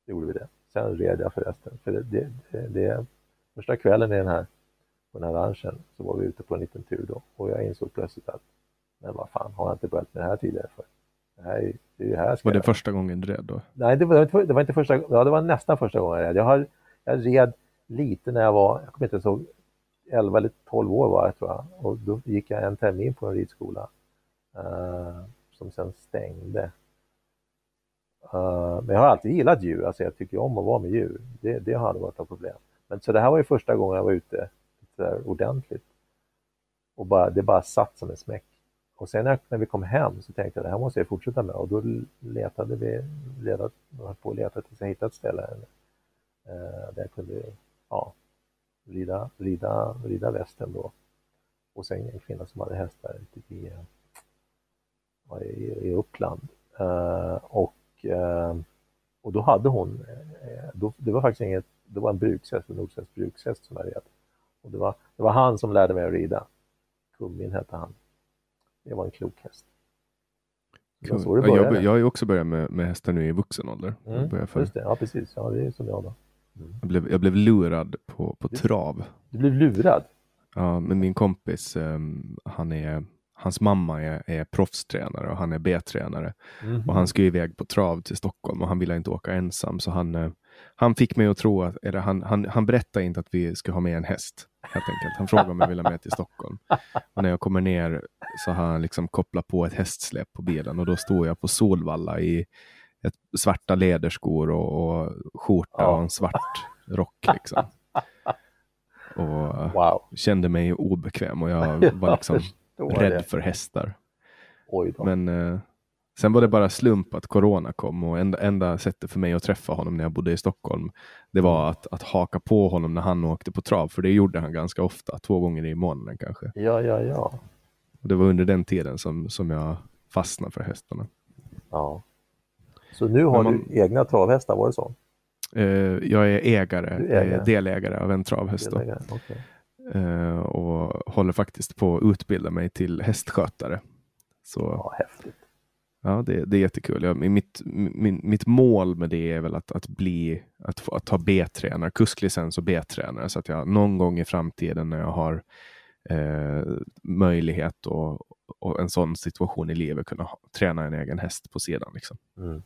Det gjorde vi det. Sen red jag förresten. För det, det, det, det, första kvällen i den här, på den här ranchen så var vi ute på en liten tur då och jag insåg plötsligt att men vad fan, har jag inte börjat med det här tidigare för? Det här är, det är här ska var det jag... första gången du red då? Nej, det var, det var inte första ja, det var nästan första gången jag red. Jag, har, jag red lite när jag var, jag kommer inte ihåg, 11 eller 12 år var jag tror jag. Och då gick jag en termin på en ridskola uh, som sen stängde. Eh, men jag har alltid gillat djur, alltså jag tycker om att vara med djur. Det, det har aldrig varit något problem. Men så det här var ju första gången jag var ute där ordentligt. Och bara, det bara satt som en smäck. Och sen när, när vi kom hem så tänkte jag det här måste jag fortsätta med och då letade vi, höll på och leta tills jag hittade ett ställe eh, där jag kunde ja, rida, rida, rida västen då. Och sen en kvinna som hade hästar ute i, i, i Uppland. Eh, och och Eh, och då hade hon, eh, då, det var faktiskt inget, det var en brukshäst, en Nordsvensk brukshäst som jag red. Och det var, det var han som lärde mig att rida. Kummin hette han. Det var en klok häst. Cool. Jag, jag har ju också börjat med, med hästar nu i vuxen ålder. Mm, för... just det, ja precis. Ja, det är som jag då. Mm. Jag, blev, jag blev lurad på, på trav. Du blev lurad? Ja, men min kompis, um, han är hans mamma är, är proffstränare och han är B-tränare. Mm. Och han ska iväg på trav till Stockholm och han ville inte åka ensam. Så han, eh, han fick mig att tro att, eller han, han, han berättade inte att vi ska ha med en häst. Helt enkelt. Han frågade om jag ville med till Stockholm. Och när jag kommer ner så har han liksom kopplat på ett hästsläp på bilen och då står jag på Solvalla i ett svarta läderskor och, och skjorta och en svart rock. Liksom. Och wow. kände mig obekväm och jag var liksom rädd för hästar. Men eh, sen var det bara slump att corona kom och enda, enda sättet för mig att träffa honom när jag bodde i Stockholm, det var mm. att, att haka på honom när han åkte på trav, för det gjorde han ganska ofta, två gånger i månaden kanske. Ja, ja, ja. Och det var under den tiden som, som jag fastnade för hästarna. Ja. Så nu har man, du egna travhästar, var det så? Eh, jag är ägare, ägare. delägare av en travhäst. Okay. Uh, och håller faktiskt på att utbilda mig till hästskötare. Så ja, häftigt. Ja, det, det är jättekul. Jag, mitt, min, mitt mål med det är väl att, att bli, att, få, att ta B-tränare, kusklicens och B-tränare, så att jag någon gång i framtiden när jag har eh, möjlighet och, och, en sån situation i livet kunna ha, träna en egen häst på sidan. Liksom. Mm.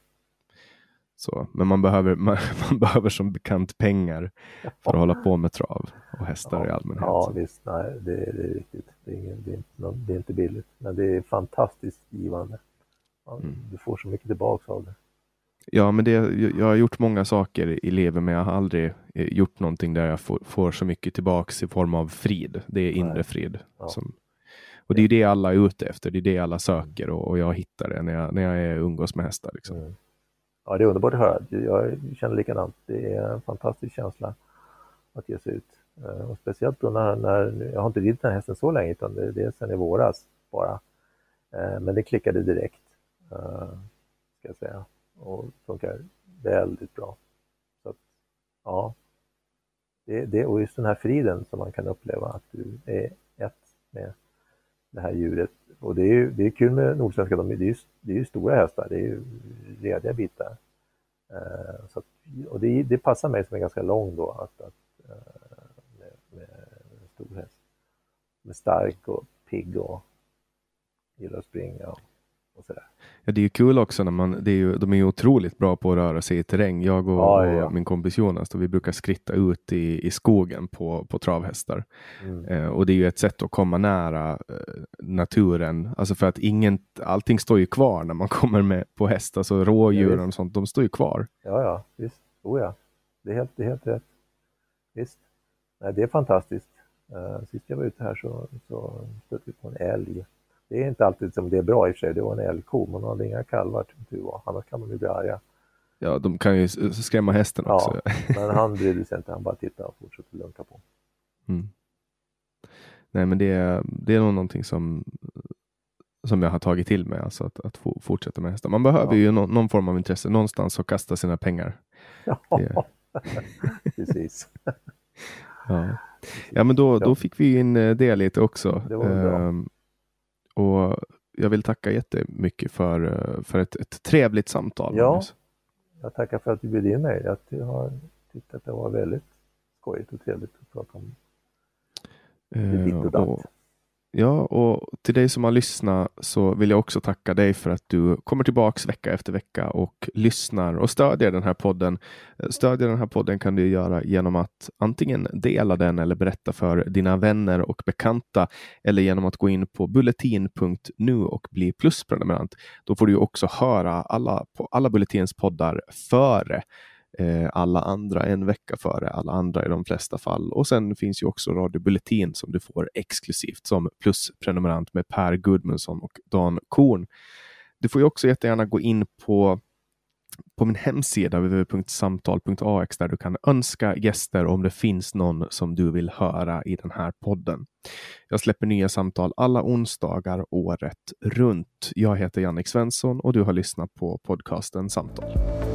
Så, men man behöver, man, man, behöver som bekant pengar för att hålla på med trav och hästar ja, i allmänhet. Ja, visst. Nej, det, det är riktigt. Det är, ingen, det, är inte, det är inte billigt, men det är fantastiskt givande. Mm. Du får så mycket tillbaka av det. Ja, men det, jag har gjort många saker i livet, men jag har aldrig eh, gjort någonting där jag får, får så mycket tillbaks i form av frid. Det är inre Nej. frid. Ja. Som, och det är det alla är ute efter. Det är det alla söker och, och jag hittar det när jag, när jag är umgås med hästar. Liksom. Mm. Ja, det är underbart att höra. Jag känner likadant. Det är en fantastisk känsla att ge sig ut. Eh, och speciellt då när, när jag har inte ridit den här hästen så länge, utan det, det är sedan i våras bara. Eh, men det klickade direkt, eh, ska jag säga och funkar väldigt bra. Så att, ja, det, det, och just den här friden som man kan uppleva, att du är ett med det här djuret. Och det är ju det är kul med nordsvenska, de, det, är ju, det är ju stora hästar, det är ju rediga bitar. Eh, så att, och det, det, passar mig som är ganska lång då, att, att eh, med, med en stor häst. Med stark och pigg och gillar att springa. Och. Ja, det är ju kul också när man, det är ju, de är ju otroligt bra på att röra sig i terräng. Jag och, ja, ja. och min kompis Jonas, då vi brukar skritta ut i, i skogen på, på travhästar. Mm. Eh, och det är ju ett sätt att komma nära eh, naturen. Alltså för att ingen, allting står ju kvar när man kommer med på häst. Alltså rådjuren ja, och sånt, de står ju kvar. Ja, ja, visst. Oh, ja. Det är helt, det är helt rätt. Visst. Nej, det är fantastiskt. Uh, sist jag var ute här så, så stötte vi på en älg det är inte alltid som det är bra i och för sig. Det var en älgko, men hon hade inga kalvar som tur var. Annars kan man ju bli arga. Ja, de kan ju skrämma hästen ja, också. men han brydde sig inte. Han bara tittade och fortsatte lunka på. Mm. Nej, men det är, det är nog någonting som, som jag har tagit till mig, alltså att, att fortsätta med hästar. Man behöver ja. ju no, någon form av intresse, någonstans att kasta sina pengar. Ja, precis. ja. ja, men då, då fick vi in eh, det lite också. Det var bra. Um, och jag vill tacka jättemycket för, eh, för ett, ett trevligt samtal. Ja, jag tackar för att du bjöd in mig. Jag har tyckt att det var väldigt skojigt och trevligt att prata om det ditt och datt. Ja, och till dig som har lyssnat så vill jag också tacka dig för att du kommer tillbaks vecka efter vecka och lyssnar och stödjer den här podden. Eh, Stödja den här podden kan du göra genom att antingen dela den eller berätta för dina vänner och bekanta eller genom att gå in på bulletin.nu och bli plusprenumerant. Då får du också höra alla, alla Bulletins poddar före eh, alla andra en vecka före alla andra i de flesta fall. Och sen finns ju också Radio Bulletin som du får exklusivt som plusprenumerant med Per Gudmundsson och Dan Korn. Du får ju också jättegärna gå in på på min hemsida www.samtal.ax där du kan önska gäster om det finns någon som du vill höra i den här podden. Jag släpper nya samtal alla onsdagar året runt. Jag heter Jannik Svensson och du har lyssnat på podcasten Samtal.